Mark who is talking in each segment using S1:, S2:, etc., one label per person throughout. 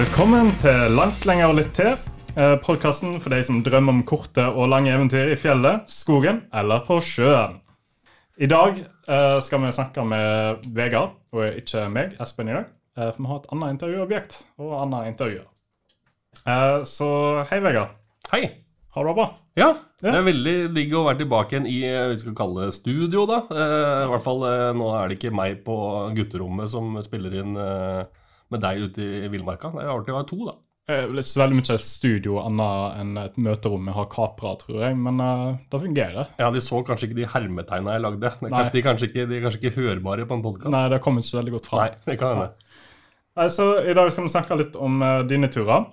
S1: Velkommen til Langt lenger og litt til. Eh, Podkasten for de som drømmer om korte og lange eventyr i fjellet, skogen eller på sjøen. I dag eh, skal vi snakke med Vegard, og ikke meg, Espen, i dag. Eh, for vi har et annet intervjuobjekt og annet intervju. Eh, så hei, Vegard.
S2: Hei.
S1: Har du det bra?
S2: Ja, det er veldig digg å være tilbake igjen i vi skal kalle det studio, da. I hvert fall nå er det ikke meg på gutterommet som spiller inn med deg ute i villmarka. Det har alltid vært to, da.
S1: Eh, Det er så veldig mye studio annet enn et møterom vi har kapra, tror jeg, men uh, det fungerer.
S2: Ja, De så kanskje ikke de hermetegna jeg lagde.
S1: Nei.
S2: kanskje, de, kanskje ikke, de er kanskje ikke hørbare på en podkast.
S1: Nei, det kom ikke så veldig godt fram.
S2: Nei, det kan hende.
S1: Nei, så I dag skal vi snakke litt om uh, dine turer.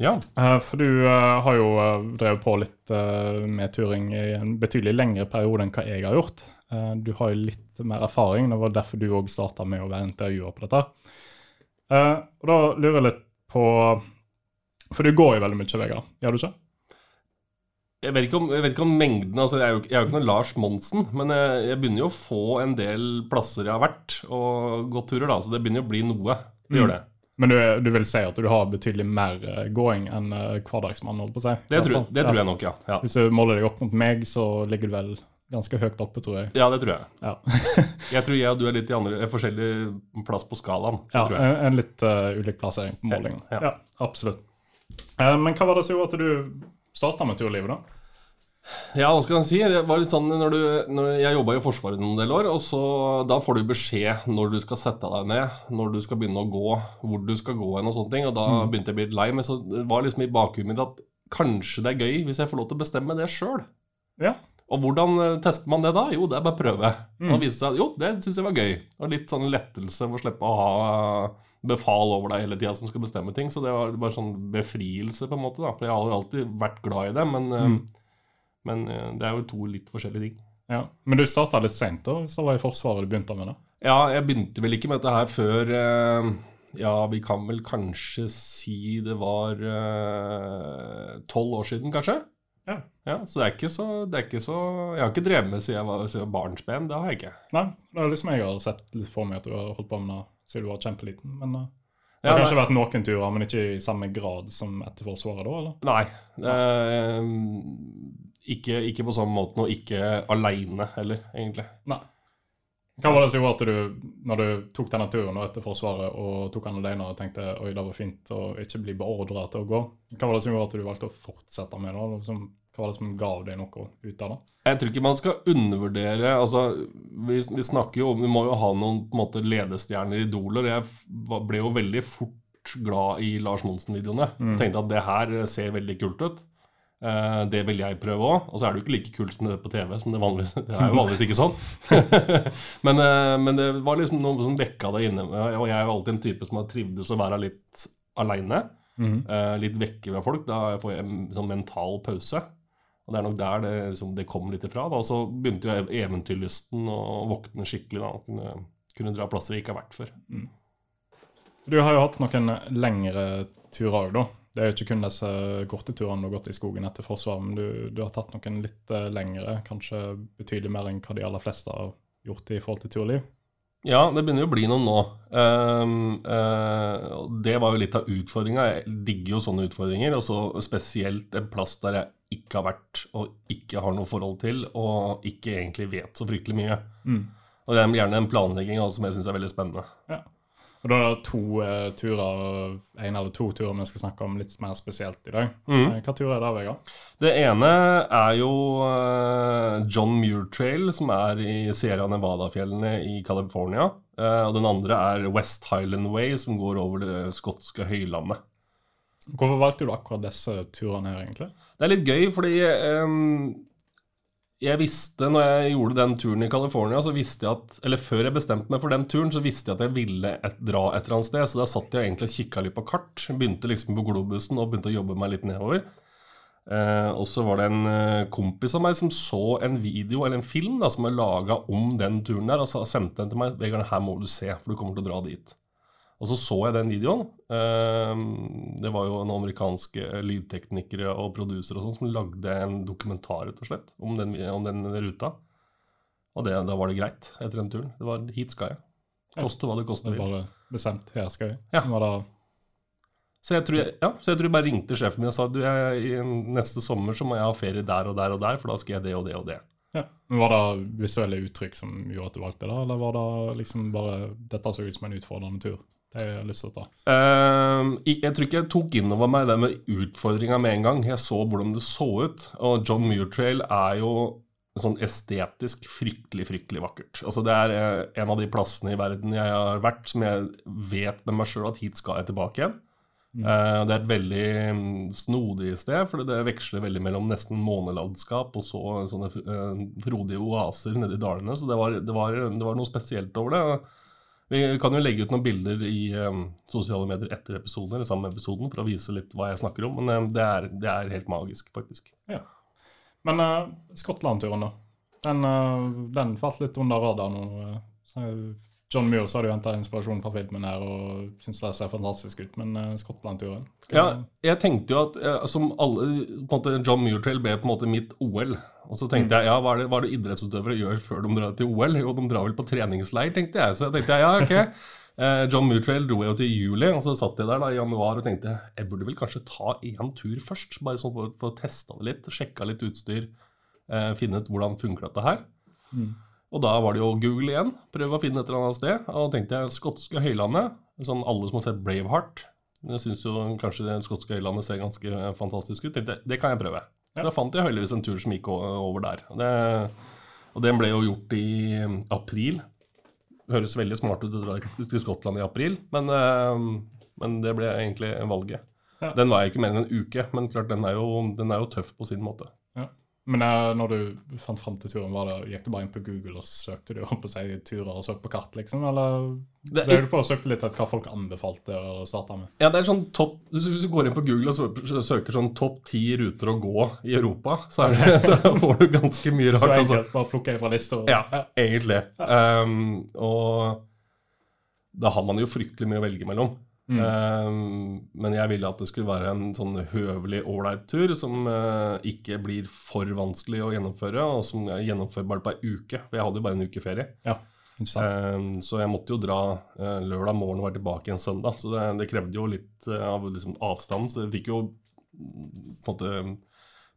S2: Ja.
S1: Uh, For du har jo drevet på litt med turing i en betydelig lengre periode enn hva jeg har gjort. Du har jo litt mer erfaring, det var derfor du òg starta med å være intervjuer på dette. Eh, Og da lurer jeg litt på For du går jo veldig mye, Vegard. Gjør du ikke?
S2: Jeg vet, ikke om, vet ikke om mengden altså Jeg er jo, jeg er jo ikke noen Lars Monsen, men jeg, jeg begynner jo å få en del plasser jeg har vært og gått turer, da. Så det begynner jo å bli noe. Det gjør det.
S1: Men du, du vil si at du har betydelig mer eh, gåing enn eh, hverdagsmann? holdt på å si?
S2: Det, tror, det tror jeg nok, ja. ja.
S1: Hvis du måler deg opp mot meg, så ligger du vel ganske høyt oppe, tror jeg.
S2: Ja, det tror jeg.
S1: Ja,
S2: Jeg tror jeg og du er litt i andre, er forskjellig plass på skalaen.
S1: Ja en, en litt uh, ulik plassering på målingen.
S2: Ja.
S1: Ja, absolutt. Uh, men hva var det som gjorde at du starta med turlivet, da?
S2: Ja, hva skal jeg si? Det var litt sånn når du, når Jeg jobba i Forsvaret noen del år, og så da får du beskjed når du skal sette deg ned, når du skal begynne å gå, hvor du skal gå hen og sånne ting. Og da begynte jeg å bli litt lei, men så det var liksom i bakhuet mitt at kanskje det er gøy hvis jeg får lov til å bestemme det sjøl.
S1: Ja.
S2: Og hvordan eh, tester man det da? Jo, det er bare å prøve. Og vise seg jo, det syns jeg var gøy. Og litt sånn lettelse for å slippe å ha befal over deg hele tida som skal bestemme ting. Så det var bare sånn befrielse, på en måte. da For jeg har jo alltid vært glad i det, men, mm. men eh, det er jo to litt forskjellige ting.
S1: Ja. Men du starta litt seint, da? så det var i Forsvaret du begynte med det?
S2: Ja, jeg begynte vel ikke med dette her før eh, Ja, vi kan vel kanskje si det var eh, tolv år siden, kanskje?
S1: Ja.
S2: Ja, Så det er ikke så, det er ikke så Jeg har ikke drevet med siden jeg var, siden barnsben. Det har jeg ikke.
S1: Nei, det er liksom jeg har sett litt for meg at du har holdt på med det siden du var kjempeliten. Men Uh, det har
S2: ja,
S1: kanskje vært noen turer, men ikke i samme grad som etter Forsvaret, da? eller?
S2: Nei. eh, ikke, ikke på samme måten, og ikke aleine heller, egentlig.
S1: Nei. Hva var det som gjorde at du, når du tok denne turen etter Forsvaret og tok den alene og tenkte oi, det var fint å ikke bli beordra til å gå, hva var det som gjorde at du valgte å fortsette med det? Liksom, hva var det som ga deg noe ut av det?
S2: Jeg tror ikke man skal undervurdere altså, vi, vi snakker jo om Vi må jo ha noen måte ledestjerner, idoler. Jeg ble jo veldig fort glad i Lars Monsen-videoene. Tenkte at det her ser veldig kult ut. Eh, det vil jeg prøve òg. Og så er det jo ikke like kult som det på TV. Som det, vanligvis, det er jo vanligvis ikke sånn. men, eh, men det var liksom noe som dekka det inne. Og jeg er jo alltid en type som har trivdes å være litt aleine. Mm. litt vekke fra folk. Da får jeg en sånn mental pause. Og det er nok der det, liksom, det kom litt ifra. Da. Og så begynte jo eventyrlysten å våkne skikkelig. da, og kunne, kunne dra plasser jeg ikke har vært før.
S1: Du har jo hatt noen lengre turer òg, da. Det er jo ikke kun disse korte turene du har gått i skogen etter Forsvaret, men du, du har tatt noen litt eh, lengre, kanskje betydelig mer enn hva de aller fleste har gjort i forhold til turliv.
S2: Ja, det begynner jo å bli noen nå. Um, uh, det var jo litt av utfordringa. Jeg digger jo sånne utfordringer. Og så spesielt en plass der jeg ikke har vært og ikke har noe forhold til, og ikke egentlig vet så fryktelig mye. Og det er gjerne en planlegging også, som jeg syns er veldig spennende.
S1: Ja. Og da er det to uh, turer, en eller to turer vi skal snakke om litt mer spesielt i dag. Mm. Hva tur er det, Vegard?
S2: Det ene er jo uh, John Muir Trail, som er i Sierra Nevada-fjellene i California. Uh, og den andre er West Highland Way, som går over det skotske høylandet.
S1: Hvorfor valgte du akkurat disse turene her, egentlig?
S2: Det er litt gøy, fordi ehm, jeg visste, når jeg gjorde den turen i California, så visste jeg at Eller før jeg bestemte meg for den turen, så visste jeg at jeg ville et, dra et eller annet sted. Så da satt jeg egentlig og kikka litt på kart. Begynte liksom på globusen og begynte å jobbe meg litt nedover. Eh, og så var det en eh, kompis av meg som så en video, eller en film, da, som er laga om den turen der, og så sendte den til meg. 'Vegard, her må du se, for du kommer til å dra dit'. Og så så jeg den videoen. Eh, det var jo en amerikansk lydteknikere og produser og sånn som lagde en dokumentar rett og slett om den, om den ruta. Og det, da var det greit etter den turen. Det var hit skal jeg. Koste hva det koste vil.
S1: bare bestemt. Her skal jeg.
S2: Ja. Så jeg, tror jeg, ja, så jeg tror jeg bare ringte sjefen min og sa du, jeg, neste sommer så må jeg ha ferie der og der og der, for da skal jeg det og det og det.
S1: Ja. Men Var det visuelle uttrykk som gjorde at du valgte det, eller var det liksom bare dette så ut som en utfordrende tur? Det har jeg lyst til å ta.
S2: Uh, jeg tror ikke jeg tok inn over meg det med utfordringa med en gang. Jeg så hvordan det så ut. Og John Muir Trail er jo sånn estetisk fryktelig, fryktelig vakkert. Altså Det er eh, en av de plassene i verden jeg har vært som jeg vet med meg sjøl at hit skal jeg tilbake igjen. Eh, det er et veldig mm, snodig sted, for det veksler veldig mellom nesten månelandskap og så sånne eh, frodige oaser nedi dalene. Så det var, det, var, det var noe spesielt over det. Vi kan jo legge ut noen bilder i eh, sosiale medier etter episoden, eller sammen med episoden for å vise litt hva jeg snakker om. Men eh, det, er, det er helt magisk, faktisk. Ja.
S1: Men uh, Skottland-turen, da. Den, eh, den falt litt under radaren. Så, John Muir så har du henta inspirasjon fra filmen her og syns det ser fantastisk ut, men uh, Skottland-turen
S2: Ja, jeg tenkte jo at eh, som alle på en måte, John Muir Trail ble på en måte mitt OL. Og så tenkte jeg ja, hva er det, hva er det idrettsutøvere gjør før de drar til OL? Jo, de drar vel på treningsleir, tenkte jeg. Så jeg tenkte ja, ok. Eh, John Mutrail dro jeg jo til juli, og så satt jeg der da i januar og tenkte jeg burde vel kanskje ta én tur først. Bare sånn for, for å teste det litt, sjekka litt utstyr, eh, finne ut hvordan funker dette her.
S1: Mm.
S2: Og da var det jo Google igjen. Prøve å finne et eller annet sted. Og tenkte jeg skotske høylandet. Sånn alle som har sett Braveheart. Syns jo kanskje det skotske høylandet ser ganske fantastisk ut. Tenkte jeg, det kan jeg prøve.
S1: Ja.
S2: Da fant jeg heldigvis en tur som gikk over der. Det, og den ble jo gjort i april. Det Høres veldig smart ut å dra til Skottland i april, men, eh, men det ble egentlig valget.
S1: Ja.
S2: Den var jeg ikke mer enn en uke, men klart den er jo, den er jo tøff på sin måte.
S1: Men uh, når du fant fram til turen, var det, gikk du bare inn på Google og søkte du på seg turer og søkte på kart, liksom? Eller
S2: Det-
S1: drev du på og søkte litt etter hva folk anbefalte å starte med?
S2: Ja, det er sånn topp Hvis du går inn på Google og søker, sånn topp ti ruter å gå i Europa, så, det, så får du ganske mye
S1: Så
S2: enkelt, Altså.
S1: enkelt, bare plukke fra lista? Ja,
S2: Ja, egentlig. Um, og da har man jo fryktelig mye å velge mellom.
S1: Mm.
S2: Um, men jeg ville at det skulle være en sånn høvelig, ålreit tur som uh, ikke blir for vanskelig å gjennomføre, og som er gjennomførbar på ei uke. For jeg hadde jo bare en uke ferie.
S1: Ja.
S2: Um, så jeg måtte jo dra uh, lørdag morgen og være tilbake igjen søndag. Så det, det krevde jo litt uh, av liksom, avstand. Så jeg fikk jo på en måte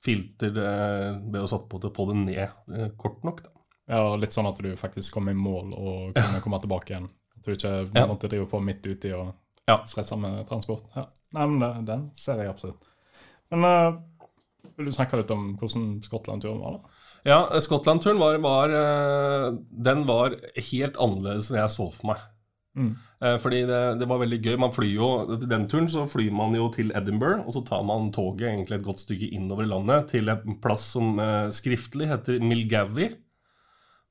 S2: filter ble jo satt på til å få det ned kort nok. Da.
S1: Ja, litt sånn at du faktisk kom i mål og kunne komme tilbake igjen. At du ikke
S2: Ja.
S1: måtte drive på midt uti og
S2: Ja.
S1: stressa med transport. Ja. Nei, men det, den ser jeg absolutt. Men uh, vil du snakke litt om hvordan Skottland-turen var? da?
S2: Ja, Skottland-turen var, var uh, Den var helt annerledes enn jeg så for meg.
S1: Mm.
S2: Eh, Fordi det, det var veldig gøy. Man flyr jo, Den turen så flyr man jo til Edinburgh, og så tar man toget egentlig et godt stykke innover i landet til en plass som eh, skriftlig heter Milgavi,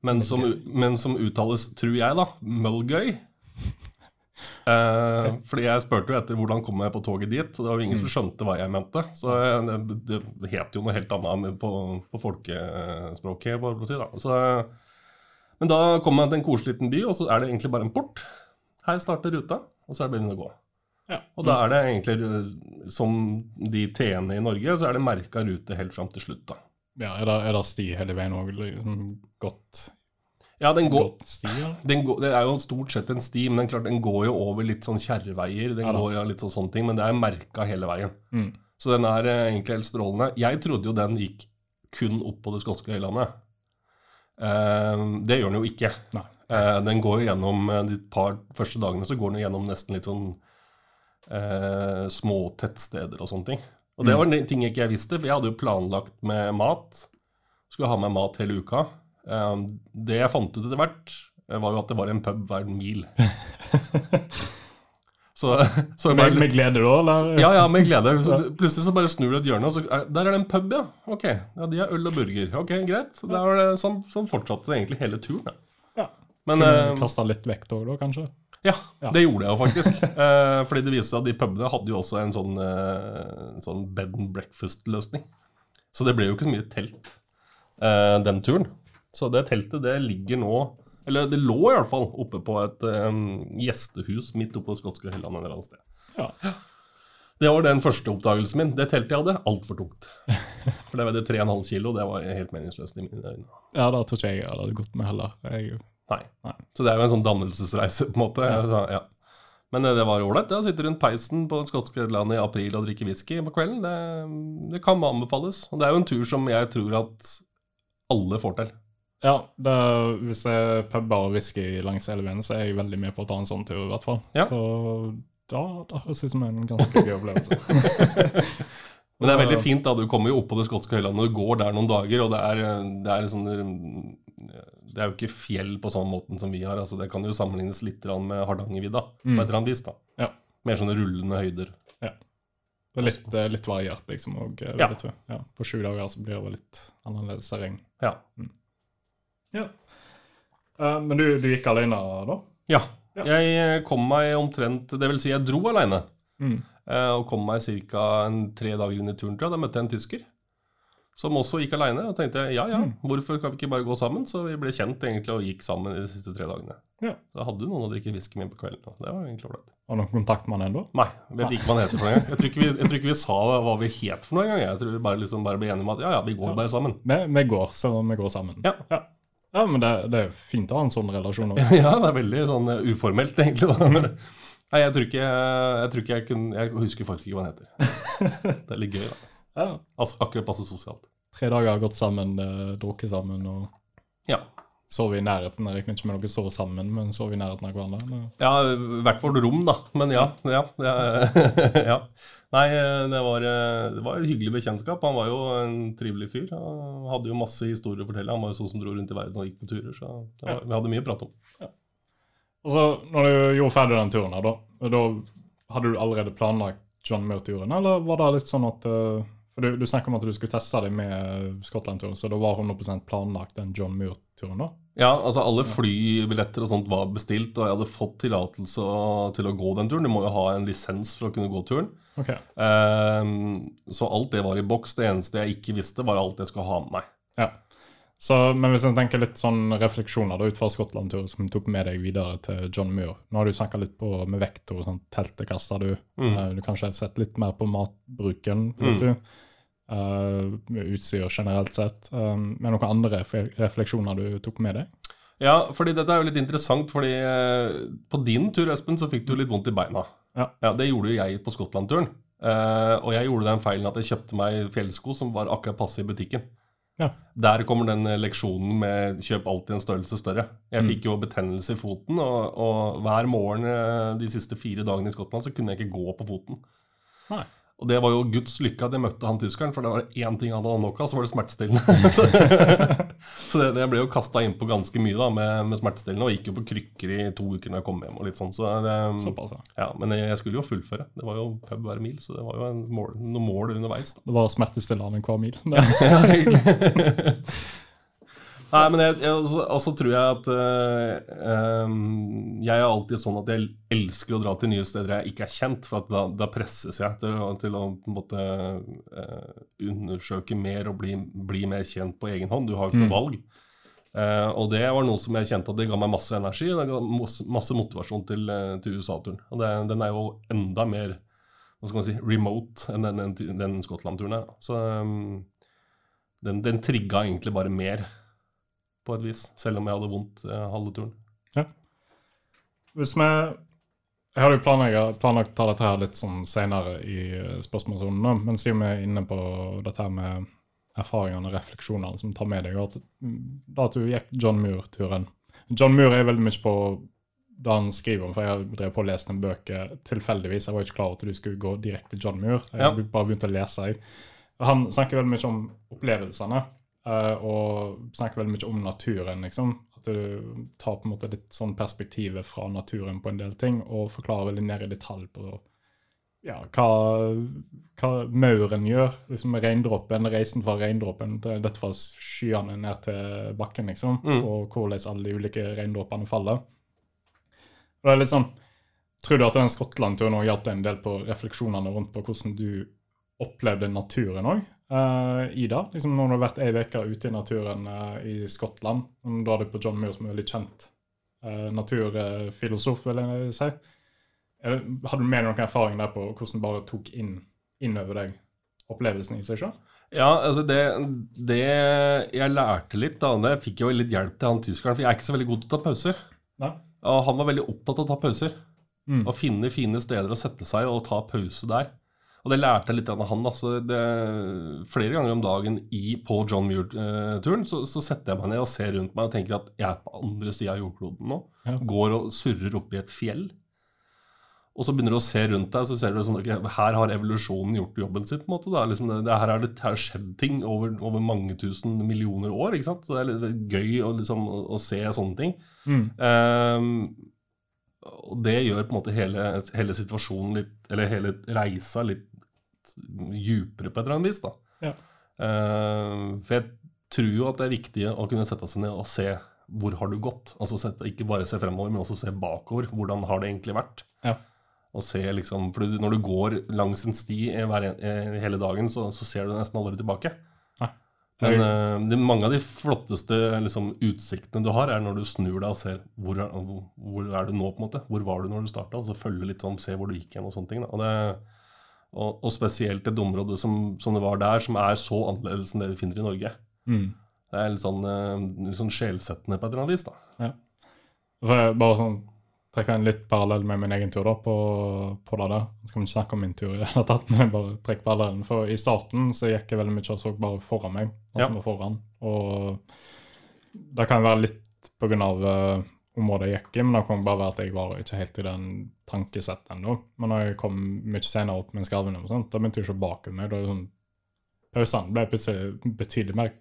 S2: men som, men som uttales, tror jeg, da, Mulgøy. Eh, Fordi jeg spurte jo etter hvordan kom jeg på toget dit, det var jo ingen som skjønte hva jeg mente. Så eh, det, het jo noe helt annet på, på folkespråket, bare for å si. da. Så, men da kommer jeg til en koselig liten by, og så er det egentlig bare en port. Her starter ruta, og så er det begynt å gå.
S1: Ja.
S2: Og da er det egentlig, eh, som de TN-ene i Norge, så er det merka rute helt fram til slutt. da.
S1: Ja, er det, er det sti hele veien òg? Liksom godt,
S2: Ja, den går,
S1: sti? ja.
S2: den går, det er jo stort sett en sti, men den, klart, den går jo over litt sånn kjerreveier. Den
S1: Ja
S2: går jo litt sånn sånne ting, men det er merka hele veien.
S1: Mm.
S2: Så den er eh, egentlig helt strålende. Jeg trodde jo den gikk kun opp på det skotske høylandet. Eh, det gjør den jo ikke. Eh, den går jo gjennom eh, de par første dagene så går den jo gjennom nesten litt sånn eh, små tettsteder og sånne ting. Og det var en ting jeg ikke visste, for jeg hadde jo planlagt med mat. Skulle ha med mat hele uka. Eh, det jeg fant ut etter hvert, eh, var jo at det var en pub hver mil. så, så bare,
S1: Med, med glede, da? Eller?
S2: ja, ja, med glede. Så plutselig så bare snur du et hjørne, og så er, der er det en pub, ja. Ok, ja, de har øl og burger. Ok, greit. Så det sånn, sånn fortsatte det egentlig hele turen. Ja.
S1: Ja.
S2: Men
S1: Kunne
S2: eh,
S1: Kasta litt vekt òg, da, kanskje?
S2: ja,
S1: Ja.
S2: det gjorde jeg jo faktisk. Eh, fordi det viste seg at de pubene hadde jo også en sånn, eh, en sånn bed and breakfast-løsning. Så det ble jo ikke så mye telt eh, den turen. Så det teltet det ligger nå Eller det lå i hvert fall oppe på et um, gjestehus midt oppe på skotske Helland et eller annet sted.
S1: Ja.
S2: Det var den første oppdagelsen min. Det teltet jeg hadde, altfor tungt. For det veide 3,5 kilo, det var helt meningsløst i mine øyne.
S1: ja, da tror ikke jeg jeg hadde gått med heller. Jeg,
S2: Nei.
S1: Nei.
S2: Så det er jo en sånn dannelsesreise, på en måte.
S1: Ja.
S2: Ja. Men eh, det var ålreit å sitte rundt peisen på det skotske landet i april og drikke whisky på kvelden. Det, det kan anbefales. Og det er jo en tur som jeg tror at alle får til.
S1: Ja, det, hvis jeg er puber og whisky langs elven, så er jeg veldig med på å ta en sånn tur, i hvert fall.
S2: Ja.
S1: Så da, da høres det ut som en ganske gøy opplevelse.
S2: Men det er veldig fint, da. Du kommer jo opp på det skotske høylandet og går der noen dager, og det er, det er sånn Det er jo ikke fjell på sånn måten som vi har. altså Det kan jo sammenlignes litt med Hardangervidda, på et eller annet vis. da.
S1: Ja.
S2: Mer sånne rullende høyder.
S1: Det er litt, eh, litt variert, liksom. Og, eh,
S2: Ja.
S1: Ja, på sju dager så blir det litt annerledes terreng.
S2: Ja.
S1: Ja. Uh, men du, du gikk alene da?
S2: ja.
S1: Ja.
S2: Jeg kom meg omtrent Det vil si, jeg dro alene.
S1: Mm.
S2: Uh, og kom meg ca. tre dager inn i turen. Da møtte jeg en tysker som også gikk aleine. Og tenkte jeg, ja ja,
S1: Mm.
S2: hvorfor kan vi ikke bare gå sammen? Så vi ble kjent egentlig og gikk sammen i de siste tre dagene.
S1: Ja.
S2: Så hadde jo noen å drikke whisky med på kvelden. og Det var egentlig ålreit.
S1: Har du noen kontakt med han ennå?
S2: Nei, vet ikke hva han heter for noe. Jeg tror ikke vi, jeg tror ikke vi sa hva vi het for noe engang. Jeg tror vi bare, liksom bare ble enige om at ja ja, vi går
S1: Ja.
S2: bare sammen.
S1: Vi, vi går, så vi går sammen.
S2: Ja.
S1: ja. Ja, men det, det er fint å ha en sånn relasjon. også.
S2: Ja, det er veldig sånn eh, uformelt, egentlig. da. Nei, jeg tror ikke jeg, tror ikke jeg kunne Jeg husker faktisk ikke hva han heter. Det er litt gøy, da.
S1: Ja.
S2: Altså, akkurat passe sosialt.
S1: Tre dager har gått sammen, eh, drukket sammen og
S2: Ja.
S1: Sovet i nærheten. Regner ikke med dere sove sammen, men sove i nærheten av hverandre. eller?
S2: Ja, i hvert fall rom, da. Men ja. ja, det er- ja. Nei, det var, det var et hyggelig bekjentskap. Han var jo en trivelig fyr. Han hadde jo masse historier å fortelle. Han var jo sånn som dro rundt i verden og gikk på turer. Så det var, vi hadde mye å prate om.
S1: Og så, når du gjorde ferdig den turen, her, da, da hadde du allerede planlagt John Muir-turen, eller var det litt sånn at eh, For du, du om at du skulle teste deg med Skottland-turen, så da var 100% planlagt den John Muir-turen, da?
S2: Ja, altså alle flybilletter og sånt var bestilt, og jeg hadde fått tillatelse til å gå den turen. Du må jo ha en lisens for å kunne gå turen.
S1: Ok.
S2: Um, så alt det var i boks. Det eneste jeg ikke visste, var alt jeg skulle ha med meg.
S1: Ja. Så, men hvis jeg tenker litt sånn refleksjoner da, ut fra Skottland-turen som tok med deg videre til John Muir Nå har du snakka litt på med vekta og sånn, teltet kasta du.
S2: Mm.
S1: Eh, du kanskje har sett litt mer på matbruken, vil jeg
S2: Mm.
S1: tro. Med utstyr generelt sett. Um, men noen andre ref- refleksjoner du tok med deg?
S2: Ja, fordi dette er jo litt interessant, fordi eh, på din tur, Espen, så fikk du litt vondt i beina.
S1: Ja.
S2: Det gjorde jo jeg på Skottland-turen. Uh, og jeg gjorde den feilen at jeg kjøpte meg fjellsko som var akkurat passe i butikken.
S1: Ja.
S2: Der kommer den leksjonen med 'kjøp alltid en størrelse større'. Jeg
S1: Mm.
S2: fikk jo betennelse i foten, og, og hver morgen de siste fire dagene i Skottland så kunne jeg ikke gå på foten.
S1: Nei.
S2: Og det var jo Guds lykke at jeg møtte han tyskeren, for det var én ting han hadde nok av, så var det smertestillende. så det, det ble jo kasta innpå ganske mye da, med, med smertestillende, og gikk jo på krykker i to uker når jeg kom hjem. og litt sånn, så det,
S1: Såpass, ja.
S2: ja, Men jeg, skulle jo fullføre. Det var jo pub hver mil, så det var jo en mål, noen mål underveis. da.
S1: Det var smertestillende hver mil.
S2: Ja, egentlig. Nei, men jeg, jeg, også, også tror jeg at eh, Jeg er alltid sånn at jeg elsker å dra til nye steder jeg ikke er kjent, for at da, da presses jeg til, til å måte eh, undersøke mer og bli, bli mer kjent på egen hånd. Du har jo ikke noe
S1: Mm.
S2: valg. Uh, og det var noe som jeg kjente at det ga meg masse energi. Det ga masse, masse motivasjon til, til USA-turen. Og det, den er jo enda mer hva skal man si, remote enn den, den, den Skottland-turen er. Så um, den, den trigga egentlig bare mer, på et vis. Selv om jeg hadde vondt eh, halve turen.
S1: Hvis vi Jeg hadde jo planlagt, planlagt å ta dette her litt sånn senere i eh, spørsmålsrunden, men siden vi er inne på dette her med erfaringene og refleksjonene som tar med deg, at, mm, da at du gikk John Muir-turen John Muir er veldig mye på det han skriver om, for jeg drev på å lese en bøk eh, tilfeldigvis. Jeg var ikke klar over at du skulle gå direkte til John Muir. Jeg
S2: Ja.
S1: bare begynt å lese. Jeg. Han snakker veldig mye om opplevelsene, og snakker veldig mye om naturen, liksom. At du tar på en måte litt sånn perspektivet fra naturen på en del ting, og forklarer veldig ned i detalj på ja, hva, hva mauren gjør. liksom Reindråpen, reisen fra reindråpen til dette fra skyene ned til bakken, liksom.
S2: Mm.
S1: Og hvordan alle de ulike reindråpene faller. Og det er litt sånn, Tror du at den Skottland-turen hjalp deg en del på refleksjonene rundt på hvordan du opplevde naturen òg? I det? Liksom når du har vært ei uke ute i naturen uh, i Skottland, da er du på John Muir, som er veldig kjent uh, naturfilosof, vil jeg si. Eller, Hadde du med deg noen erfaring der på hvordan du bare tok inn innover deg opplevelsen i seg sjøl?
S2: Ja, altså det, det jeg lærte litt da, det fikk jo litt hjelp til han tyskeren, for jeg er ikke så veldig god til å ta pauser.
S1: Nei?
S2: Og han var veldig opptatt av å ta pauser.
S1: Mm.
S2: Og finne fine steder å sette seg og ta pause der. Og det lærte jeg litt av han. Altså det, flere ganger om dagen i, på John Muir-turen så, så setter jeg meg ned og ser rundt meg og tenker at jeg er på andre sida av jordkloden nå.
S1: Ja.
S2: Går og surrer oppi et fjell. Og så begynner du å se rundt deg, så ser du sånn, okay, her har evolusjonen gjort jobben sitt. på en måte da. Liksom det, det, her har det her skjedd ting over, over mange tusen millioner år. ikke sant? Så det er litt gøy å, liksom, å, å se sånne ting.
S1: Mm.
S2: Um, og det gjør på en måte hele, hele situasjonen litt Eller hele reisa litt djupere på et eller annet vis. da.
S1: Ja.
S2: Uh, for jeg tror jo at det er viktig å kunne sette seg ned og se hvor har du gått. Altså sette, Ikke bare se fremover, men også se bakover. Hvordan har det egentlig vært?
S1: Ja.
S2: Og se liksom, for Når du går langs en sti hver, hele dagen, så, så ser du nesten aldri tilbake.
S1: Ja.
S2: Men uh, det, mange av de flotteste liksom, utsiktene du har, er når du snur deg og ser hvor er, hvor er du nå, på en måte. Hvor var du når du starta? Og så følge litt sånn, se hvor du gikk hen og sånne ting. Da. Og, det, og, og spesielt et område som, som det var der, som er så annerledes enn det vi finner i Norge.
S1: Mm.
S2: Det er litt sånn, eh, litt sånn sjelsettende på et eller annet vis. da.
S1: For jeg bare sånn trekke en litt parallell med min egen tur da, på, på det der. Nå skal vi ikke snakke om min tur i det hele tatt, men jeg bare trekker parallellen. For i starten så gikk jeg veldig mye og så bare foran meg,
S2: Ja.
S1: altså med foran. Og det kan være litt på grunn av eh, området jeg gikk i, men det kan bare være at jeg var ikke helt i den tankesettet ennå. Men når jeg kom mye senere opp med skarvene og sånt, da begynte jeg å bakover meg. Da sånn, pausene ble betydelig mer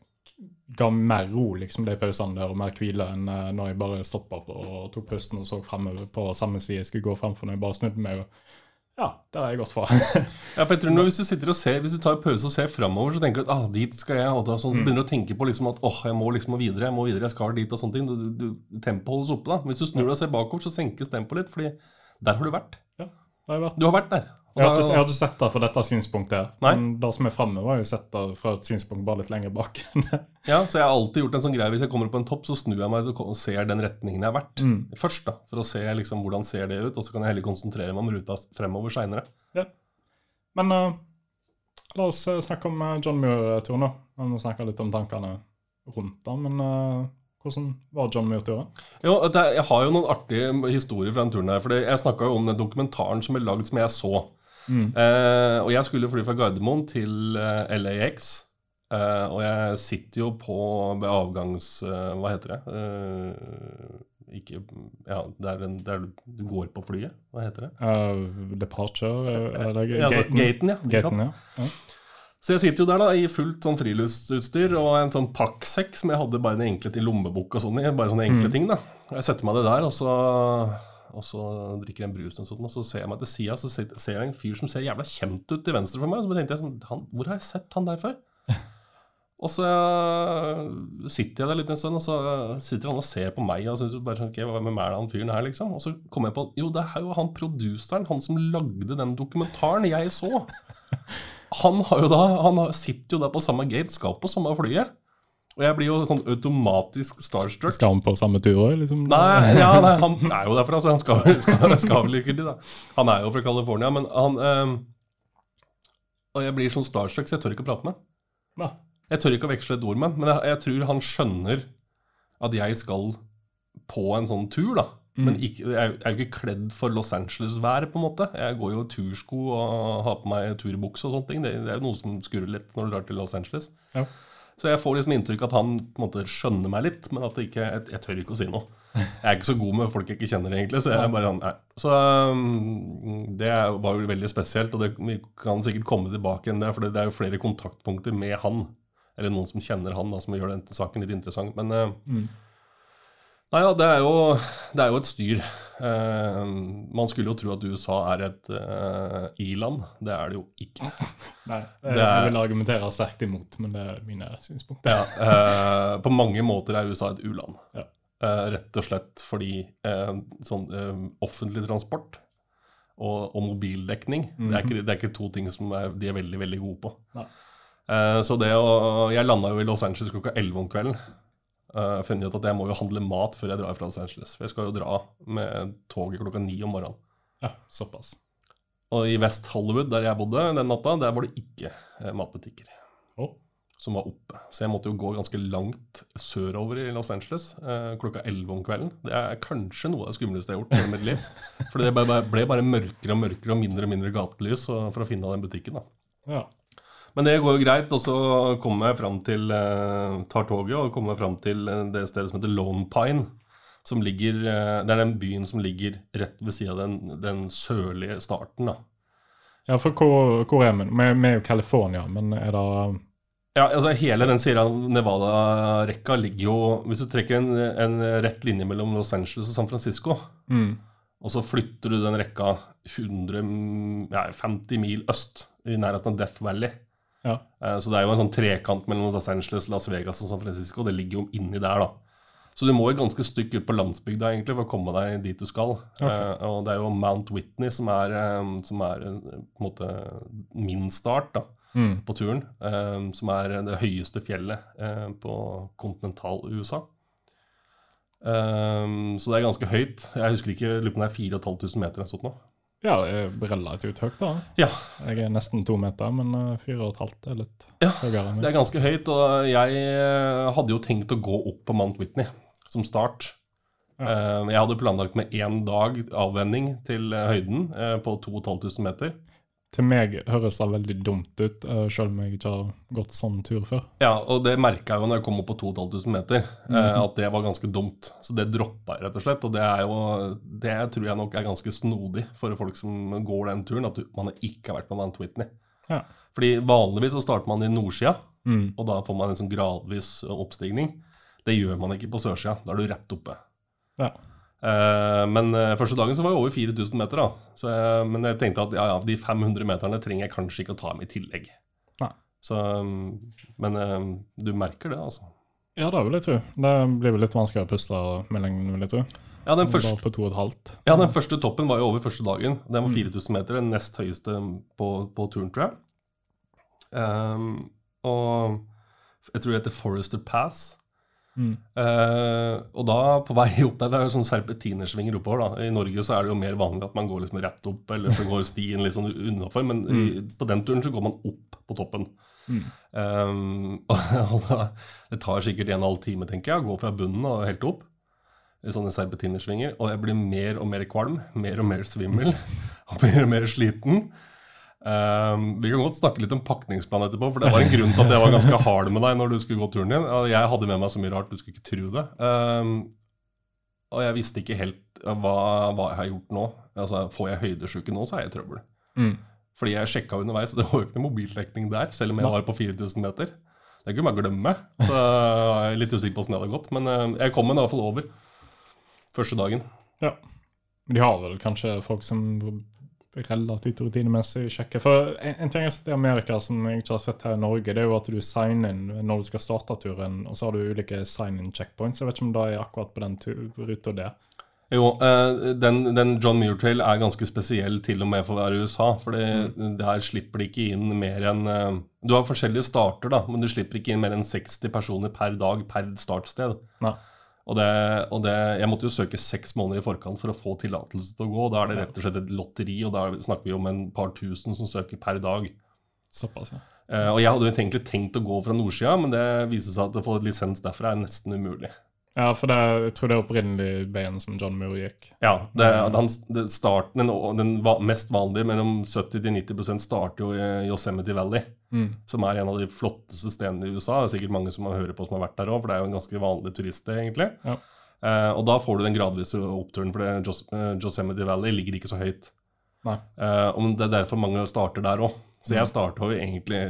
S1: ga mer ro, liksom, de pausene der, og mer hvile enn eh, når jeg bare stoppa og tok pusten og så fremover på samme side jeg skulle gå fremfor når jeg bare snudde meg. og Ja, der har jeg gått fra.
S2: Ja, for jeg tror når Hvis du sitter og ser, hvis du tar pause og ser framover, så tenker du at ah, dit skal jeg. Og da, sånn, så begynner du å tenke på liksom at åh, jeg må liksom videre, jeg må videre, jeg skal dit og sånne ting. Du, du, tempoet holdes oppe. da. Hvis du snur deg og ser bakover, så senkes tempoet litt, fordi der har du vært.
S1: Det har jeg vært.
S2: Du har vært der.
S1: Jeg har, ikke, jeg har ikke sett det fra dette synspunktet, her,
S2: Nei.
S1: men det som er framme, var jo sett det fra et synspunkt bare litt lenger bak.
S2: Ja, så jeg har alltid gjort en sånn greie Hvis jeg kommer på en topp, så snur jeg meg og ser den retningen jeg har vært.
S1: Mm.
S2: Først, da, for å se liksom hvordan ser det ut, og så kan jeg heller konsentrere meg om ruta fremover seinere.
S1: Men uh, la oss eh, snakke om eh, John Muir-turen, da. Vi må snakke litt om tankene rundt den, men uh, hvordan var John Muir-turen?
S2: Jo, Jeg har jo noen artige historier fra den turen her. For jeg snakka om den dokumentaren som ble lagd som jeg så.
S1: Mm.
S2: Eh, og jeg skulle fly fra Gardermoen til uh, LAX. Uh, og jeg sitter jo på ved avgangs... eh, hva heter det? Eh, ikke Ja, der, der du, går på flyet. Hva heter det?
S1: Eh, departure? eh, eller
S2: Ja, altså,
S1: gaten?
S2: gaten, ja.
S1: Gaten, ja. ja.
S2: Så jeg sitter jo der da i fullt sånn friluftsutstyr og en sånn pakksekk som jeg hadde bare en enkle til lommebok og sånn i. Bare sånne enkle
S1: Mm.
S2: ting, da. Og jeg setter meg det der, og så, og så drikker en brus og så ser jeg meg til sida, så ser jeg en fyr som ser jævla kjent ut til venstre for meg. Og så tenkte jeg sånn han, Hvor har jeg sett han der før? Og så sitter jeg der litt en stund, og så sitter han og ser på meg. Og så bare sånn, okay, er det han fyren her, liksom? Og så kommer jeg på Jo, det er jo han produseren, han som lagde den dokumentaren jeg så. Han, har jo da, han sitter jo da på samme gate, skal på samme flyet. Og jeg blir jo sånn automatisk starstruck.
S1: Skal han på samme tur òg, liksom?
S2: Nei, ja, nei, han er jo derfra, så han skal, skal, skal vel ikke dit, da. Han er jo fra California, men han øh, Og jeg blir sånn starstruck, så jeg tør ikke å prate med
S1: ham.
S2: Jeg tør ikke å veksle et ord med ham, men jeg, jeg tror han skjønner at jeg skal på en sånn tur, da. Men
S1: Mm.
S2: ikke, er jo- jeg er jo ikke kledd for Los Angeles-været, på en måte. Jeg går jo i tursko og har på meg turbukse og sånne ting. Det, det er jo noe som skurrer litt når du drar til Los Angeles.
S1: Ja.
S2: Så jeg får liksom inntrykk at han på en måte skjønner meg litt, men at det ikke, jeg, jeg tør ikke å si noe. Jeg er ikke så god med folk jeg ikke kjenner, egentlig. Så jeg er bare sånn, nei. Så um, det var jo veldig spesielt, og det, vi kan sikkert komme tilbake igjen der, for det er jo flere kontaktpunkter med han. Eller noen som kjenner han, da, som gjør den saken litt interessant. Men uh,
S1: Mm.
S2: Nei ja, det er jo, det er jo et styr. Eh, man skulle jo tro at USA er et eh, i-land. Det er det jo ikke.
S1: Nei,
S2: Det
S1: jeg
S2: er-
S1: vil argumentere sterkt imot, men det er mine synspunkter.
S2: Ja, eh, på mange måter er USA et u-land.
S1: Ja.
S2: Eh, rett og slett fordi eh, sånn eh, offentlig transport og, og mobildekning det, er ikke, det er ikke to ting som er, de er veldig, veldig gode på.
S1: Nei.
S2: Eh, så det å Jeg landa jo i Los Angeles klokka 11 om kvelden. Uh, funnet ut at jeg må jo handle mat før jeg drar fra Los Angeles. For jeg skal jo dra med toget klokka ni om morgenen.
S1: Ja, såpass.
S2: Og i West Hollywood, der jeg bodde den natta, der var det ikke eh, matbutikker.
S1: oh.
S2: som var oppe. Så jeg måtte jo gå ganske langt sørover i Los Angeles uh, klokka 11 om kvelden. Det er kanskje noe av det skumleste jeg har gjort i mitt liv. For det ble bare, mørkere og mørkere og mindre og mindre gatelys for å finne den butikken. da.
S1: Ja.
S2: Men det går jo greit, og så kommer jeg fram til eh, tar toget og kommer fram til eh, det stedet som heter Lone Pine. Som ligger, eh, det er den byen som ligger rett ved siden av den, den sørlige starten. da.
S1: ja, for hvor, hvor er? Vi vi er jo California, men er det
S2: Ja, altså Hele den Sierra Nevada-rekka ligger jo Hvis du trekker en, en rett linje mellom Los Angeles og San Francisco,
S1: mm.
S2: og så flytter du den rekka 100, ja, 50 mil øst, i nærheten av Death Valley
S1: Ja.
S2: Eh, Så det er jo en sånn trekant mellom Los Angeles, Las Vegas og San Francisco. Det ligger jo inni der, da. Så du må et ganske stykke ut på landsbygda egentlig for å komme deg dit du skal. Okay. og det er jo Mount Whitney som er, eh, som er eh, på en måte min start da,
S1: Mm.
S2: på turen. eh, som er det høyeste fjellet eh, på kontinental-USA. Eh, så det er ganske høyt. Jeg husker ikke, lurer på om det er 4500 meter eller noe sånt.
S1: Ja, det er relativt høyt, da.
S2: Ja,
S1: Jeg er nesten to meter, men eh, fire og et halvt er litt
S2: Ja,
S1: høyere
S2: Det er ganske høyt, og jeg eh, hadde jo tenkt å gå opp på Mount Whitney som start. Ja. Jeg hadde planlagt med én dag avvenning til eh, høyden eh, på 2500 meter.
S1: Til meg høres det veldig dumt ut, eh, selv om jeg ikke har gått sånn tur før.
S2: Ja, og det merka jeg jo når jeg kom opp på 2500 meter, eh, at det var ganske dumt. Så det droppa jeg rett og slett. Og det er jo Det tror jeg nok er ganske snodig for folk som går den turen, at man ikke har vært på Mount Whitney.
S1: Ja.
S2: Fordi vanligvis så starter man i nordsida,
S1: Mm.
S2: og da får man en sånn gradvis oppstigning. Det gjør man ikke på sørsida. Da er du rett oppe.
S1: Ja.
S2: Eh, men eh, første dagen så var jeg over 4000 meter, da. Så jeg, men jeg tenkte at ja, ja, de 500 meterne trenger jeg kanskje ikke å ta med i tillegg.
S1: Nei.
S2: Så, um, men eh, du merker det, altså.
S1: ja, det vil jeg tro. Det blir vel litt vanskeligere å puste med lengden, vil jeg tro.
S2: Ja, den første, ja, den første toppen var jo over første dagen. Den
S1: Mm.
S2: var 4000 meter, den nest høyeste på, på turen, tror jeg. Um, og jeg tror det heter Forester Pass.
S1: Mm.
S2: Eh, og da, på vei opp der, det er jo sånn serpentinersvinger oppover. da. I Norge så er det jo mer vanlig at man går liksom rett opp, eller så går stien litt sånn unnafor. Men i, på den turen så går man opp på toppen.
S1: Mm.
S2: Um, og da, det tar sikkert en og en halv time, tenker jeg, å gå fra bunnen og helt opp. I sånne serpentinersvinger. Og jeg blir mer og mer kvalm, mer og mer svimmel, og mer og mer sliten. Um, vi kan godt snakke litt om pakningsplan etterpå, for det var en grunn til at jeg var ganske hard med deg når du skulle gå turen din. Jeg hadde med meg så mye rart, du skulle ikke tro det. Um, og jeg visste ikke helt hva, hva jeg har gjort nå. Altså, Får jeg høydesjuke nå, så er jeg i trøbbel.
S1: Mm.
S2: Fordi jeg sjekka underveis, og det var jo ikke noe mobildekning der, selv om jeg var på 4000 meter. Det kunne man glemme. Så jeg er litt usikker på åssen det hadde gått. Men eh, jeg kom meg i hvert fall over første dagen.
S1: Ja. Men de har vel kanskje folk som relativt rutinemessig sjekke. For en, en ting jeg har sett i Amerika som jeg ikke har sett her i Norge, det er jo at du signer inn når du skal starte turen, og så har du ulike sign-in checkpoints. Jeg vet ikke om det er akkurat på den ruta der.
S2: Jo, eh, den, den John Muir Trail er ganske spesiell til og med for å være i USA. For der slipper de ikke inn mer enn eh, Du har forskjellige starter, da, men du slipper ikke inn mer enn 60 personer per dag per startsted.
S1: Nei.
S2: Og, det, og det, jeg måtte jo søke seks måneder i forkant for å få tillatelse til å gå. Da er det rett og slett et lotteri, og da snakker vi om en par tusen som søker per dag.
S1: Såpass, ja.
S2: Eh, og jeg hadde jo egentlig tenkt å gå fra nordsida, men det viser seg at å få lisens derfra er nesten umulig.
S1: Ja, for det, jeg tror det er opprinnelig veien som John Moore gikk.
S2: Ja, det, han, det starten, den, den mest vanlige, mellom 70-90% starter jo i Yosemite Valley.
S1: Mm.
S2: Som er en av de flotteste stedene i USA. Det er sikkert mange som har på som har vært der òg, for det er jo en ganske vanlig turiststed, egentlig.
S1: Ja.
S2: Eh, og da får du den gradvise oppturen, for det, eh, Yosemite Valley ligger ikke så høyt.
S1: Nei.
S2: Eh, og det er derfor mange starter der òg. Så jeg starta jo egentlig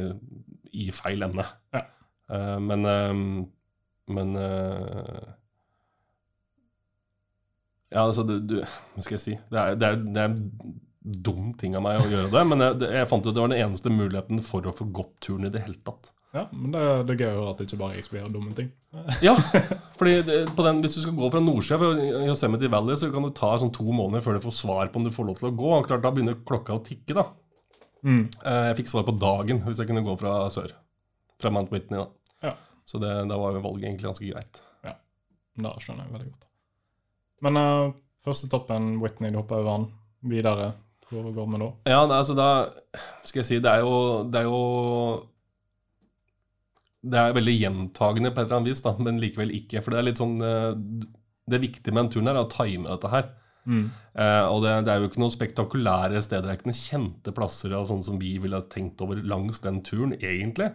S2: i feil ende.
S1: Ja.
S2: Eh, men eh, men eh, Ja, altså du, du, Hva skal jeg si? Det er, det er, det er dum ting av meg å gjøre det, men jeg, jeg fant ut det var den eneste muligheten for å få gått turen i det hele tatt.
S1: Ja, men det, det er gøy å høre at det ikke bare jeg skal gjøre dumme ting.
S2: Ja, fordi det, på den, hvis du skal gå fra Nordsjø fra Yosemite Valley, så kan det ta sånn to måneder før du får svar på om du får lov til å gå. Og klart, Da begynner klokka å tikke, da.
S1: Mm.
S2: Eh, Jeg fikk svar på dagen hvis jeg kunne gå fra sør. Fra Mount Whitney, da.
S1: Ja.
S2: Så det, da var jo valget egentlig ganske greit.
S1: Ja, Det skjønner jeg veldig godt. Men uh, første toppen, Whitney, du hopper over den. Videre, hvor går vi nå?
S2: Ja, det, altså da skal jeg si Det er jo, det er jo det er veldig gjentagende på et eller annet vis, da, men likevel ikke. For det er litt sånn eh, Det viktige med den turen her er å time dette her.
S1: Mm.
S2: Eh, og det, det er jo ikke noen spektakulære steder. Det er ikke noen kjente plasser av sånn som vi ville tenkt over langs den turen, egentlig.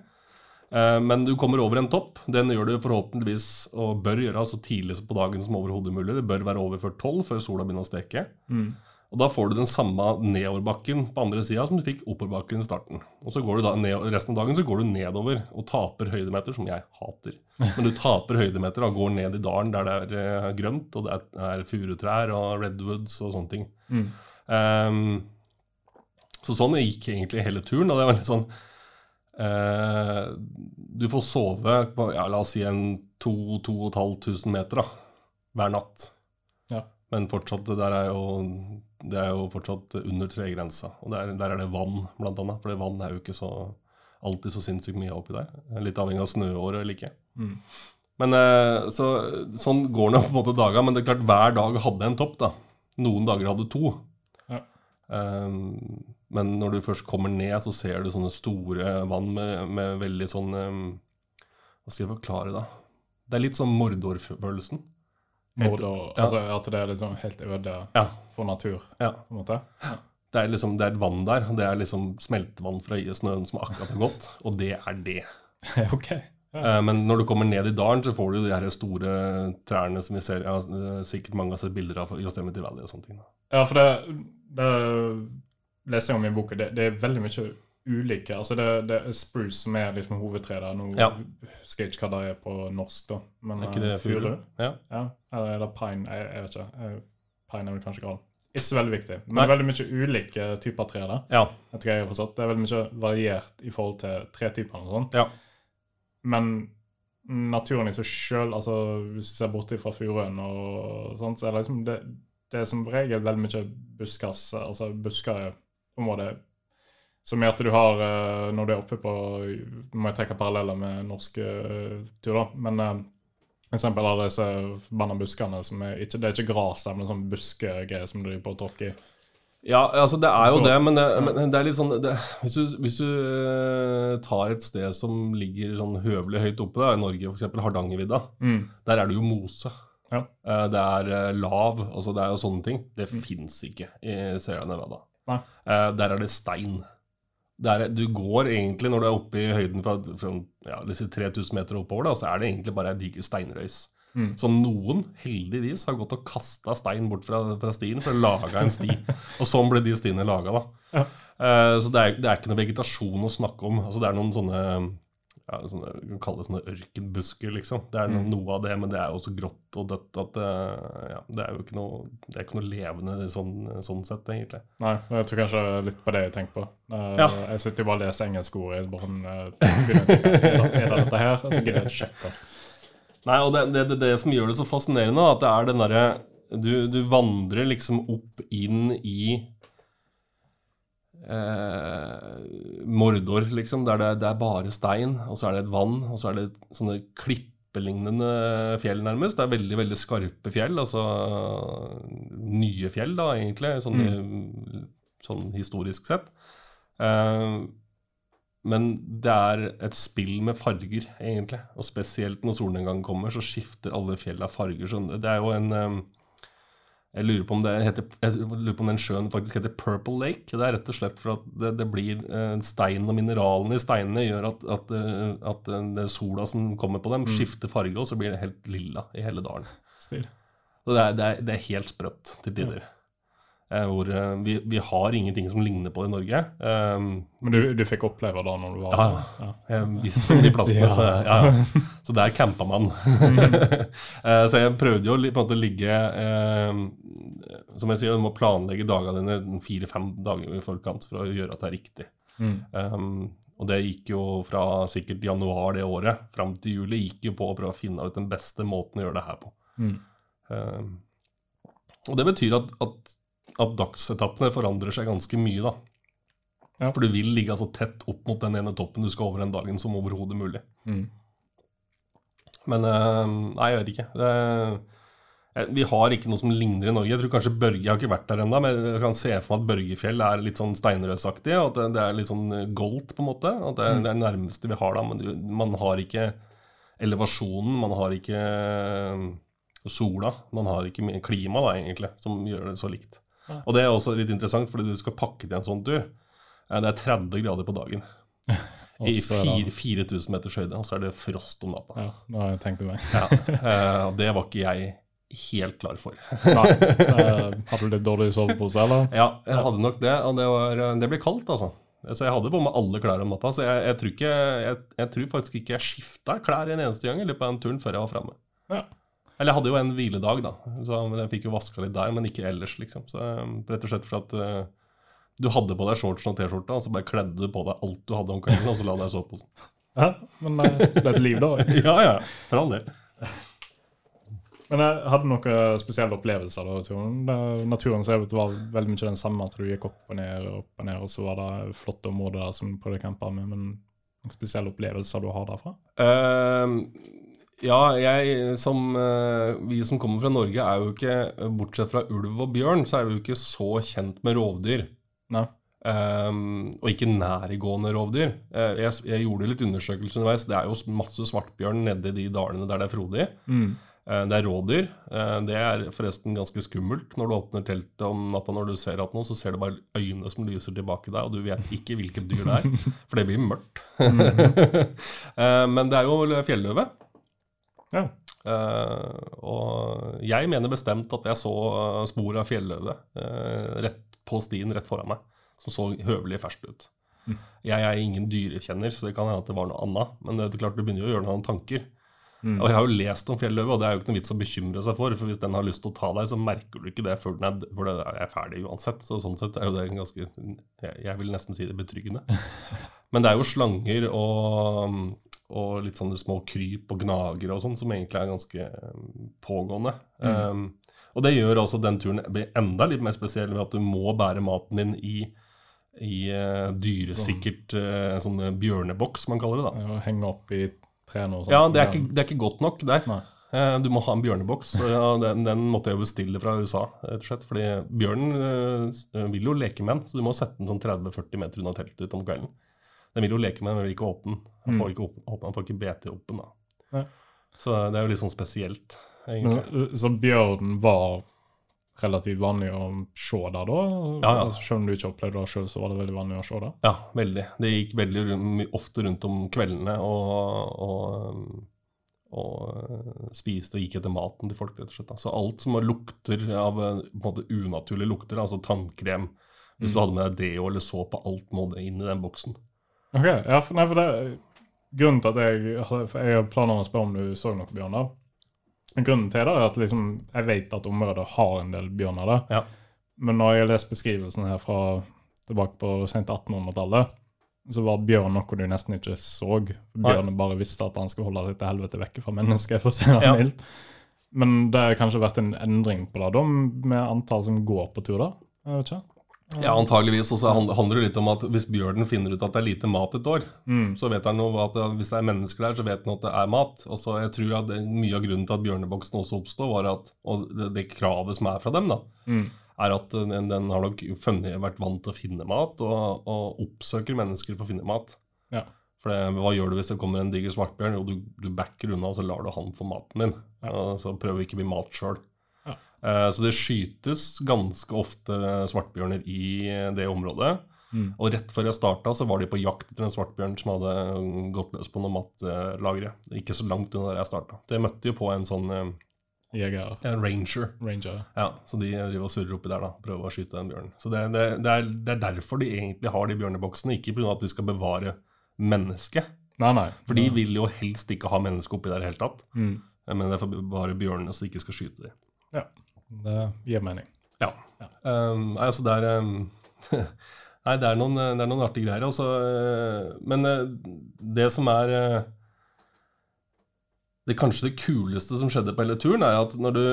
S2: Eh, men du kommer over en topp. Den gjør du forhåpentligvis, og bør gjøre, så tidlig på dagen som overhodet mulig. Det bør være over før tolv, før sola begynner å steke.
S1: Mm.
S2: Og da får du den samme nedoverbakken på andre sida som du fikk oppoverbakken i starten. Og så går du da ned, resten av dagen så går du nedover og taper høydemeter, som jeg hater. Men du taper høydemeter og går ned i dalen der det er eh, grønt, og det er, er furutrær og redwoods og sånne ting.
S1: Mm.
S2: Um, så sånn gikk egentlig hele turen. Og det var litt sånn Uh, Du får sove på ja, la oss si en 2500 meter da, hver natt. Men fortsatt, er jo, det er jo fortsatt under tregrensa. Og der, der er det vann, blant annet. For vann er jo ikke så, alltid så sinnssykt mye oppi der. Litt avhengig av snøåret eller ikke.
S1: Mm.
S2: Men eh, så, Sånn går det på en måte dager. Men det er klart hver dag hadde en topp. da. Noen dager hadde to.
S1: Ja.
S2: Um, men når du først kommer ned, så ser du sånne store vann med, med veldig sånn um, Hva skal jeg forklare, da? Det er litt sånn Mordor-følelsen.
S1: Mord og,
S2: Ja.
S1: Altså at det er liksom helt øde
S2: Ja.
S1: for natur,
S2: ja.
S1: på en måte.
S2: Det er liksom, det er et vann der. og Det er liksom smeltevann fra snøen som akkurat har gått. Og det er det.
S1: ok.
S2: Eh, Men når du kommer ned i dalen, så får du de her store trærne som vi ser ja, eh, Sikkert mange har sett bilder av Yosemite Valley og sånne ting.
S1: Ja, for det, det leser jeg om i boka. Det, det er veldig mye ulike. Altså det, det er spruce som er liksom hovedtreet der. Nå
S2: Ja.
S1: husker jeg ikke hva det er på norsk, da. Men,
S2: Er ikke det
S1: eh,
S2: furu? Ja.
S1: Ja, eller er det pine? Jeg, jeg vet ikke. Eh, Pine er vel kanskje gran. Ikke så veldig viktig. Men
S2: Nei.
S1: det veldig mye ulike typer tre der.
S2: ja.
S1: Tror jeg har forstått. Det er veldig mye variert i forhold til tretypene og sånn.
S2: Ja.
S1: Men naturen i seg sjøl, altså hvis du ser bort fra furuen og sånt, så er det liksom det, det er som regel veldig mye buskas, altså buskeområder. Som gjør at du har eh, Når du er oppe på Nå må jeg trekke paralleller med norske turer. Men uh, for eksempel alle disse forbanna buskene som er ikke, Det er ikke gras der, men sånn buskegreier som du driver på og tråkker i.
S2: Ja, altså det er jo
S1: Så-
S2: det, men det, men det er litt sånn det, Hvis du, hvis du eh, tar et sted som ligger sånn høvelig høyt oppe, da, i Norge f.eks. Hardangervidda,
S1: Mm.
S2: der er det jo mose.
S1: Ja.
S2: Eh, Det er eh, lav, altså det er jo sånne ting. Det fins ikke i Sierra Nevada.
S1: Nei.
S2: Eh, Der er det stein. Er- du går egentlig, når du er oppe i høyden fra, fra ja, disse 3000 meter oppover, da, så er det egentlig bare ei diger steinrøys.
S1: Mm.
S2: Så noen, heldigvis, har gått og kasta stein bort fra, fra stien for å lage en sti. og sånn ble de stiene laga, da.
S1: Ja.
S2: Uh, så det er, det er ikke noe vegetasjon å snakke om. Altså, det er noen sånne ja, sånne, kan kalle det sånne ørkenbusker, liksom. Det er
S1: Mm.
S2: noe av det, men det er jo så grått og dødt at eh, ja, det er jo ikke noe, det er ikke noe levende sånn, sånn sett, egentlig.
S1: Nei, jeg tror kanskje litt på det jeg tenker på. Eh,
S2: Ja.
S1: Jeg sitter jo bare og leser engelske ord. i eh, å tenke, er det- dette her? Så gidder jeg ikke sjekke.
S2: Nei, og det det, det, det som gjør det så fascinerende, at det er den derre du, du vandrer liksom opp inn i eh, Mordor, liksom, der det, det er bare stein, og så er det et vann, og så er det sånne klippelignende fjell, nærmest. Det er veldig, veldig skarpe fjell, altså nye fjell, da, egentlig, sånn, sånn historisk sett. Eh, men det er et spill med farger, egentlig. Og spesielt når solnedgangen kommer, så skifter alle fjella farger. Så det er jo en eh, jeg lurer, på om det heter, lurer på om den sjøen faktisk heter Purple Lake. Det er rett og slett for at det, det blir steinen stein og mineralene i steinene gjør at, at, eh, at eh, det sola som kommer på dem, skifter farge, og så blir det helt lilla i hele dalen.
S1: Stil.
S2: Så det er, det er, det er helt sprøtt til tider. Eh, hvor eh, vi, vi har ingenting som ligner på det i Norge. Um,
S1: Men du, du fikk oppleve det når du var
S2: Ja.
S1: ja.
S2: Jeg visste om de plassene,
S1: Ja.
S2: så, ja, ja. så der campa man. Eh, så jeg prøvde jo på en måte å ligge eh, Som jeg sier, du må planlegge dagene dine fire-fem dager i forkant for å gjøre at det er riktig.
S1: Mm.
S2: Um, og det gikk jo fra sikkert januar det året fram til juli gikk jo på å prøve å finne ut den beste måten å gjøre det her på.
S1: Mm.
S2: Um, og det betyr at, at, at dagsetappene forandrer seg ganske mye, da.
S1: Ja.
S2: For du vil ligge så tett opp mot den ene toppen du skal over den dagen som overhodet mulig.
S1: Mm.
S2: Men eh, Nei, jeg vet ikke. Det, Eh, Vi har ikke noe som ligner i Norge. Jeg tror kanskje Børge, jeg har ikke vært der ennå, men jeg kan se for meg at Børgefjell er litt sånn steinrøsaktig. Og at det, er litt sånn eh, goldt, på en måte. At det, er- det er det nærmeste vi har da. Men man har ikke elevasjonen, man har ikke eh, sola. Man har ikke klima, da, egentlig, som gjør det så likt. Og det er også litt interessant, fordi du skal pakke til en sånn tur. Eh, Det er 30 grader på dagen. I
S1: så er det-
S2: fire- 4000 meters høyde, og så er det frost om natta.
S1: Ja, har jeg tenkt meg.
S2: Ja, eh, det var ikke jeg helt klar for.
S1: Nei. Eh, Hadde du litt dårlig sovepose, eller?
S2: Ja, jeg hadde nok det, og det, var, det ble kaldt, altså. Så jeg hadde på meg alle klær om natta, så jeg, jeg, tror, ikke, jeg, jeg tror faktisk ikke jeg skifta klær en eneste gang i løpet av den turen før jeg var framme.
S1: Ja.
S2: Eller jeg hadde jo en hviledag, da, så jeg fikk jo vaska litt der, men ikke ellers, liksom. Så eh, Rett og slett fordi at uh, du hadde på deg shortsen og T-skjorta, og så bare kledde du på deg alt du hadde om kvelden, og så la deg i soveposen.
S1: Ja, men eh, det er et liv, da.
S2: ja, ja, for all del.
S1: Men jeg hadde noen spesielle opplevelser da, turen. Det- Naturen ser ut å veldig mye den samme, at du gikk opp og ned og opp og ned, og så var det flotte områder der som du prøvde å campe med, men noen spesielle opplevelser du har derfra?
S2: Ehm, ja, jeg som eh, Vi som kommer fra Norge, er jo ikke Bortsett fra ulv og bjørn, så er vi jo ikke så kjent med rovdyr.
S1: Nei?
S2: Um, og ikke nærgående rovdyr. Eh, jeg, jeg gjorde litt undersøkelser underveis. Det er jo masse svartbjørn nede i de dalene der det er frodig.
S1: Mm.
S2: Eh, det er rådyr. Eh, det er forresten ganske skummelt. Når du åpner teltet om natta når du ser at noe, så ser du bare øyne som lyser tilbake deg, og du vet ikke hvilket dyr det er. For det blir mørkt. Eh, Men det er jo fjelløve.
S1: Ja.
S2: Uh, og jeg mener bestemt at jeg så eh, spor av fjelløve uh, rett på stien rett foran meg, som så høvelig ferskt ut.
S1: Mm.
S2: Jeg er ingen dyrekjenner, så det kan hende at det var noe annet. Men det er klart du begynner jo å gjøre noen tanker.
S1: Mm.
S2: Og jeg har jo lest om fjelløve, og det er jo ikke noe vits å bekymre seg for. For hvis den har lyst til å ta deg, så merker du ikke det før den er, for det er ferdig uansett. Så sånn sett er jo det ganske Jeg, jeg vil nesten si det betryggende. Men det er jo slanger og, og litt sånne små kryp og gnagere og sånn som egentlig er ganske pågående. pågående. Um, og det gjør også den turen enda litt mer spesiell ved at du må bære maten din i i uh, dyresikkert uh, sånn bjørneboks, som man kaller det. da.
S1: Ja, Henge opp i trærne og sånt.
S2: Ja, det er, ikke, det er ikke godt nok der. Eh, Du må ha en bjørneboks. Ja, den, den måtte jeg bestille fra USA, rett og slett. Fordi bjørnen eh, vil jo leke med den, så du må sette den sånn 30-40 meter unna teltet ditt om kvelden. Den vil jo leke med den, men vil ikke åpne den. Han får ikke, åpne, Den han får ikke bete opp den. da.
S1: Nei.
S2: Så det er jo litt sånn spesielt, egentlig.
S1: Men, så bjørnen var relativt vanlig å se der da?
S2: Ja, ja.
S1: Altså, selv om du ikke opplevde det sjøl, så var det veldig vanlig å se det?
S2: Ja, veldig. Det gikk veldig ofte rundt om kveldene og, og, og eh, spiste og gikk etter maten til folk, rett og slett. Så alt som lukter av eh, måte unaturlige lukter, altså tannkrem Hvis du hadde med deg deo eller så på alt, det inn i den boksen.
S1: Ok, ja, for, nei, for det Grunnen til at jeg, for jeg har planer om å spørre om du så noen bjørner. Grunnen til det er at liksom, jeg vet at området har en del bjørner der.
S2: Ja.
S1: Men når jeg har lest beskrivelsen her fra tilbake på sent 1800-tallet, så var bjørn noe du nesten ikke så. Bjørnen bare visste at han skulle holde seg til helvete vekke fra mennesker. for å se det
S2: Ja.
S1: mildt. Men det har kanskje vært en endring på det, da, med antall som går på tur da? Jeg vet ikke.
S2: Ja, antageligvis. Og så handler det litt om at hvis bjørnen finner ut at det er lite mat et år,
S1: Mm.
S2: så vet han at hvis det er mennesker der, så vet han at det er mat. Og så jeg tror at det, Mye av grunnen til at bjørneboksen også oppstod, var at, og det, det kravet som er fra dem, da,
S1: Mm.
S2: er at den, den har nok funnet, vært vant til å finne mat, og, og oppsøker mennesker for å finne mat.
S1: Ja.
S2: For det, hva gjør du hvis det kommer en diger svartbjørn? Jo, du, du backer unna, og så lar du han få maten din.
S1: Ja.
S2: Så prøver ikke bli mat sjøl. Eh, så det skytes ganske ofte svartbjørner i det området.
S1: Mm.
S2: Og rett før jeg starta, så var de på jakt etter en svartbjørn som hadde gått løs på noen matlagre. Ikke så langt unna der jeg starta. Jeg møtte jo på en sånn eh,
S1: Jeger,
S2: en ranger.
S1: ranger.
S2: Ja, Så de driver og surrer oppi der, da. Prøver å skyte den bjørnen. Så det, det, det, er, det er derfor de egentlig har de bjørneboksene. Ikke pga. at de skal bevare mennesket.
S1: Nei, nei.
S2: For de vil jo helst ikke ha mennesket oppi der i det hele tatt.
S1: Mm.
S2: Men det er for å bevare bjørnene, så de ikke skal skyte dem.
S1: Ja, det gir mening.
S2: Ja. Um, nei, altså det er um, Nei, det er noen, det er noen artige greier. Altså, uh, men uh, det som er uh, Det kanskje det kuleste som skjedde på hele turen, er at når du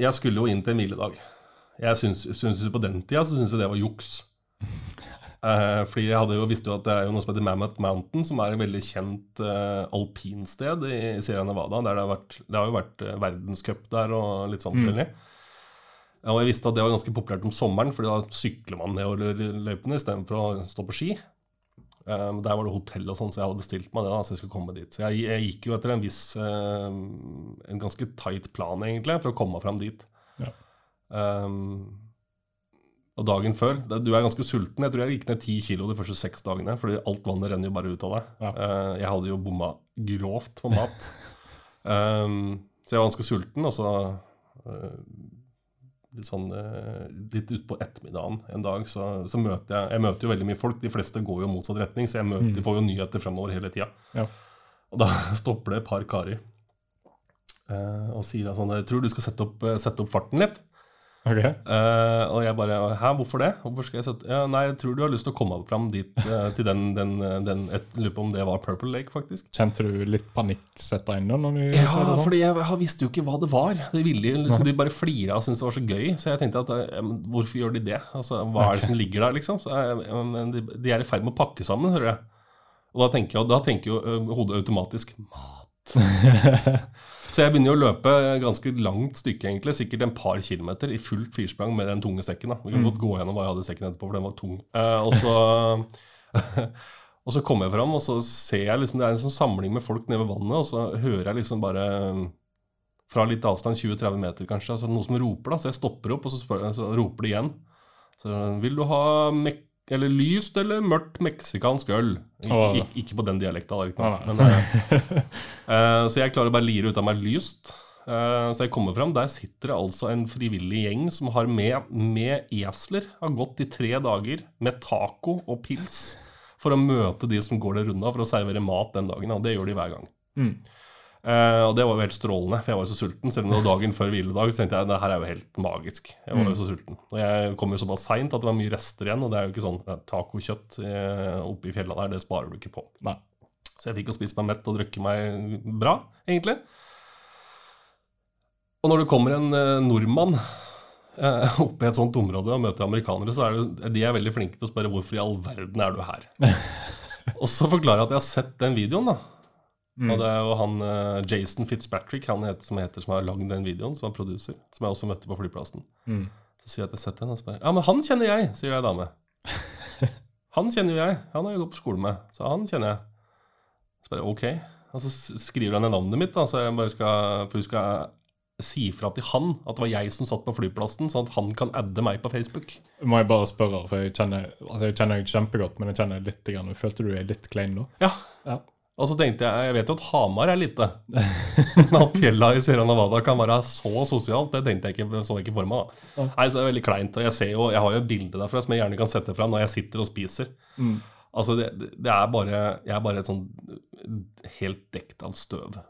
S2: Jeg skulle jo inn til en hviledag. Jeg syns, syns På den tida så syns jeg det var juks. Eh, fordi jeg hadde jo, visste jo at det er jo noe som heter Mammoth Mountain, som er et veldig kjent eh, alpinsted i Sierra Nevada. Der det, har vært, det har jo vært eh, verdenscup der og litt sånn forskjellig. Ja, Og jeg visste at det var ganske populært om sommeren, fordi da sykler man nedover løypene istedenfor å stå på ski. Um, der var det hotell og sånn, så jeg hadde bestilt meg det. da, så jeg skulle komme dit. Så jeg, jeg gikk jo etter en viss um, En ganske tight plan, egentlig, for å komme meg fram dit.
S1: Ja.
S2: Um, og dagen før da- Du er ganske sulten. Jeg tror jeg gikk ned ti kilo de første seks dagene. Fordi alt vannet renner jo bare ut av deg.
S1: Ja.
S2: Uh, jeg hadde jo bomma grovt på mat. så jeg var ganske sulten, og så eh, litt sånn eh, Litt utpå ettermiddagen en dag så, så møter jeg Jeg møter jo veldig mye folk. De fleste går jo motsatt retning, så jeg møter, får jo nyheter fremover hele tida.
S1: Ja.
S2: Og da stopper det et par karer eh, og sier sånn Jeg tror du skal sette opp, eh, sette opp farten litt.
S1: Ok.
S2: Uh, og jeg bare Hæ, hvorfor det? Hvorfor skal jeg sette ja, Nei, jeg tror du har lyst til å komme fram dit uh, til den, den, den et, lurer på om det var Purple Lake, faktisk.
S1: Kjente du litt panikk sette inn da?
S2: Ja,
S1: det
S2: fordi jeg, jeg visste jo ikke hva det var. De, ville, liksom, de bare flira og syntes det var så gøy. Så jeg tenkte at eh, hvorfor gjør de det? Altså, Hva er det som ligger der, liksom? Så, jeg, de, de er i ferd med å pakke sammen, hører jeg. Og da tenker, jeg, da tenker jo hodet automatisk mat. Så jeg begynner jo å løpe ganske langt stykke, egentlig, sikkert en par kilometer, i fullt firsprang med den tunge sekken. da. Vi kan godt gå gjennom hva jeg hadde i sekken etterpå, for den var tung. Eh, og så Og så kommer jeg fram, og så ser jeg liksom det er en sånn samling med folk nede ved vannet, og så hører jeg liksom bare fra litt avstand, 20-30 meter kanskje, altså noe som roper. da, Så jeg stopper opp, og så, spør, så roper de igjen. Så vil du ha mek eller lyst eller mørkt meksikansk øl? Ikke,
S1: Åh.
S2: ikke, ikke på den dialekta, riktignok. uh, eh, eh, så jeg klarer bare å lire ut av meg lyst. Uh, så jeg kommer fram, der sitter det altså en frivillig gjeng som har med, med esler. Har gått i tre dager med taco og pils for å møte de som går der runda for å servere mat den dagen. Og det gjør de hver gang.
S1: Mm.
S2: Eh, og det var jo helt strålende, for jeg var jo så sulten. Selv om det var dagen før hviledag, så tenkte jeg det her er jo helt magisk. Jeg var jo så sulten. Og jeg kom jo såpass seint at det var mye rester igjen, og det er jo ikke sånn tacokjøtt eh, oppe i fjella der, det sparer du ikke på.
S1: Nei.
S2: Så jeg fikk jo spist meg mett og drukket meg bra, egentlig. Og når det kommer en eh, nordmann uh, oppe i et sånt område og møter amerikanere, så er det, de er veldig flinke til å spørre hvorfor i all verden er du her? og så forklarer jeg at jeg har sett den videoen, da.
S1: Mm.
S2: Og det er jo han eh, Jason Fitzpatrick han heter, som, heter, som har lagd den videoen, som er producer, som jeg også møtte på flyplassen.
S1: Mm.
S2: Så sier jeg at jeg har sett den, og spør Ja, men han kjenner jeg, sier jeg dame. Han kjenner jo jeg. Han har jeg gått på skole med, så han kjenner jeg. Så bare ok. Og så skriver han ned navnet mitt, da, så jeg bare skal For hun skal si fra til han at det var jeg som satt på flyplassen, sånn at han kan adde meg på Facebook.
S1: Må jeg bare spørre, for jeg kjenner, altså jeg kjenner kjempegodt, men jeg kjenner litt grann. Følte du deg litt klein nå?
S2: Ja.
S1: Ja.
S2: Og så tenkte jeg Jeg vet jo at Hamar er lite. Men at fjella i Sierra Nevada kan være så sosialt, det tenkte jeg ikke, så jeg ikke for meg. da Nei, så er det veldig kleint. Og jeg ser jo, jeg har jo bilde derfra som jeg gjerne kan sette fram når jeg sitter og spiser.
S1: Mm.
S2: Altså, det, det er bare Jeg er bare et sånn helt dekt av støv.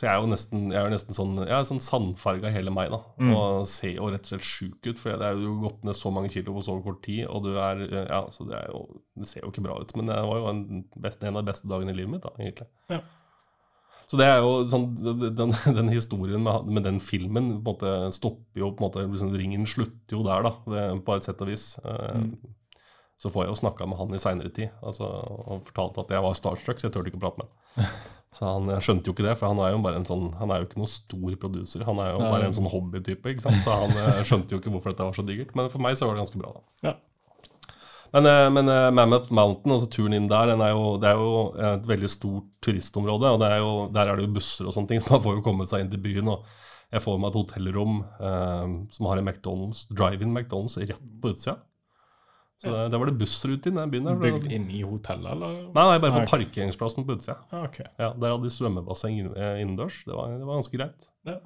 S2: Så jeg er jo nesten, jeg er nesten sånn Jeg er sånn sandfarga hele meg, da.
S1: Mm.
S2: Og ser jo rett og slett sjuk ut, for det er jo gått ned så mange kilo på så kort tid, og du er Ja, så det er jo Det ser jo ikke bra ut, men det var jo en, best, en av de beste dagene i livet mitt, da, egentlig.
S1: Ja.
S2: Så det er jo sånn Den, den historien med, med den filmen på en måte stopper jo på en måte liksom, Ringen slutter jo der, da, på et sett og vis. Eh,
S1: Mm.
S2: Så får jeg jo snakka med han i seinere tid, altså, og fortalte at jeg var starstruck, så jeg turte ikke å prate med han. Så han jeg skjønte jo ikke det, for han er jo bare en sånn Han er jo ikke noen stor produser, han er jo bare en sånn hobbytype, ikke sant. Så han eh, skjønte jo ikke hvorfor dette var så digert. Men for meg så var det ganske bra, da.
S1: Ja.
S2: Men, eh, men eh, Mammoth Mountain, altså turen inn der, den er jo, det er jo et veldig stort turistområde. Og det er jo, der er det jo busser og sånne ting, så man får jo kommet seg inn til byen. og jeg får meg et hotellrom eh, som har en McDonald's, drive-in McDonald's rett på utsida. Så det, det, var det bussrute i den byen. der.
S1: Bygd inn i hotellet, eller?
S2: Nei, nei, bare på
S1: okay.
S2: parkeringsplassen på utsida.
S1: Ah, okay.
S2: Ja, der hadde de svømmebasseng eh, innendørs. Det var, det var ganske greit.
S1: Ja.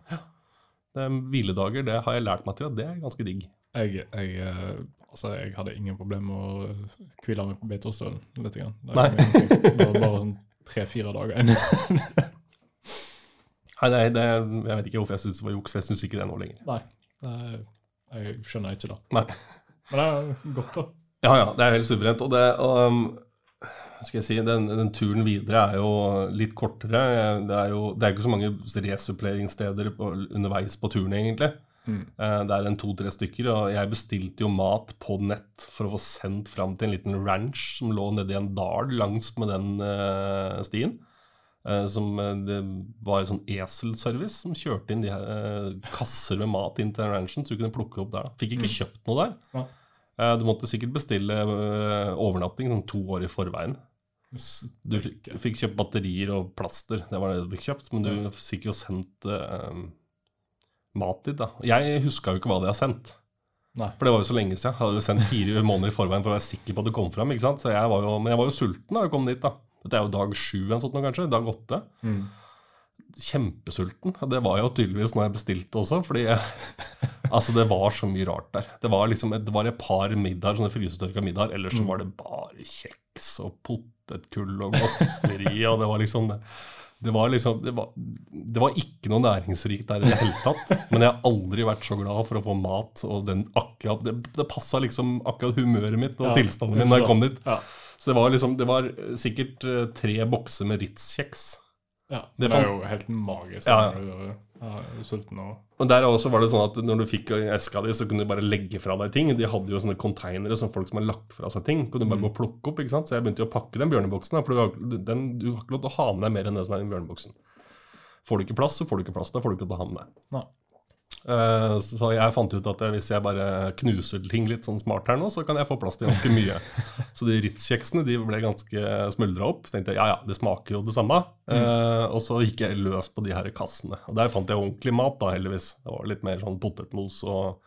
S2: Det, hviledager det har jeg lært meg til at det er ganske digg.
S1: Jeg, jeg, eh, altså, jeg hadde ingen problem med å hvile meg på Beitostølen litt. Grann. Det,
S2: Nei.
S1: var bare sånn tre-fire dager.
S2: Nei, nei det, jeg vet ikke hvorfor jeg syns det var juks. Jeg syns ikke det nå lenger.
S1: Nei, jeg skjønner ikke det.
S2: Nei.
S1: Men det er godt, da.
S2: Ja, ja, det er helt suverent. Og det um, skal jeg si, den, den turen videre er jo litt kortere. Det er jo det er ikke så mange resuppleringssteder underveis på turen, egentlig.
S1: Mm.
S2: Eh, det er en to-tre stykker, og jeg bestilte jo mat på nett for å få sendt fram til en liten ranch som lå nedi en dal langs med den uh, stien. Eh, som Det var en sånn eselservice som kjørte inn de her kasser med mat inn til den ranchen, så du kunne plukke opp der. Fikk ikke kjøpt noe der.
S1: Ja.
S2: Eh, Du måtte sikkert bestille eh, overnatting sånn to år i forveien. Du fikk, fikk kjøpt batterier og plaster, det var det du fikk kjøpt. Men du fikk jo sendt eh, mat dit, da. Jeg huska jo ikke hva de har sendt.
S1: Nei.
S2: For det var jo så lenge siden. Jeg hadde jo sendt fire måneder i forveien for å være sikker på at det kom fram. ikke sant? Jeg jo, men jeg var jo sulten da jeg kom dit. da. Dette er jo dag sju en sånn, kanskje. Dag åtte.
S1: Mm.
S2: Kjempesulten. Det var jeg jo tydeligvis når jeg bestilte også, fordi jeg, altså det var så mye rart der. Det var liksom det var et par middager, sånne frysetørka middager, ellers så var det bare kjeks og potetgull og godteri, og det var liksom det. Det var liksom det var, det var ikke noe næringsrikt der i det hele tatt. Men jeg har aldri vært så glad for å få mat. Og den akkurat, det, det passa liksom akkurat humøret mitt og
S1: Ja,
S2: tilstanden min da jeg kom dit.
S1: Ja.
S2: Så det var liksom, det var sikkert eh, tre bokser med Ritz-kjeks.
S1: Ja.
S2: Det
S1: er jo helt magisk
S2: Ja, ja.
S1: ja, og
S2: der også var det sånn at når du fikk eska di, så kunne du bare legge fra deg ting. De hadde jo sånne containere som folk som har lagt fra seg ting. Kunne du bare gå og plukke opp, ikke sant? Så jeg begynte jo å pakke den bjørneboksen. For du har, den, du har ikke lov til å ha med deg mer enn det som er i bjørneboksen. Får du ikke plass, så får du ikke plass. Da får du ikke lov til å ha med deg. Eh, så jeg fant ut at hvis jeg bare knuser ting litt sånn smart her nå, så kan jeg få plass til ganske mye. så de Ritz-kjeksene de ble ganske smuldra opp. Så tenkte jeg ja ja, det smaker jo det samme. Mm. og så gikk jeg løs på de her kassene. Og der fant jeg ordentlig mat, da, heldigvis. Det var litt mer sånn potetmos og,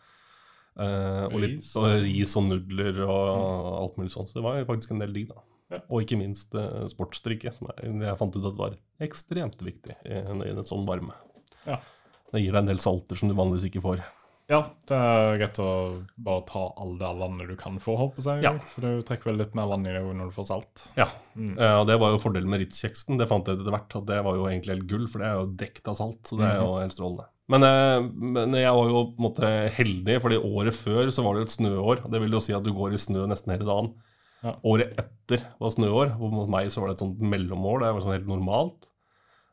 S2: eh, og, litt,
S1: Ris.
S2: og ris og nudler og alt mulig sånn. Så det var faktisk en del digg, da.
S1: Ja.
S2: Og ikke minst uh, sportsdrikke, som jeg, jeg fant ut at var ekstremt viktig i, en- i en sånn varme.
S1: Ja.
S2: Det gir deg en del salter som du vanligvis ikke får.
S1: Ja, det er greit å bare ta all det vannet du kan få, å si.
S2: Ja.
S1: For du trekker vel litt mer vann i det når du får salt.
S2: Ja,
S1: Mm.
S2: uh, det var jo fordelen med Ritz-kjeksen. Det fant jeg ut etter hvert, at det var jo egentlig helt gull, for det er jo dekt av salt. Så det er jo helt strålende. Men, eh, men jeg var jo på en måte heldig, fordi året før så var det jo et snøår. Det vil jo si at du går i snø nesten hele dagen.
S1: Ja.
S2: Året etter var snøår, og mot meg så var det et sånt mellomår. Det var sånn helt normalt.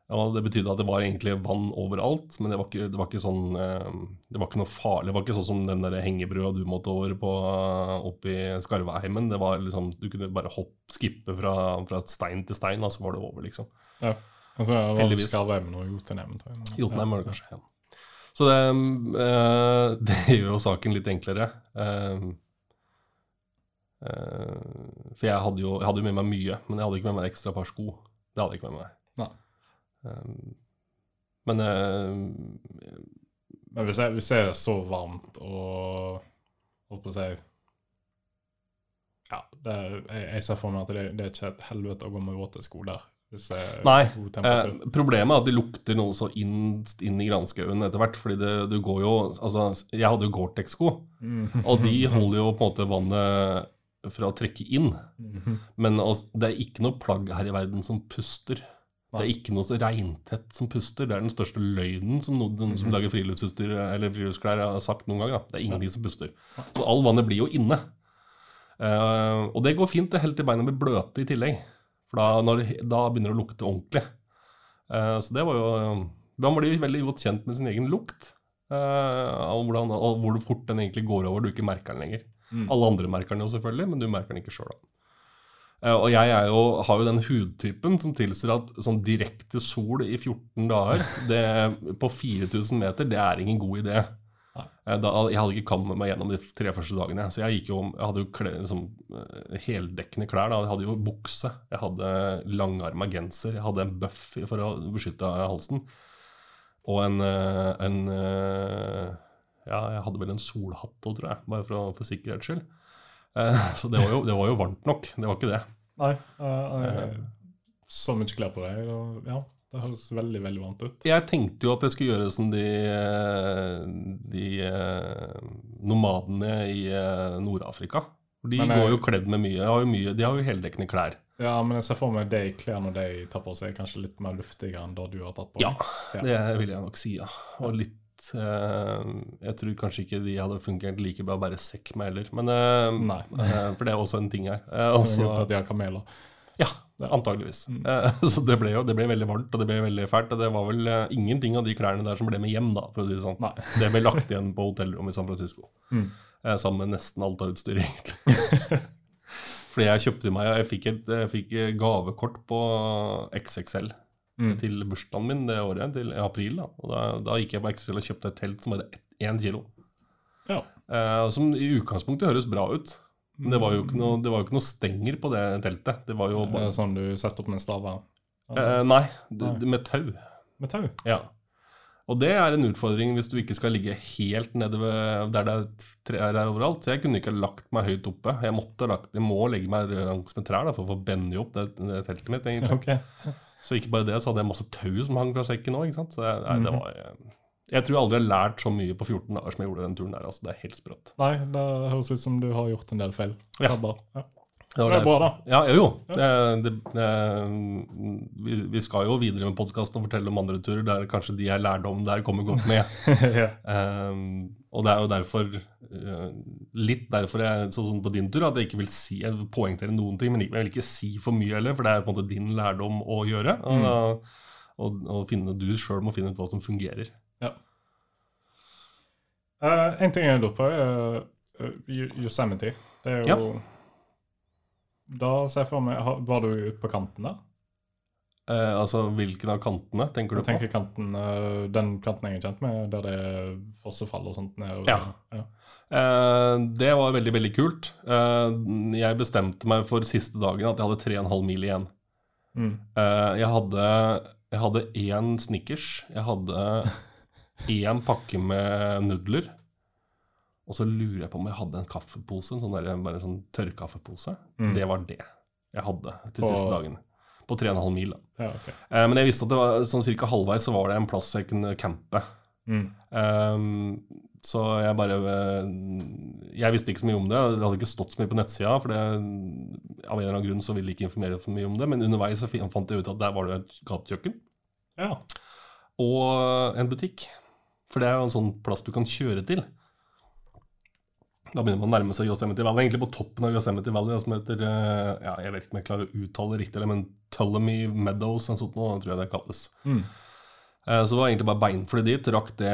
S2: Ja, det betydde at det var egentlig vann overalt, men det var ikke, det var ikke sånn eh, Det var ikke noe farlig. Det var ikke sånn som den der hengebrua du måtte over på oppe i Skarveheimen. Det var liksom, Du kunne bare hopp, skippe fra, fra stein til stein, og så var det over, liksom.
S1: Ja. Altså, det var
S2: Heldigvis.
S1: Skarveheimen og Jotunheimen. tror jeg.
S2: Jotunheim var det kanskje. Ja. Så det, øh, det gjør jo saken litt enklere. Uh, uh, for jeg hadde, jo, jeg hadde jo med meg mye, men jeg hadde ikke med meg ekstra par sko. Det hadde jeg ikke med meg.
S1: Nei.
S2: Eh, men eh,
S1: Men hvis, jeg, hvis det er så varmt og Holdt på å si Ja, det, er- jeg, jeg ser for meg at det, det er ikke et helvete å gå med våte sko der. Er
S2: Nei, Eh, problemet er at det lukter noe så inn, inn i granskauen etter hvert. Fordi det, du går jo Altså, jeg hadde jo Gore-Tex-sko,
S1: Mm.
S2: og de holder jo på en måte vannet fra å trekke inn.
S1: Mhm.
S2: Men altså, det er ikke noe plagg her i verden som puster. Det er ikke noe så regntett som puster. Det er den største løgnen som noen som lager friluftsutstyr eller friluftsklær har sagt noen gang. Da. Det er ingenting som puster. Så all vannet blir jo inne. Uh, og det går fint det helt til beina blir bløte i tillegg. For da, når, da begynner det å lukte ordentlig. Uh, så det var jo Man blir veldig godt kjent med sin egen lukt. Uh, og, hvordan, og hvor fort den egentlig går over, du ikke merker den lenger.
S1: Mm.
S2: Alle andre merker den jo selvfølgelig, men du merker den ikke sjøl. Og jeg er jo, har jo den hudtypen som tilsier at sånn direkte sol i 14 dager det, på 4000 meter, det er ingen god idé. Eh, Da, jeg hadde ikke kommet meg gjennom de tre første dagene. Så jeg, jo, jeg hadde jo klær, liksom, eh, heldekkende klær. Da. Jeg hadde jo bukse, jeg hadde langarma genser, jeg hadde en buff for å beskytte halsen. Og en, eh, en eh, Ja, jeg hadde vel en solhatt òg, tror jeg, bare for, for sikkerhets skyld. Eh, Så det var, jo, det var jo varmt nok, det var ikke det.
S1: Nei, jeg- så mye klær på deg, og ja, det høres veldig, veldig vant ut.
S2: Jeg tenkte jo at jeg skulle gjøre som de, eh, de eh, nomadene i Nord-Afrika. De
S1: eh,
S2: går jo kledd med mye. Har jo mye. De har jo heldekkende klær.
S1: Ja, men jeg ser for meg de klærne de tar på seg, kanskje litt mer luftige enn det du har tatt på
S2: Ja,
S1: ja,
S2: det vil jeg nok si, ja. Og litt Jeg tror kanskje ikke de hadde fungert like bra bare sekk med heller. Men, eh,
S1: Nei.
S2: eh, for det er også en ting her. Eh, også,
S1: at de har kameler.
S2: ja, Antageligvis. Eh, så det ble jo det ble veldig varmt, og det ble veldig fælt. Og det var vel eh, ingenting av de klærne der som ble med hjem, da, for å si det sånn.
S1: Nei.
S2: Det ble lagt igjen på hotellrommet i San Francisco.
S1: Mm.
S2: Eh, sammen med nesten alt av utstyr, egentlig. Fordi jeg kjøpte meg Jeg fikk et jeg fikk gavekort på XXL
S1: Mm.
S2: til bursdagen min det året, til april. da Og da, da gikk jeg på Excel og kjøpte et telt som hadde én kilo.
S1: Ja.
S2: Eh, som i utgangspunktet høres bra ut. Men det var jo ikke noe, det var jo ikke noe stenger på det teltet. Det var jo bare
S1: sånn du setter opp med staver
S2: eh, Nei, det, det med tau.
S1: med tau.
S2: Ja. Og det er en utfordring hvis du ikke skal ligge helt nede ved der det er trær er overalt. Så jeg kunne ikke lagt meg høyt oppe. Jeg måtte lagt, jeg må legge meg langs med trær da, for å få bende opp det, det teltet mitt. egentlig.
S1: Ok.
S2: Så ikke bare det, så hadde jeg masse tau som hang fra sekken òg. Var eh, Jeg tror jeg aldri har lært så mye på 14 dager som jeg gjorde den turen der. altså Det er helt sprøtt.
S1: Nei, det høres ut som du har gjort en del feil.
S2: Ja.
S1: Ja.
S2: Det
S1: Det er bra, da.
S2: Ja, jo, jo. Det, det, vi, skal jo videre med podkasten og fortelle om andre turer der kanskje de jeg lærte om der kommer godt med.
S1: ja.
S2: Um, og det er jo derfor Litt derfor jeg, sånn på din tur, at jeg ikke vil si Jeg poengtere noen ting, men jeg vil ikke si for mye heller, for det er på en måte din lærdom å gjøre. Og, og, og finne, du sjøl må finne ut hva som fungerer.
S1: Eh, en ting jeg lurer på, er uh, Yosemite. Det er jo
S2: Ja.
S1: Da ser jeg for meg Var du ute på kanten der?
S2: Eh, altså hvilken av kantene tenker du
S1: Jeg
S2: på?
S1: tenker kanten, uh, Den kanten jeg er kjent med, der det er fossefall og sånt. nedover.
S2: Ja.
S1: ja.
S2: Uh, det var veldig, veldig kult. Jeg bestemte meg for siste dagen at jeg hadde 3,5 mil igjen.
S1: Mm.
S2: Jeg hadde jeg hadde én Snickers, jeg hadde én pakke med nudler. Og så lurer jeg på om jeg hadde en kaffepose, en sånn der, bare en sånn tørrkaffepose.
S1: Mm.
S2: Det var det jeg hadde til
S1: På-
S2: siste dagen. På 3,5 mil.
S1: Ja, okay.
S2: Eh, men jeg visste at det var sånn cirka halvveis så var det en plass jeg kunne campe.
S1: Mm.
S2: Eh, så jeg bare Jeg visste ikke så mye om det. Det hadde ikke stått så mye på nettsida. For det, av en eller annen grunn så ville de ikke informere for mye om det. Men underveis så fant jeg ut at der var det et gatekjøkken
S1: Ja.
S2: og en butikk. For det er jo en sånn plass du kan kjøre til. Da begynner man å nærme seg Yosemite Valley. Egentlig på toppen av Yosemite Valley, som heter eh, ja, Jeg vet ikke om jeg klarer å uttale det riktig, eller, men Tullamy Meadows, en sånt noe, tror jeg det kalles.
S1: Mm.
S2: Eh, Så det var egentlig bare beinfly dit. Rakk det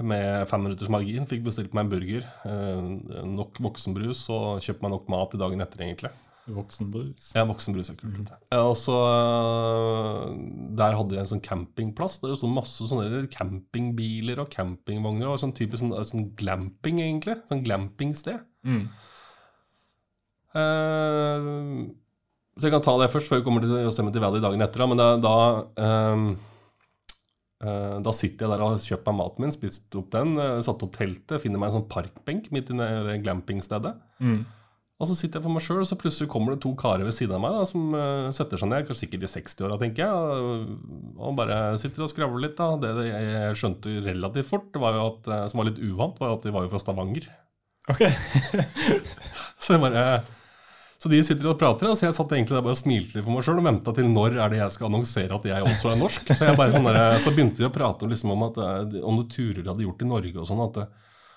S2: med fem minutters margin. Fikk bestilt meg en burger, eh, nok voksenbrus og kjøpt meg nok mat i dagen etter, egentlig.
S1: Voksenbrus.
S2: Ja, voksenbrus er kult. vet. Ja, og så eh, Der hadde jeg en sånn campingplass. Der det sto masse sånne campingbiler og campingvogner. Og sånn typisk sånn, sånn glamping, egentlig. Sånn glampingsted.
S1: Mm.
S2: Uh, så jeg kan ta det først, før vi kommer til Yosemite Valley dagen etter. Da. Men da, da, um, uh, da sitter jeg der og har kjøpt meg maten min, spist opp den, uh, satt opp teltet, finner meg en sånn parkbenk midt i det glampingstedet.
S1: Mm.
S2: Og så sitter jeg for meg sjøl, og så plutselig kommer det to karer ved siden av meg da, som uh, setter seg ned, kanskje sikkert i 60-åra, tenker jeg, og, og bare sitter og skravler litt. da. Det, det jeg skjønte relativt fort, det var jo at, eh, som var litt uvant, var jo at de var jo fra Stavanger.
S1: OK.
S2: Så bare så de sitter og prater, og så jeg satt egentlig der bare og smilte litt for meg sjøl og venta til når er det jeg skal annonsere at jeg også er norsk. Så, jeg bare, sånn så begynte de å prate liksom om, at, eh, om det turer de hadde gjort i Norge og sånn. at det,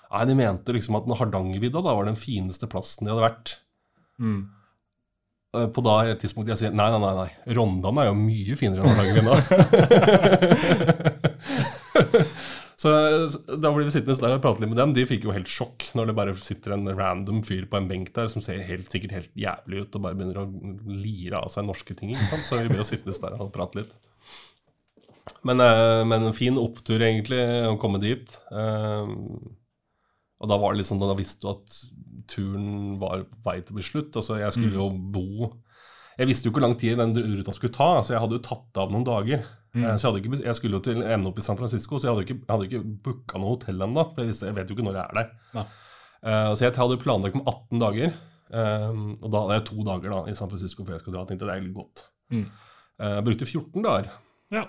S2: Nei, De mente liksom at den Hardangervidda da var den fineste plassen de hadde vært.
S1: Mm.
S2: Eh, På da et tidspunkt jeg sier nei, nei, nei, nei. Rondane er jo mye finere enn Hardangervidda. så da ble vi sittende der og prate litt med dem. De fikk jo helt sjokk når det bare sitter en random fyr på en benk der som ser helt, sikkert helt jævlig ut og bare begynner å lire av seg norske ting. ikke sant? Så vi ble jo sittende der og prate litt. Men, eh, men en fin opptur, egentlig, å komme dit. Eh, og da var det liksom, da visste du at turen var på vei til å bli slutt. Altså, jeg skulle jo bo Jeg visste jo ikke hvor lang tid den ruta skulle ta, så jeg hadde jo tatt av noen dager. Mm. Så jeg, ikke, jeg skulle jo til ende opp i San Francisco, så jeg hadde ikke, jeg hadde ikke booka noe hotell ennå. For jeg, visste, jeg vet jo ikke når jeg er der. Eh, så jeg hadde planlagt om 18 dager. Um, og da hadde jeg to dager da, i San Francisco før jeg skal dra. Tenkte det er litt godt.
S1: Mm.
S2: Uh, Jeg brukte 14 dager.
S1: Ja.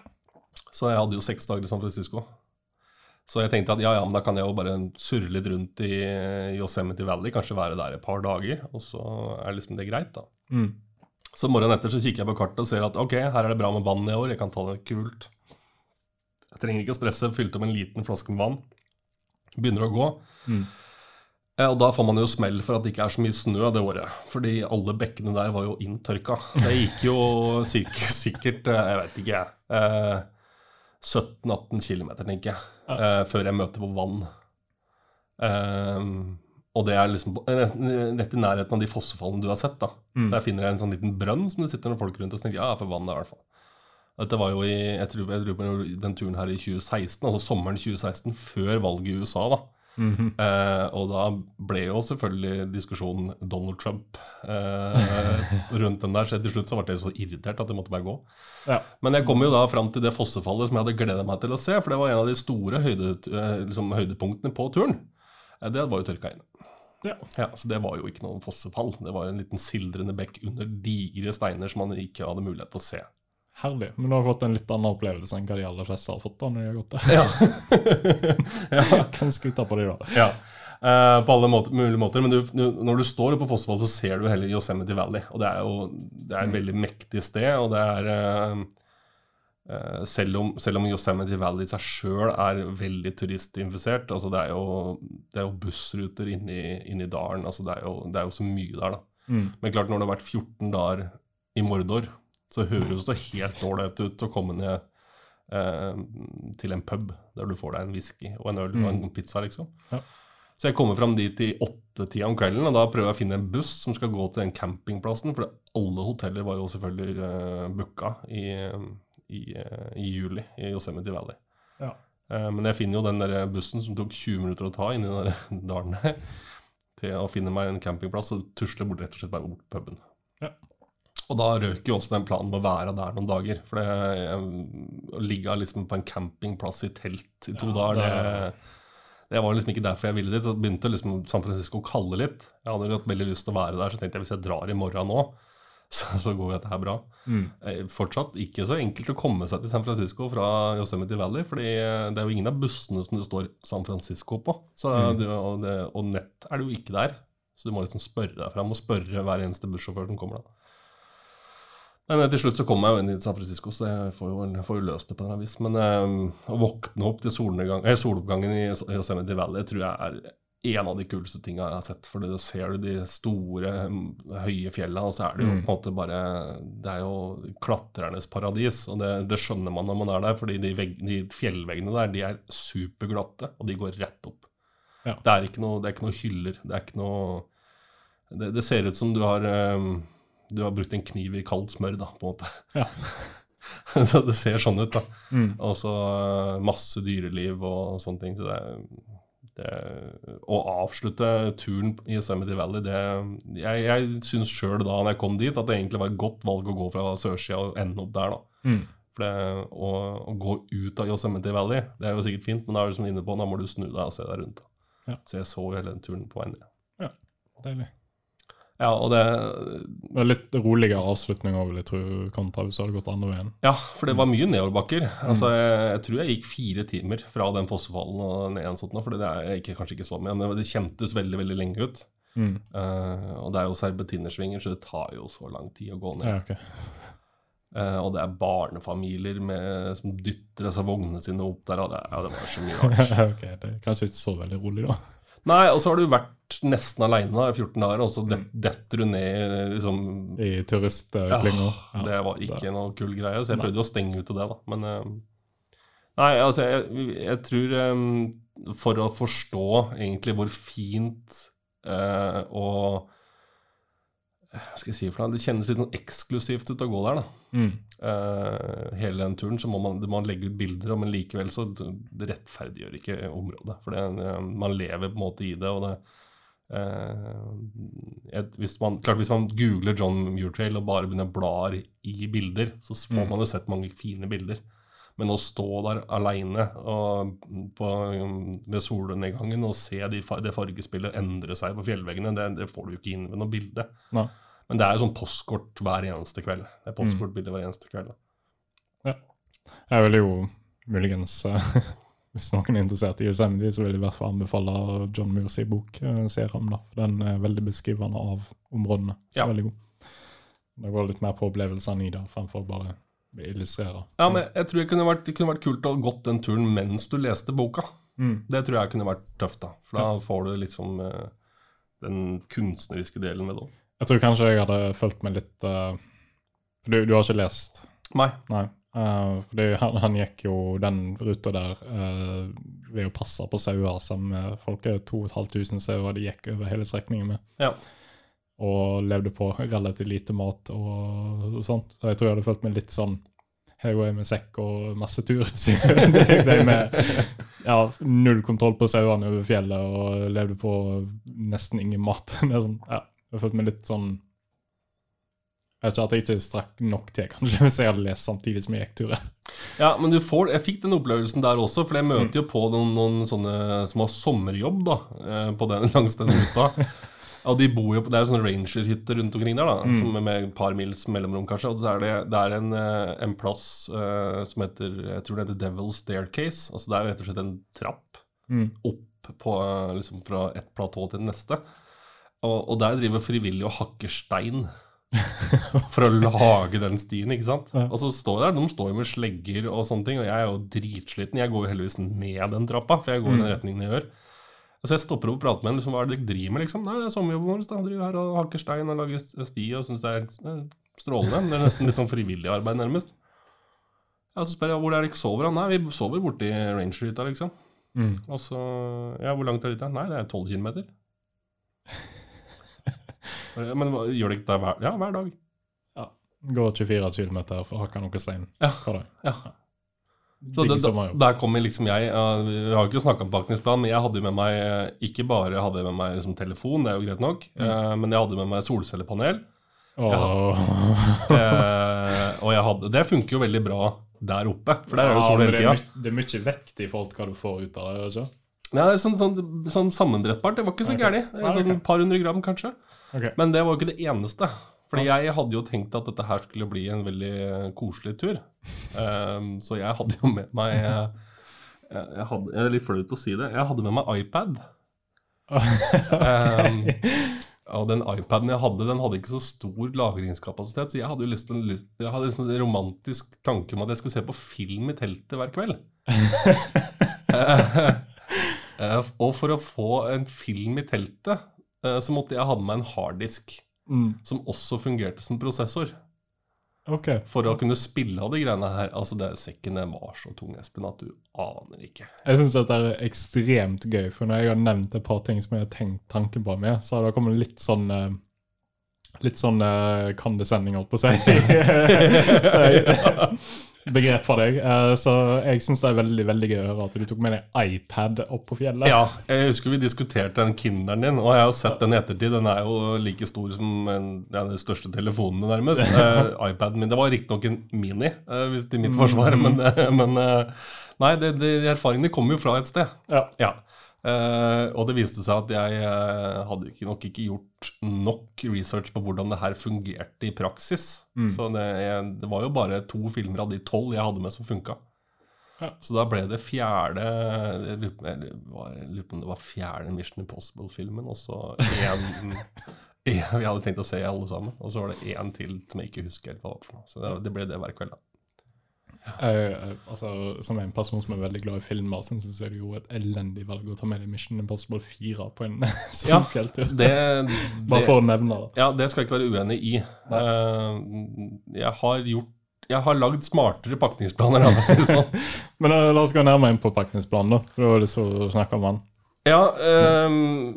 S2: Så jeg hadde jo seks dager i San Francisco. Så jeg tenkte at ja, ja, men da kan jeg jo bare surre litt rundt i Yosemite Valley, kanskje være der et par dager, og så er liksom det greit, da.
S1: Mm.
S2: Så morgenen etter så kikker jeg på kartet og ser at ok, her er det bra med vann i år, jeg kan ta det kult. Jeg trenger ikke å stresse, fylte opp en liten flaske med vann. Begynner å gå.
S1: Mm.
S2: Eh, Og da får man jo smell for at det ikke er så mye snø det året. Fordi alle bekkene der var jo inntørka. Det gikk jo sikkert, sikkert eh, jeg vet ikke eh, 17-18 km, tenker jeg, eh, før jeg møter på vann. Uh, og det er liksom rett i nærheten av de fossefallene du har sett. da. Der finner jeg en sånn liten brønn som det sitter noen folk rundt og tenker ja, for vann der i hvert fall. Dette var jo i jeg tror, jeg tror den turen her i 2016, altså sommeren 2016, før valget i USA. da. Eh, og da ble jo selvfølgelig diskusjonen Donald Trump eh, rundt den der. Så til slutt så ble jeg så irritert at jeg måtte bare gå.
S1: Ja.
S2: Men jeg kom jo da fram til det fossefallet som jeg hadde gleda meg til å se, for det var en av de store høyde, eh, liksom, høydepunktene på turen. Eh, Det var jo tørka inne.
S1: Ja.
S2: Ja, Så det var jo ikke noe fossefall. Det var en liten sildrende bekk under digre steiner som man ikke hadde mulighet til å se.
S1: Herlig. Men du har fått en litt annen opplevelse enn hva de aller fleste har fått da når de har gått der.
S2: Ja.
S1: Kan skuta på de da.
S2: Ja, Uh, på alle måter, mulige måter. Men du, du, når du står på Fossvoll, så ser du hele Yosemite Valley. Og det er jo det er et veldig mektig sted. Og det er uh, selv, om, selv om Yosemite Valley i seg sjøl er veldig turistinfisert altså det er jo, det er jo bussruter inni, inni dalen. altså det er, jo, det er jo så mye der, da.
S1: Mm.
S2: Men klart, når det har vært 14 dager i Mordor, så høres det helt ålreit ut å komme ned eh, til en pub der du får deg en whisky og en øl og en pizza, liksom.
S1: Ja.
S2: Så jeg kommer fram dit i åttetida om kvelden, og da prøver jeg å finne en buss som skal gå til den campingplassen, for alle hoteller var jo selvfølgelig uh, booka i, i, eh, i juli i Yosemite Valley.
S1: Ja.
S2: Eh, men jeg finner jo den der bussen som tok 20 minutter å ta inn i den der dalen der, til å finne meg en campingplass, og tusler bort rett og slett bare bort puben.
S1: Ja.
S2: Og da røk jo også den planen med å være der noen dager. For å ligge liksom på en campingplass i telt i to
S1: Ja,
S2: dager,
S1: det-
S2: det, var liksom ikke derfor jeg ville dit. Så begynte liksom San Francisco å kalle litt. Jeg hadde jo hatt veldig lyst til å være der, så tenkte jeg hvis jeg drar i morgen nå, så, så går dette her bra.
S1: Mm.
S2: Eh, Fortsatt ikke så enkelt å komme seg til San Francisco fra Yosemite Valley, fordi eh, det er jo ingen av bussene som det står San Francisco på. Så
S1: Mm.
S2: det, og, det, og nett er det jo ikke der. Så du må liksom spørre deg fram, og spørre hver eneste bussjåfør som kommer da. Men til slutt så kom jeg jo inn i San Francisco, så jeg får jo, jeg får jo løst det på annen vis. Men um, å våkne opp til eh, soloppgangen i Yosemite Valley tror jeg er en av de kuleste tinga jeg har sett. For da ser du de store, mm, høye fjella, og så er det jo
S1: Mm.
S2: på en måte bare Det er jo klatrernes paradis, og det, det skjønner man når man er der, fordi de, vegg, de fjellveggene der, de er superglatte, og de går rett opp.
S1: Ja.
S2: Det, er noe, det er ikke noe hyller, det er ikke noe Det, det ser ut som du har eh, du har brukt en kniv i kaldt smør, da, på en måte.
S1: Ja.
S2: så det ser sånn ut, da.
S1: Mm.
S2: Og så eh, masse dyreliv og sånne ting. Så det, det Å avslutte turen i Yosemite Valley, det Jeg, jeg syns sjøl da når jeg kom dit, at det egentlig var et godt valg å gå fra sørsida og ende opp der, da.
S1: Mm.
S2: For det, å, å gå ut av Yosemite Valley, det er jo sikkert fint, men da er du som inne på, da må du snu deg og se deg rundt. Da.
S1: Ja.
S2: Så jeg så jo hele den turen på vei ned.
S1: Deilig.
S2: Ja, og det
S1: Det litt roligere avslutning òg, vil jeg tro, kontra hvis du hadde gått andre veien.
S2: Ja, for det var mye nedoverbakker. Altså, jeg, jeg tror jeg gikk fire timer fra den fossefallen og ned en sånn, for det er ikke, kanskje ikke så mye, men det kjentes veldig veldig lenge ut.
S1: Mm.
S2: Uh, og det er jo serpentinersvinger, så det tar jo så lang tid å gå ned.
S1: Ja, okay.
S2: Uh, og det er barnefamilier med, som dytter altså, vognene sine opp der, og det, ja, det var så mye rart.
S1: ok, Det er kanskje ikke så veldig rolig, da.
S2: Nei, og så har du vært nesten aleine i 14 dager, og så det, detter du ned liksom
S1: I turistklynga.
S2: Ja, det var ikke noe kul greie, så jeg prøvde å stenge ute det, da. Men eh, Nei, altså, jeg, jeg tror eh, For å forstå egentlig hvor fint eh, og Hva skal jeg si for noe? Det kjennes litt sånn eksklusivt ut å gå der, da.
S1: Mm.
S2: Uh, hele den turen, så må man, man legge ut bilder, men likevel så det rettferdiggjør ikke området. For det, man lever på en måte i det, og det uh, et, hvis, man, klart, hvis man googler John Muirtrail og bare begynner å bla i bilder, så får
S1: Mm.
S2: man jo sett mange fine bilder. Men å stå der aleine ved solnedgangen og se de, det fargespillet endre seg på fjellveggene, det, det får du jo ikke inn ved noe bilde.
S1: Nei.
S2: Men det er jo sånn postkort hver eneste kveld. Det er
S1: Mm.
S2: postkortbilde hver eneste kveld. da.
S1: Jeg vil jo muligens eh, Hvis noen er interessert i USMD, så vil jeg i hvert fall anbefale John Moores bok, eh, Seram. da. Den er veldig beskrivende av områdene.
S2: Ja.
S1: Veldig god. Det går litt mer på opplevelsene i det, fremfor bare illustrere.
S2: Ja, men jeg tror det kunne vært, det kunne vært kult å ha gått den turen mens du leste boka.
S1: Mm.
S2: Det tror jeg kunne vært tøft, da. For da får du liksom eh, den kunstneriske delen ved det.
S1: Jeg tror kanskje jeg hadde fulgt med litt uh, For du, du har ikke lest?
S2: Nei.
S1: Nei. Uh, fordi han, han gikk jo den ruta der uh, ved å passe på sauer som folk er 2500 sauer de gikk over hele strekningen med.
S2: Ja.
S1: Og levde på relativt lite mat og, sånt. Så jeg tror jeg hadde følt meg litt sånn Her går jeg med sekk og masse turutstyr. det med ja, null kontroll på sauene over fjellet og levde på nesten ingen mat. Sånn, ja, jeg følte følt meg litt sånn Jeg vet ikke at jeg ikke strakk nok til, kanskje, hvis jeg hadde lest samtidig som jeg gikk turer.
S2: Ja, men får, jeg fikk den opplevelsen der også, for jeg møter jo på noen, noen sånne som har sommerjobb da, eh, på den, langs den ruta. Og de bor jo på, Det er jo sånne rangerhytter rundt omkring der, da, som er med et par mils mellomrom, kanskje. Og så er det, det er en, eh, en plass uh, som heter jeg tror det heter Devil's Staircase. altså Det er rett og slett en trapp
S1: Mm.
S2: opp på, eh, liksom fra et platå til det neste. Og, og der driver frivillige og hakker stein. For å lage den stien, ikke sant?
S1: Ja.
S2: Og så står der, De står jo med slegger og sånne ting, og jeg er jo dritsliten. Jeg går jo heldigvis ned den trappa, for jeg går i den retningen jeg gjør. Så jeg stopper opp og prater med henne. Liksom, hva er det dere driver med? liksom? Nei, det er sommerjobben vår. Driver her og hakker stein og lager sti og syns det er eh, strålende. Det er nesten litt sånn frivillig arbeid, nærmest. Ja, Så spør jeg hvor er det dere sover. Nei, vi sover borti rangerhytta, liksom.
S1: Mm.
S2: Og så Ja, hvor langt er det dit? Nei, det er 12 km. Men hva- gjør dere det hver, ja, hver dag?
S1: Går 24 km for å hakke noe stein
S2: Ja.
S1: hver dag.
S2: Ja. Så det, da, der kommer liksom jeg uh, Vi har jo ikke snakka om pakningsplan, men jeg hadde med meg eh, Ikke bare hadde jeg med meg liksom telefon, det er jo greit nok, mm. men jeg hadde med meg solcellepanel.
S1: Åh.
S2: eh, og jeg hadde, det funker jo veldig bra der oppe, for der er jo
S1: Ja,
S2: sol hele
S1: det,
S2: tida.
S1: det er mye vekt i forhold til hva du får ut av det. ikke?
S2: Ja, det er sånn, sånn, sånn sammenbrettbart. Det var ikke så
S1: okay.
S2: gærent. Sånn
S1: okay.
S2: et par hundre gram, kanskje.
S1: Okay.
S2: Men det var jo ikke det eneste. Fordi jeg hadde jo tenkt at dette her skulle bli en veldig koselig tur. Um, så jeg hadde jo med meg jeg, jeg hadde, jeg er litt flaut å si det. Jeg hadde med meg iPad. Um, og den iPaden jeg hadde, den hadde ikke så stor lagringskapasitet, så jeg hadde jo lyst til Jeg hadde liksom en romantisk tanke om at jeg skulle se på film i teltet hver kveld. uh, og for å få en film i teltet, uh, så måtte jeg ha med meg en harddisk
S1: Mm.
S2: som også fungerte som prosessor.
S1: Okay.
S2: For å kunne spille av de greiene her. Altså, det, sekken var så tung, Espen, at du aner ikke.
S1: Jeg syns dette er ekstremt gøy, for når jeg har nevnt et par ting som jeg har tenkt tanken på med, så har det kommet litt sånn eh, Litt sånn uh, kandesending, holdt på å si. Begrep for deg. Eh, så jeg syns det er veldig veldig gøy å høre at du tok med deg iPad opp på fjellet.
S2: Ja, jeg husker vi diskuterte den Kinderen din, og jeg har jo sett den i ettertid. Den er jo like stor som en, ja, den største telefonen, nærmest. Eh, iPaden min. Det var riktignok en Mini, Hvis hvis til mitt forsvar, men, eh, men eh, Nei, det, det, erfaringene kommer jo fra et sted.
S1: Ja.
S2: Ja. Eh, og det viste seg at jeg uh, hadde ikke, nok ikke gjort nok research på hvordan det her fungerte i praksis. Så det, jeg, det var jo bare to filmer av de tolv jeg hadde med som funka.
S1: Ja.
S2: Så da ble det fjerde Jeg lurer på- jeg var- jeg lurer på om det var fjerde Mission Impossible-filmen, og så én Vi hadde tenkt å se alle sammen, og så var det én til som jeg ikke husker helt hva var for noe. Så det, det ble det hver kveld, da.
S1: Eh, altså, som en person som er veldig glad i filmer, så syns jeg det er jo et elendig valg å ta med deg Mission Impossible 4 på en sånn
S2: Ja,
S1: fjelltur.
S2: Det,
S1: Bare for å nevne det.
S2: Ja, det skal jeg ikke være uenig i. Uh, jeg har gjort Jeg har lagd smartere pakningsplaner, sånn.
S1: Men uh, la oss gå nærmere inn på pakningsplanen, da. Det Da er det så å snakke om han.
S2: Ja, um,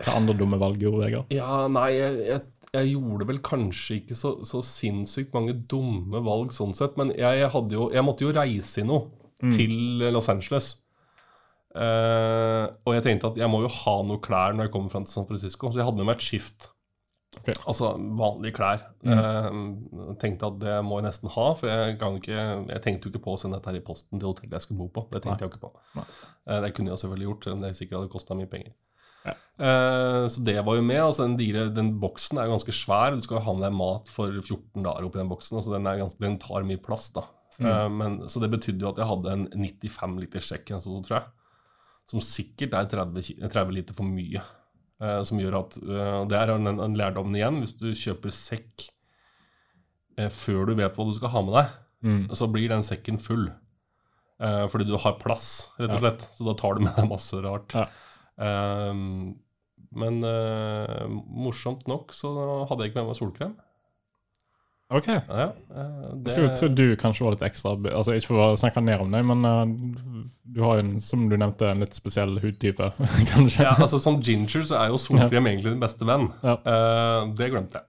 S1: Hva andre dumme valg gjorde Vegard?
S2: ja nei, jeg, jeg, jeg gjorde vel kanskje ikke så, så sinnssykt mange dumme valg sånn sett, men jeg, jo, jeg måtte jo reise i noe til Los Angeles. Uh, og jeg tenkte at jeg må jo ha noe klær når jeg kommer fram til San Francisco, så jeg hadde med meg et skift.
S1: Okay.
S2: Altså vanlige klær. Eh, tenkte at det må jeg nesten ha, for jeg, ikke, jeg tenkte jo ikke på å sende dette her i posten til hotellet jeg skulle bo på. Det tenkte jeg jo ikke på.
S1: Nei.
S2: Eh, det kunne jeg selvfølgelig gjort, selv om det sikkert hadde kosta mye penger.
S1: Ja.
S2: Eh, så det var jo med. altså Den, digre, den boksen er jo ganske svær. Du skal jo ha med deg mat for 14 dager oppi den boksen. altså Den, er ganske, den tar mye plass. da. Eh, men, så det betydde jo at jeg hadde en 95 liter sekk, altså, tror jeg. Som sikkert er 30, 30 liter for mye. Eh, som gjør at Det er den, den lærdommen igjen. Hvis du kjøper sekk eh, før du vet hva du skal ha med deg,
S1: Mm.
S2: så blir den sekken full. Eh, fordi du har plass, rett og
S1: Ja.
S2: Så da tar du med deg masse rart.
S1: Ja.
S2: Ehm, men eh, morsomt nok så hadde jeg ikke med meg solkrem.
S1: Ok.
S2: Ja, ja, eh,
S1: Jeg
S2: det,
S1: skulle jo trodd du kanskje var litt ekstra Altså Ikke for å snakke ned om deg, men uh, du har jo, en, som du nevnte, en litt spesiell hudtype, kanskje.
S2: ja, altså Som ginger så er jo solkrem egentlig din beste venn.
S1: Ja.
S2: Uh, det glemte jeg.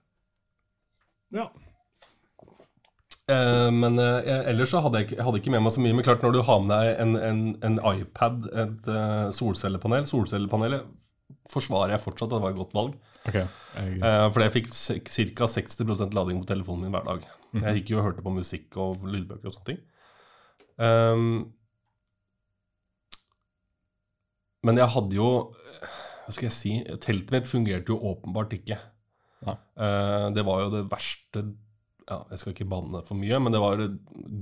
S1: Ja.
S2: Eh, men eh, ellers så hadde jeg, hadde ikke med meg så mye. Men klart når du har med deg en, en, en iPad, et uh, solcellepanel Solcellepanelet forsvarer jeg fortsatt at det var et godt valg.
S1: Okay. Jeg,
S2: Eh, fordi jeg fikk ca. 60% lading på telefonen min hver dag. Jeg gikk jo og hørte på musikk og lydbøker og sånne ting. Um, men jeg hadde jo Hva skal jeg si Teltet mitt fungerte jo åpenbart ikke.
S1: Ja.
S2: Uh, det var jo det verste ja, Jeg skal ikke banne for mye, men det var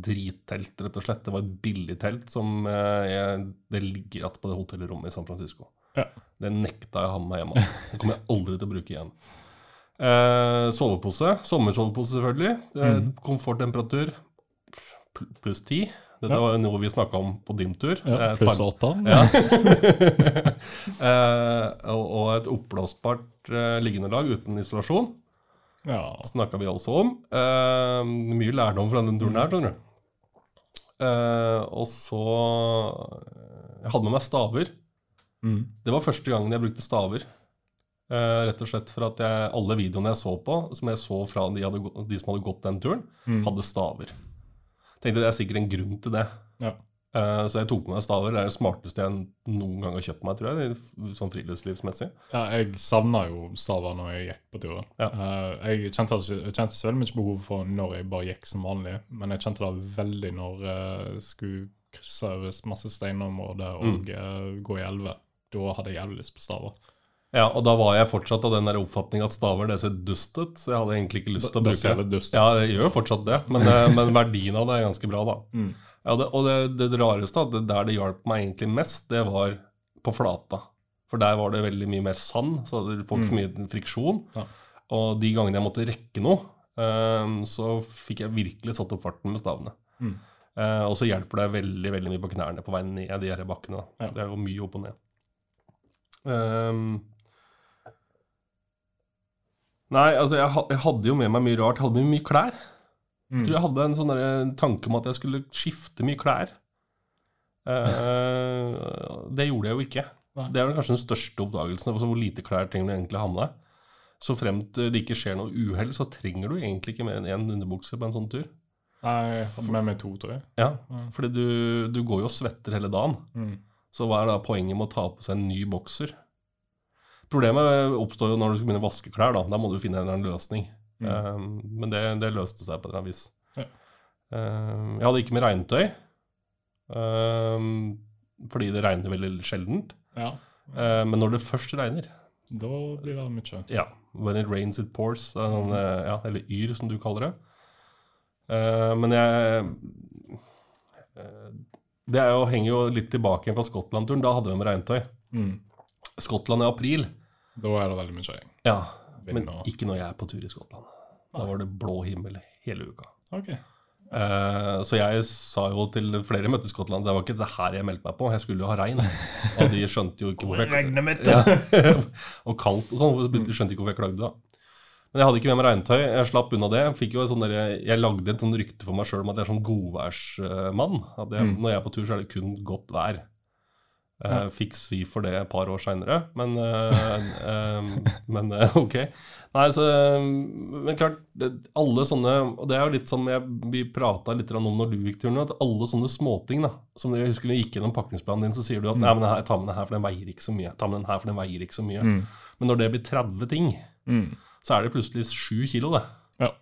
S2: drittelt, rett og slett. Det var et billig telt som eh, jeg, Det ligger igjen på det hotellrommet i San Francisco.
S1: Ja.
S2: Det nekta jeg å ha med meg hjemme. Det kommer jeg aldri til å bruke igjen. Eh, sovepose. Sommersovepose, selvfølgelig.
S1: Mhm.
S2: Komforttemperatur pluss ti. Dette
S1: Ja.
S2: var noe vi snakka om på din tur.
S1: ja,
S2: Eh,
S1: pluss åtte.
S2: ja. eh, og, og et oppblåsbart eh, liggendelag uten isolasjon
S1: Ja.
S2: snakka vi også om. Uh, mye lærdom fra denne turen her, skjønner du. Uh, og så Jeg hadde med meg staver.
S1: Mm.
S2: Det var første gangen jeg brukte staver. Uh, rett og slett for at jeg, alle videoene jeg så på, som jeg så fra de, hadde, de som hadde gått den turen,
S1: Mm.
S2: hadde staver. Tenkte Det er sikkert en grunn til det.
S1: Ja.
S2: Eh, så jeg tok med meg staver. Det er det smarteste jeg noen gang har kjøpt meg, tror jeg. Sånn friluftslivsmessig.
S1: ja, jeg savna jo staver når jeg gikk på tur.
S2: Ja.
S1: Uh, jeg kjente, altså- jeg kjente veldig mye behov for når jeg bare gikk som vanlig, men jeg kjente det veldig når eh, jeg skulle krysse over masse steinområder og
S2: Mm.
S1: eh, gå i elver. Da hadde jeg jævlig lyst på staver.
S2: Ja, og da var jeg fortsatt av den oppfatning at staver det ser dust ut, så jeg hadde egentlig ikke lyst til å bruke det. Ja, det gjør jo fortsatt det, men, men verdien av det er ganske bra, da.
S1: Mm.
S2: Ja, det, og det, det rareste, at det der det hjalp meg egentlig mest, det var på flata. For der var det veldig mye mer sand, så det får ikke så mye friksjon.
S1: Ja.
S2: Og de gangene jeg måtte rekke noe, um, så fikk jeg virkelig satt opp farten med stavene.
S1: Mm.
S2: Uh, og så hjelper det veldig veldig mye på knærne på vei ned de her bakkene.
S1: Ja.
S2: Det er jo mye opp og ned. Um, nei, altså jeg, jeg hadde jo med meg mye rart. Jeg hadde med mye klær.
S1: Mm.
S2: Jeg tror jeg hadde en sånn tanke om at jeg skulle skifte mye klær. Eh, det gjorde jeg jo ikke.
S1: Nei.
S2: Det er vel kanskje den største oppdagelsen. Altså hvor lite klær trenger du egentlig ha med deg. Så fremt det ikke skjer noe uhell, så trenger du egentlig ikke mer enn én underbukse på en sånn tur.
S1: Nei, jeg hadde med meg to, tror jeg.
S2: Ja, fordi du, du går jo og svetter hele dagen.
S1: Mm.
S2: Så hva er da poenget med å ta på seg en ny bokser? Problemet oppstår jo når du skal begynne å vaske klær. Da Da må du finne en eller annen løsning.
S1: Mm.
S2: Um, men det, det løste seg på et eller annet vis.
S1: Ja.
S2: Um, jeg hadde ikke med regntøy, um, fordi det regner veldig sjeldent.
S1: Ja.
S2: Men når det først regner,
S1: Da blir det mye.
S2: ja, when it rains it pours, er sånn, uh, ja, eller yr som du kaller det. Men jeg uh, Det jo, henger jo litt tilbake fra Skottland-turen. Da hadde vi med regntøy.
S1: Mm.
S2: Skottland i april.
S1: Da er det veldig mye.
S2: Ja,
S1: Vind
S2: men ikke når jeg er på tur i Skottland. Da var det blå himmel hele uka.
S1: Okay.
S2: Uh, så jeg sa jo til flere jeg møtte i Skottland det var ikke det her jeg meldte meg på. Jeg skulle jo ha regn. Og de skjønte jo ikke hvorfor jeg ja. Og kaldt og sånn. De skjønte ikke hvorfor jeg klagde, da. Men jeg hadde ikke med meg regntøy. Jeg slapp unna det. Jo sånn der, jeg lagde et sånn rykte for meg sjøl om at jeg er sånn godværsmann. At jeg,
S1: Mm.
S2: Når jeg er på tur, så er det kun godt vær. Eh,
S1: Ja.
S2: Fikk svi for det et par år seinere, men, eh, men eh, ok. Nei, så, men klart, alle sånne Og det er jo litt som jeg, vi prata litt om når du gikk turen, at alle sånne småting da, som Jeg husker vi gikk gjennom pakningsplanen din, så sier du at Nei, men jeg tar med den her, for den veier ikke så mye. Jeg tar med den her, for den veier ikke så mye.
S1: Mm.
S2: Men når det blir 30 ting,
S1: Mm.
S2: så er det plutselig 7 kilo, det.
S1: Ja.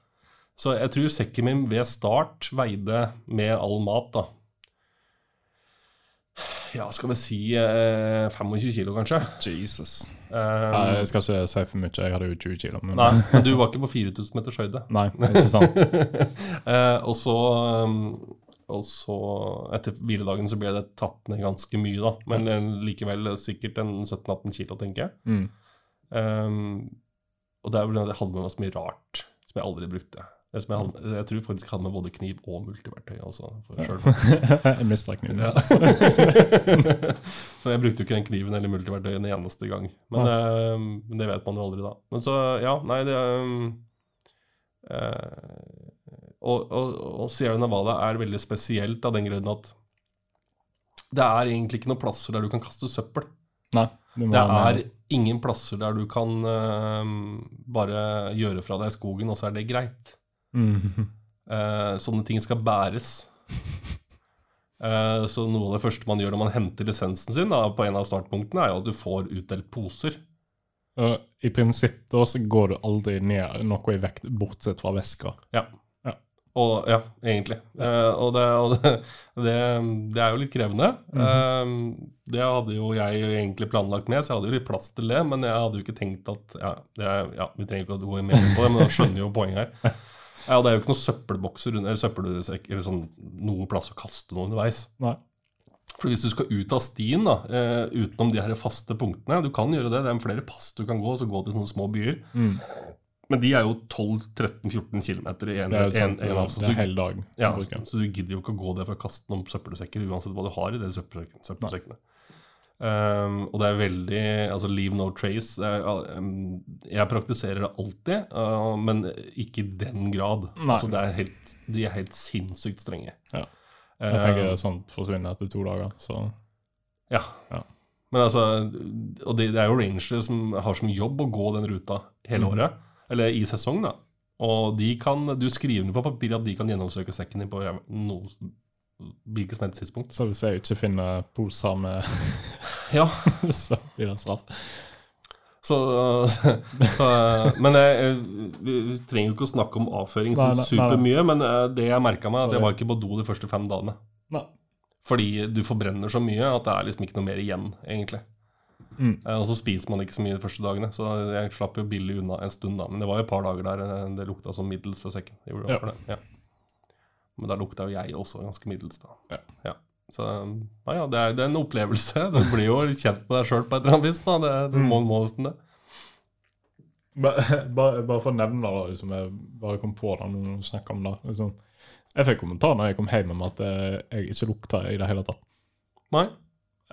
S2: Så jeg tror sekken min ved start veide med all mat, da Ja, skal vi si eh, 25 kilo, kanskje.
S1: Jesus. Um, jeg skal ikke si for mye. Jeg hadde jo 20 kilo. Men
S2: nei, men du var ikke på 4000 meters høyde.
S1: Nei, ikke sant.
S2: eh, og så um, og så, etter hviledagen, så ble det tatt ned ganske mye, da. Men eh, likevel sikkert en 17-18 kilo, tenker jeg.
S1: Mm.
S2: Um, og det er vel det jeg hadde med meg så mye rart som jeg aldri brukte. Jeg, hadde, jeg tror faktisk jeg hadde med både kniv og multiverktøy. Altså,
S1: jeg mista kniven.
S2: Ja. så jeg brukte jo ikke den kniven eller multiverktøyet en eneste gang. Men ja. men det vet man jo aldri, da. Men så, ja, nei, det eh, Og, og, og Sierra Nevada er veldig spesielt av den grunn at det er egentlig ikke noen plasser der du kan kaste søppel.
S1: Nei, det
S2: Det er ingen plasser der du kan eh, bare gjøre fra deg skogen, og så er det greit. Eh, sånne ting skal bæres. uh, så noe av det første man gjør når man henter lisensen sin, da, på en av startpunktene, er jo at du får utdelt poser.
S1: Uh, I prinsippet så går du aldri ned noe i vekt, bortsett fra veska.
S2: Ja.
S1: Ja.
S2: Og, ja, egentlig. Og det, og det, det, det er jo litt krevende. eh, det hadde jo jeg egentlig planlagt med, så jeg hadde jo litt plass til det. Men jeg hadde jo ikke tenkt at Ja, ja vi trenger ikke å gå mer på det, men da skjønner jo poenget her. Ja, det er jo ikke noen søppelbokser eller søppelsekk eller sånn, noe plass å kaste noe underveis.
S1: Nei.
S2: For hvis du skal ut av stien da, eh, utenom de her faste punktene Du kan gjøre det, det er flere pass du kan gå, så gå til sånne små byer.
S1: Mm.
S2: Men de er jo 12-13-14 km i en,
S1: Det er jo
S2: en, en, avstand. Så-
S1: er hele dagen,
S2: ja,
S1: så,
S2: så du gidder jo ikke å gå der for å kaste noen søppelsekker uansett hva du har i de søppelsekkene. Um, og det er veldig Altså leave no trace. Er, um, jeg praktiserer det alltid, uh, men ikke i den grad.
S1: Nei.
S2: Altså det er helt, de er helt sinnssykt strenge.
S1: Ja. Jeg tenker
S2: Um,
S1: sånt forsvinner etter to dager, så
S2: ja.
S1: Ja.
S2: Men altså Og det, det er jo rangere som har som jobb å gå den ruta hele
S1: mm.
S2: året. Eller i sesong, da. Og de kan, du skriver ned på papir at de kan gjennomsøke sekken din på noe, hvilket som helst tidspunkt.
S1: Så hvis jeg ikke finner poser med
S2: Ja,
S1: Så blir det straff.
S2: så, så Men jeg, vi trenger jo ikke å snakke om avføring
S1: Nei,
S2: sånn supermye, men eh, det jeg merka meg, det var ikke på do de første fem dagene.
S1: Nei.
S2: Fordi du forbrenner så mye at det er liksom ikke noe mer igjen, egentlig.
S1: Mm.
S2: Eh, Og så spiser man ikke så mye de første dagene, så jeg slapp jo billig unna en stund, da. Men det var jo et par dager der eh, det lukta som middels fra sekken. Det gjorde
S1: Ja.
S2: det. Ja. Men da lukta jo jeg også ganske middels, da.
S1: Ja.
S2: Så ja, ja, det er, det er en opplevelse. Du blir jo kjent med deg sjøl på et eller annet vis. da. Det, det
S1: Mm.
S2: må, må nesten det.
S1: Bare, bare, for å nevne det, liksom, jeg bare kom på det når du snakka om det. Liksom. Jeg fikk kommentar når jeg kom hjem om at eh, jeg ikke lukta i det hele tatt.
S2: Nei?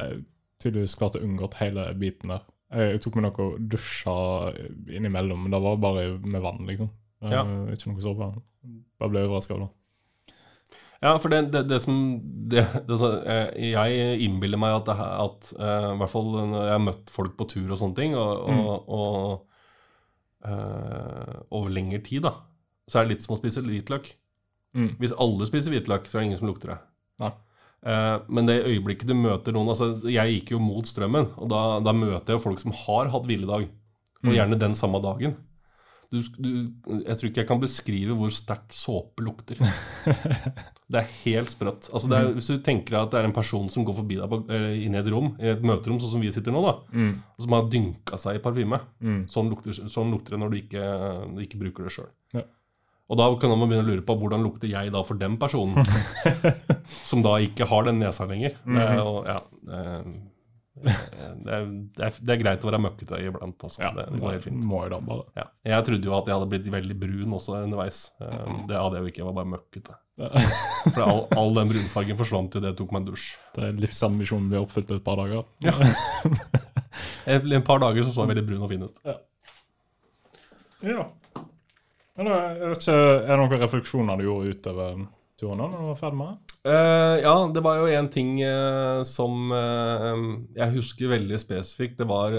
S1: Jeg tydeligvis klarte å unngå hele biten der. Jeg tok meg noe og dusja innimellom, men det var bare med vann, liksom. Eh,
S2: Ja.
S1: Ikke noe såpe. Bare ble overraska da.
S2: Ja, for det, det, det som det, eh, Jeg innbiller meg at, det, at uh, I hvert fall når jeg har møtt folk på tur og sånne ting, og, og, og uh, over lengre tid, da, så er det litt som å spise hvitløk.
S1: Mm.
S2: Hvis alle spiser hvitløk, så er det ingen som lukter det. Ja. Men det øyeblikket du møter noen altså Jeg gikk jo mot strømmen, og da, da møter jeg folk som har hatt hviledag. Og
S1: Mm.
S2: gjerne den samme dagen. Du, du, jeg tror ikke jeg kan beskrive hvor sterkt såpe lukter. Det er helt sprøtt. Altså det er, hvis du tenker deg at det er en person som går forbi deg på, eh, inn i et rom, i et møterom, sånn som vi sitter nå, da,
S1: Mm.
S2: som har dynka seg i parfyme.
S1: Mm.
S2: Sånn lukter, sånn lukter det når du ikke, du ikke bruker det sjøl.
S1: Ja.
S2: Og da kan man begynne å lure på hvordan lukter jeg da for den personen, som da ikke har den nesa lenger. Det og, ja, det, det, er, det, er, det er greit å være møkkete iblant. også.
S1: Ja,
S2: det går helt fint.
S1: Må.
S2: Ja. Jeg trodde jo at jeg hadde blitt veldig brun også underveis. Eh, Det hadde jeg jo ikke, jeg var bare møkkete. For all, all den brunfargen forsvant jo det jeg tok meg en dusj.
S1: Det er livsambisjonen har oppfylt et par dager.
S2: Ja. Et par dager så så jeg veldig brun og fin ut.
S1: Ja. Da, jeg vet ikke, er det noen refleksjoner du gjorde utover turen da du var ferdig med det?
S2: Eh, ja, det var jo en ting uh, som uh, jeg husker veldig spesifikt. Det var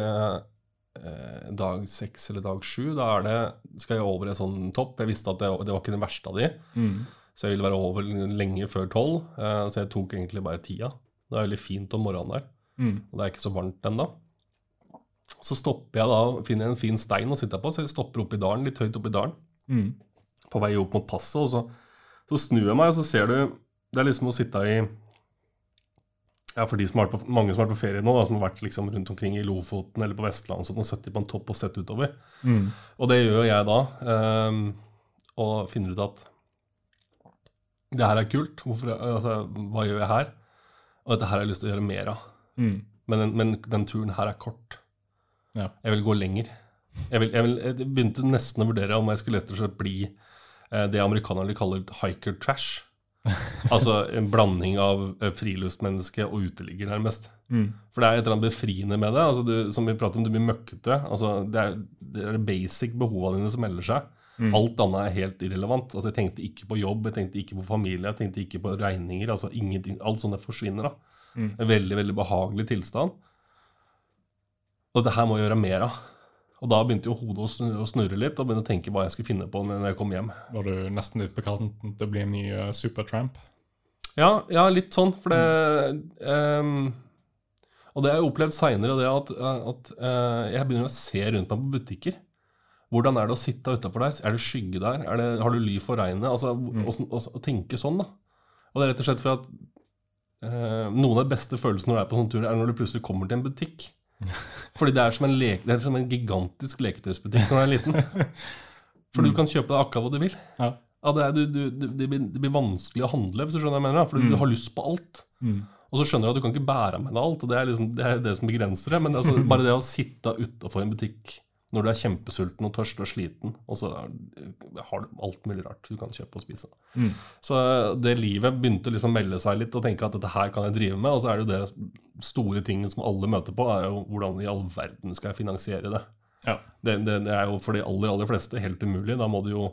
S2: dag seks eller dag sju. Da er det, skal jeg over en sånn topp. Jeg visste at det, det var ikke den verste av de,
S1: Mm.
S2: så jeg ville være over lenge før tolv. så jeg tok egentlig bare tida. Det er veldig fint om morgenen der,
S1: Mm.
S2: og det er ikke så varmt ennå. Så stopper jeg da, finner jeg en fin stein å sitte på, så jeg stopper opp i dalen, litt høyt oppe i dalen
S1: Mm.
S2: på vei opp mot passet, og så, så snur jeg meg, og så ser du Det er liksom å sitte i Ja, for de som har vært på, mange som har vært på ferie nå, da, som har vært liksom rundt omkring i Lofoten eller på Vestlandet og sittet på en topp og sett utover.
S1: Mm.
S2: Og det gjør jeg da, um, og finner ut at det her er kult. Hvorfor, altså, hva gjør jeg her? Og dette her har jeg lyst til å gjøre mer av.
S1: Mm.
S2: Men, men den turen her er kort.
S1: Ja.
S2: Jeg vil gå lenger. Jeg, vil, jeg, vil, jeg begynte nesten å vurdere om jeg skulle rett og slett bli eh, det amerikanerne kaller hiker trash. altså en blanding av eh, friluftsmenneske og uteligger, nærmest.
S1: Mm.
S2: For det er et eller annet befriende med det. altså du, Som vi prater om, du blir møkkete. altså Det er det er basic behovene dine som melder seg.
S1: Mm.
S2: Alt annet er helt irrelevant. altså Jeg tenkte ikke på jobb, jeg tenkte ikke på familie, jeg tenkte ikke på regninger. altså ingenting, Alt sånt forsvinner. da.
S1: Mm.
S2: En veldig veldig behagelig tilstand. Og det her må jeg gjøre mer av. Og da begynte jo hodet å snu- å snurre litt, og begynte å tenke hva jeg skulle finne på når jeg kom hjem.
S1: Var du nesten litt på kanten til å bli en ny uh, supertramp?
S2: Ja, ja, litt sånn, for det um, Og det har jeg opplevd seinere, det at, at uh, jeg begynner å se rundt meg på butikker. Hvordan er det å sitte utafor der? Er det skygge der? Er det, har du ly for regnet? Altså, mm. å, å tenke sånn, da. Og det er rett og slett for at uh, noen av de beste følelsene når du er på sånn tur, er når du plutselig kommer til en butikk. Fordi det er som en, leke, det er som en gigantisk leketøysbutikk når du er liten. For du kan kjøpe deg akkurat hva du vil.
S1: Ja.
S2: Ja, det, er, du, du, det, blir, det blir vanskelig å handle, hvis du skjønner hva jeg mener. For Fordi du har lyst på alt.
S1: Mm.
S2: Og så skjønner du at du kan ikke bære med deg alt, og det er liksom, det, er det som begrenser det. Men altså, bare det å sitte utafor en butikk når du er kjempesulten og tørst og sliten, og så har du alt mulig rart du kan kjøpe og spise.
S1: Mm.
S2: Så det livet begynte liksom å melde seg litt og tenke at dette her kan jeg drive med. Og så er det jo det store tingen som alle møter på, er jo hvordan i all verden skal jeg finansiere det.
S1: Ja.
S2: Det, det, det er jo for de aller, aller fleste helt umulig. Da må du jo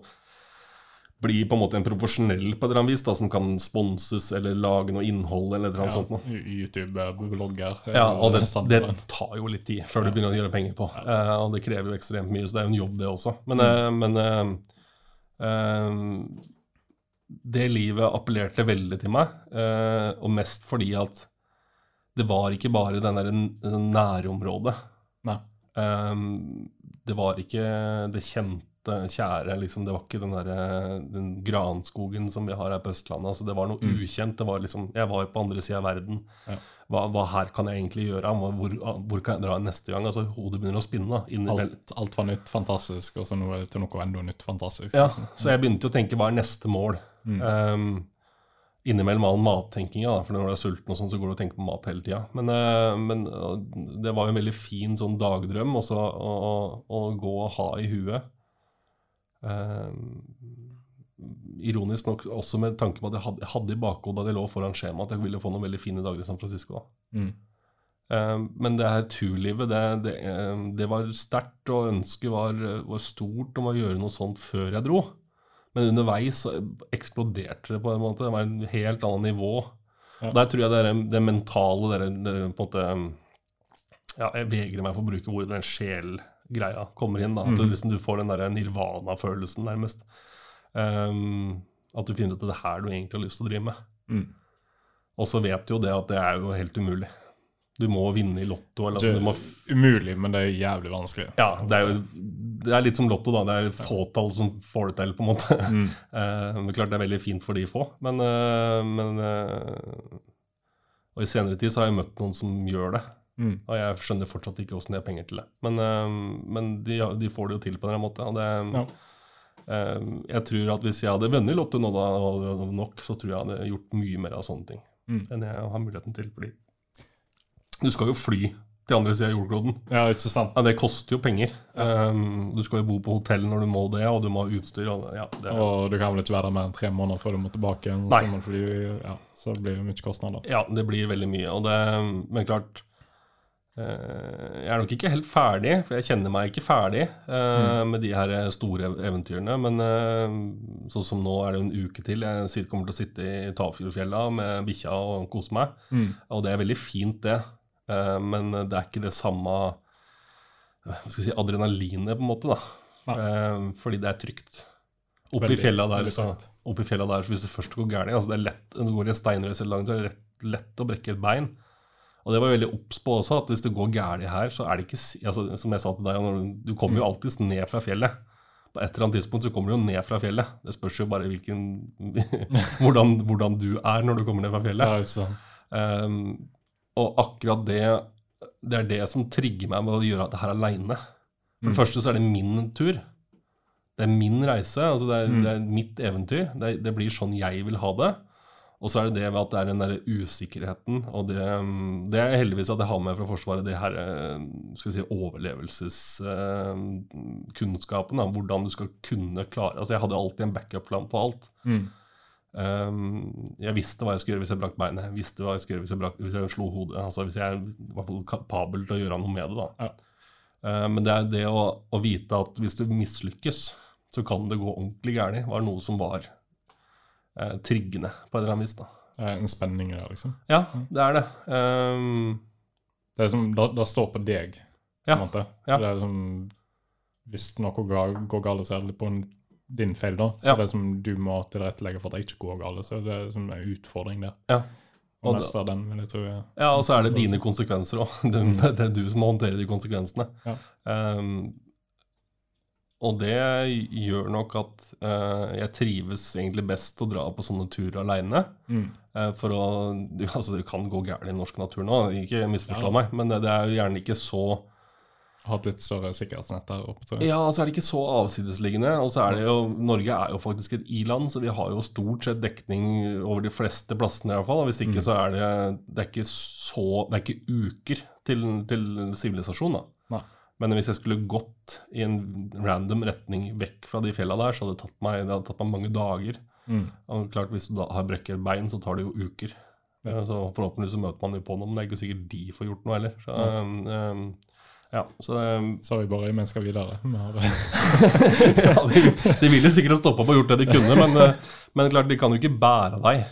S2: bli på en måte en profesjonell på et eller annet vis, da, som kan sponses eller lage noe innhold eller et eller annet sånt. noe.
S1: YouTube-blogger.
S2: Ja, og det, det tar jo litt tid før du begynner å gjøre penger på. Eh, og det krever jo ekstremt mye, så det er jo en jobb, det også. Men, eh, men uh, eh, det livet appellerte veldig til meg, eh, og mest fordi at det var ikke bare den der nærområdet.
S1: Nei.
S2: Eh, det var ikke det kjente, kjære, liksom. Det var ikke den, der, den granskogen som vi har her på Østlandet. Altså, det var noe ukjent. Det var liksom, jeg var på andre sida av verden.
S1: Ja.
S2: Hva, hva her kan jeg egentlig gjøre? Hvor, hvor kan jeg dra neste gang? Altså, Hodet begynner å spinne. da,
S1: Alt, alt var nytt, fantastisk, og så noe, til noe enda nytt, fantastisk.
S2: Ja, så jeg begynte å tenke hva er neste mål?
S1: Mm.
S2: Um, innimellom all mattenkinga, for når du er sulten, og sånn, så går du og tenker på mat hele tida. Men, eh, men det var jo en veldig fin sånn dagdrøm også, å, å, å gå og ha i huet. Um, ironisk nok også med tanke på at jeg hadde, hadde i bakhodet da jeg lå foran skjemaet, at jeg ville få noen veldig fine dager i San Francisco. da.
S1: Mm.
S2: Um, men det her turlivet, det, det, um, det var sterkt, og ønsket var, var stort om å gjøre noe sånt før jeg dro. Men underveis så eksploderte det på en måte. Det var en helt annet nivå.
S1: Ja.
S2: Der tror jeg det, er det mentale det, er- det er på en måte Ja, jeg vegrer meg for å bruke ordet den sjel-greia kommer inn. da, At du, liksom, du får den der nirvana-følelsen, nærmest. Um, at du finner ut at det er her du egentlig har lyst til å drive med.
S1: Mm.
S2: Og så vet du jo det at det er jo helt umulig. Du må vinne i Lotto. Eller,
S1: Det
S2: altså, du må f
S1: umulig, men det er jævlig vanskelig.
S2: ja, det er jo det er litt som Lotto, da. Det er fåtall som får det til, på en måte.
S1: Mm.
S2: uh, men klart det er veldig fint for de få. Men, uh, men uh, Og i senere tid så har jeg møtt noen som gjør det.
S1: Mm.
S2: Og jeg skjønner fortsatt ikke hvordan de har penger til det. Men, eh, men de, de får det jo til på en måte. Og det,
S1: Ja.
S2: eh, jeg tror at hvis jeg hadde venner i Lotto nå da, nok, så tror jeg jeg hadde gjort mye mer av sånne ting
S1: Mm.
S2: enn jeg har muligheten til. Fordi du skal jo fly til andre sida av jordkloden.
S1: Ja, ikke sant?
S2: Ja, Det koster jo penger. Um, du skal jo bo på hotell når du må det, og du må ha utstyr. Og, ja, det,
S1: Og du kan vel ikke være der mer enn tre måneder før du må tilbake igjen.
S2: Nei.
S1: Så, fly, ja, så blir det mye kostnader.
S2: ja, det blir veldig mye. Det, men klart Jeg er nok ikke helt ferdig, for jeg kjenner meg ikke ferdig mm. med de her store eventyrene. Men eh, sånn som nå er det en uke til. Jeg kommer til å sitte i Tafjordfjella med bikkja og kose meg.
S1: Mm.
S2: Og det er veldig fint, det. Eh, men det er ikke det samme eh, si, adrenalinet, på en måte. da.
S1: Nei.
S2: Eh, fordi det er trygt. Oppe i fjella der, så, opp i fjella der, så hvis det først går gærent altså det er lett, det går i en steinrøys eller langt, så er det lett, lett å brekke et bein. Og det var veldig obs på også, at hvis det går galt her, så er det ikke altså, Som jeg sa til deg, du, kommer jo alltids ned fra fjellet. På et eller annet tidspunkt så kommer du jo ned fra fjellet. Det spørs jo bare hvilken hvordan, hvordan du er når du kommer ned fra fjellet.
S1: Ja.
S2: Um, og akkurat det Det er det som trigger meg med å gjøre dette her aleine. For det
S1: Mm.
S2: første så er det min tur. Det er min reise. altså Det er,
S1: Mm.
S2: det er mitt eventyr. Det, det blir sånn jeg vil ha det. Og så er det det ved at det er den der usikkerheten, og det, det er heldigvis at jeg har med fra Forsvaret, det her eh, skal vi si, overlevelseskunnskapen. da, hvordan du skal kunne klare Altså, jeg hadde alltid en backup-plan på alt.
S1: Mm.
S2: Um, jeg visste hva jeg skulle gjøre hvis jeg brakk beinet, jeg visste hva jeg skulle gjøre hvis jeg, brakk, hvis jeg slo hodet. altså Hvis jeg er i hvert fall kapabel til å gjøre noe med det. da.
S1: Ja.
S2: Uh, men det er det å, å vite at hvis du mislykkes, så kan det gå ordentlig gærent, var noe som var uh, triggende på et eller annet vis. da.
S1: En spenning i det, liksom.
S2: Ja, det er det. Um,
S1: Det er som, da, da står på deg, på
S2: Ja,
S1: en måte.
S2: ja.
S1: Det er som, hvis noe går, går galt, så er det på en, din feil, da. Så
S2: Ja.
S1: det er som du må tilrettelegge for at det ikke går galt. Så det er som en utfordring der.
S2: ja.
S1: Og,
S2: Og det-
S1: den, jeg er-
S2: Ja, og så er det dine konsekvenser òg. Det, det er du som må håndtere de konsekvensene.
S1: Ja.
S2: Ehm, og det gjør nok at eh, jeg trives egentlig best å dra på sånne turer aleine.
S1: Mm.
S2: for å Altså, det kan gå gærent i norsk natur nå, ikke misforstå
S1: Ja.
S2: meg, men det, det er jo gjerne ikke så
S1: Hatt litt større sikkerhetsnett der oppe, tror jeg.
S2: Ja, altså er det ikke så avsidesliggende. Og så er det jo Norge er jo faktisk et i-land, så vi har jo stort sett dekning over de fleste plassene i hvert fall. Hvis ikke,
S1: Mm.
S2: så er det Det er ikke så Det er ikke uker til sivilisasjon, da. Men hvis jeg skulle gått i en random retning vekk fra de fjella der, så hadde det tatt meg, det hadde tatt meg mange dager.
S1: Mm.
S2: Og klart Hvis du da har brekket et bein, så tar det jo uker.
S1: Ja.
S2: Så Forhåpentligvis så møter man jo på noe, men det er ikke sikkert de får gjort noe heller. Så, um, um, ja, så um,
S1: Sorry, Borre, vi skal videre.
S2: Ja, de, de ville sikkert ha stoppa opp og gjort det de kunne, men, eh, men klart, de kan jo ikke bære deg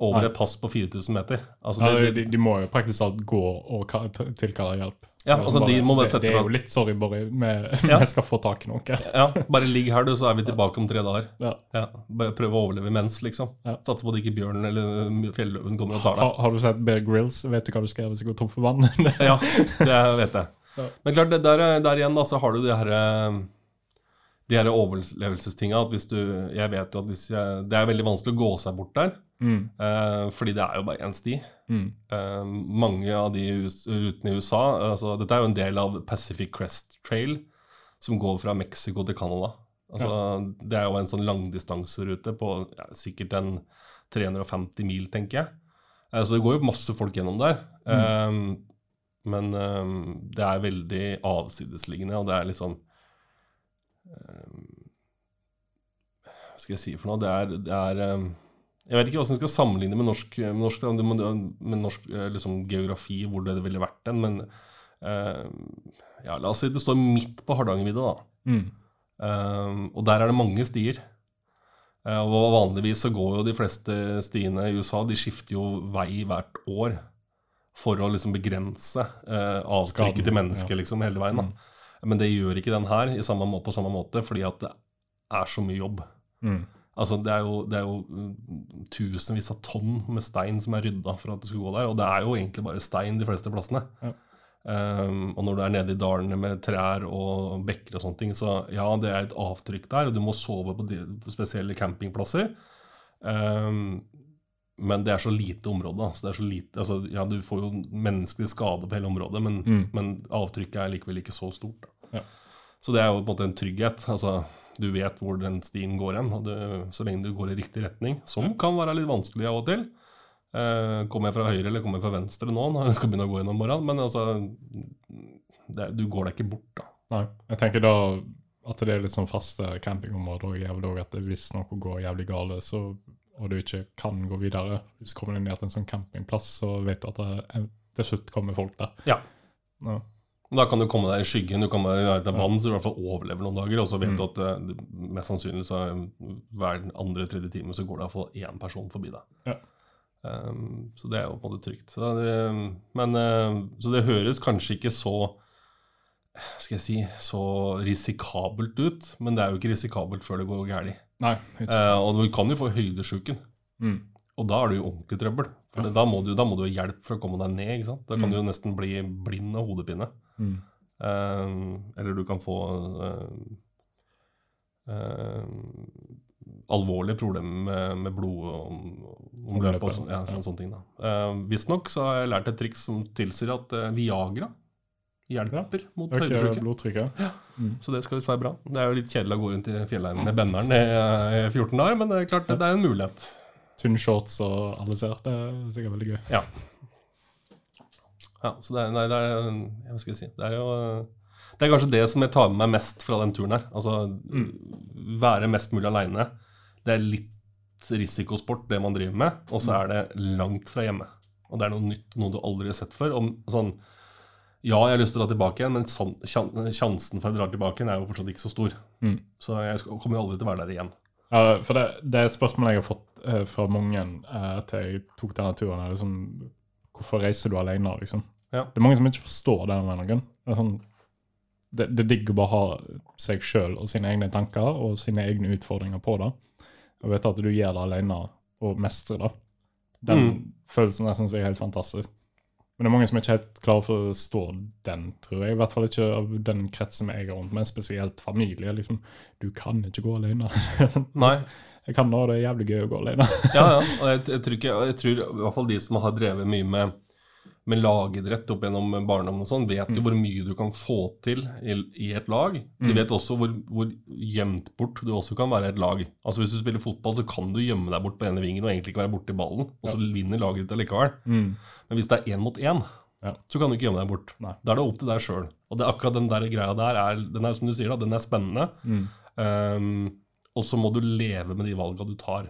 S2: over et pass på 4000 meter. Altså,
S1: ja, de, de må jo praktisk talt gå og ka- tilkalle hjelp.
S2: Ja,
S1: altså, bare,
S2: altså, de må bare sette
S1: det er jo litt sorry, Borre. Vi,
S2: Ja.
S1: skal få tak i noe.
S2: ja, bare ligg her, du, så er vi tilbake om tre dager.
S1: Ja.
S2: Ja, bare prøve å overleve imens, liksom.
S1: Ja.
S2: Satse på at ikke bjørnen eller fjelløven kommer og tar deg.
S1: Har, har du sett Bear Grills? Vet du hva du skal gjøre hvis du går tom for vann?
S2: Ja, det vet jeg. Men klart, det der, der igjen da, så har du de her eh, de her overlevelsestinga. At hvis du Jeg vet jo at hvis jeg, det er veldig vanskelig å gå seg bort der.
S1: Mm.
S2: eh, fordi det er jo bare én sti.
S1: Mm.
S2: Eh, mange av de rutene i USA altså Dette er jo en del av Pacific Crest Trail, som går fra Mexico til Canada. Altså, Det er jo en sånn langdistanserute på ja, sikkert en 350 mil, tenker jeg. Eh, så det går jo masse folk gjennom der. Eh, men eh, det er veldig avsidesliggende, og det er liksom eh, Hva skal jeg si for noe? Det er, det er jeg vet ikke hvordan jeg skal sammenligne med norsk, med norsk, med norsk eh, liksom, geografi, hvor det ville vært den, men uh, ja, la oss si det står midt på Hardangervidda, da.
S1: Mm.
S2: Uh, og der er det mange stier. Uh, og vanligvis så går jo de fleste stiene i USA, de skifter jo vei hvert år for å liksom begrense uh, avtrykket til mennesket
S1: ja.
S2: liksom hele veien. da. Men det gjør ikke den her i samme, på samme måte, fordi at det er så mye jobb.
S1: Mm.
S2: Altså, det er jo, det er jo mm, tusenvis av tonn med stein som er rydda for at det skulle gå der, og det er jo egentlig bare stein de fleste plassene.
S1: Ja.
S2: Um, og når du er nede i dalene med trær og bekker og sånne ting, så ja, det er et avtrykk der, og du må sove på, de, på spesielle campingplasser. Um, men det er så lite område. Så det er så lite, altså, ja, du får jo menneskelig skade på hele området, men,
S1: Mm.
S2: men avtrykket er likevel ikke så stort.
S1: Ja.
S2: Så det er jo på en måte en trygghet. altså Du vet hvor den stien går hen, og så lenge du går i riktig retning, som kan være litt vanskelig av og til. Eh, kommer jeg fra høyre eller kommer jeg fra venstre nå når jeg skal begynne å gå inn om morgenen? Men altså, det, du går deg ikke bort, da.
S1: Nei. Jeg tenker da at det er litt sånn faste campingområder og jævlig òg, at hvis noe går jævlig gale, så, og du ikke kan gå videre, hvis du kommer ned til en sånn campingplass, så vet du at det, til slutt kommer folk der.
S2: Ja.
S1: Ja.
S2: Da kan du komme deg i skyggen, du kan være i vann, så du i hvert fall overlever noen dager. Og så vet
S1: Mm.
S2: du at eh, det- mest sannsynlig så eh, hver andre-tredje time så går det iallfall én person forbi deg.
S1: Ja.
S2: Um, så det er jo på en måte trygt. Så det, men, uh, så det høres kanskje ikke så skal jeg si, så risikabelt ut, men det er jo ikke risikabelt før det går galt.
S1: Uh,
S2: Eh, og du kan jo få høydesjuken,
S1: mm.
S2: og da er du jo ordentlig trøbbel. For ja. da, må du, da må du ha hjelp for å komme deg ned. ikke sant? Da kan
S1: Mm.
S2: du jo nesten bli blind av hodepine.
S1: Mm.
S2: Uh, eller du kan få eh, eh, alvorlige problemer med, med blodomløp og sånn, ja, sånne, sånne ting. Uh, Visstnok så har jeg lært et triks som tilsier at uh, Viagra hjelper mot høydesyke.
S1: Ja. Mm.
S2: Så det skal visst være bra. Det er jo litt kjedelig å gå rundt i fjellheimen med benneren i, i 14 dager, men det er klart det er en mulighet.
S1: tynn shorts og alisert. Det er sikkert veldig gøy.
S2: Ja. Ja så det er, nei, det er Hva skal jeg si Det er jo Det er kanskje det som jeg tar med meg mest fra den turen her. Altså være mest mulig aleine. Det er litt risikosport, det man driver med, og så er det langt fra hjemme. Og det er noe nytt, noe du aldri har sett før. Om, sånn, ja, jeg har lyst til å dra tilbake igjen, men sjansen for å dra tilbake igjen er jo fortsatt ikke så stor.
S1: Mm.
S2: Så jeg kommer jo aldri til å være der igjen.
S1: Ja, for det, det er et spørsmål jeg har fått eh, fra mange eh, etter jeg tok denne turen. er liksom, Hvorfor reiser du alene, liksom?
S2: Ja.
S1: Det er mange som ikke forstår den meningen. Det er sånn, det, det digg å bare ha seg sjøl og sine egne tanker og sine egne utfordringer på det. Og vite at du gjør det alene og mestrer det. Den
S2: Mm.
S1: følelsen der syns jeg er helt fantastisk. Men det er mange som er ikke helt klare for å forstå den, tror jeg. I hvert fall ikke av den kretsen jeg er rundt med, spesielt familie. liksom, Du kan ikke gå alene.
S2: Nei.
S1: Jeg kan da, det er jævlig gøy å gå alene.
S2: Ja, ja. Og jeg, jeg, tror ikke, jeg tror i hvert fall de som har drevet mye med, med lagidrett opp gjennom barndommen og sånn, vet jo hvor mye du kan få til i, et lag. De vet også hvor, hvor gjemt bort du også kan være i et lag. Altså Hvis du spiller fotball, så kan du gjemme deg bort på ene vingen og egentlig ikke være borti ballen, og så vinner laget ditt allikevel.
S1: Mm.
S2: Men hvis det er én mot én,
S1: Ja.
S2: så kan du ikke gjemme deg bort.
S1: Nei.
S2: Da er det opp til deg sjøl. Og det er akkurat den der greia der er, den er som du sier da, den er spennende.
S1: Mm.
S2: Um, og så må du leve med de valga du tar.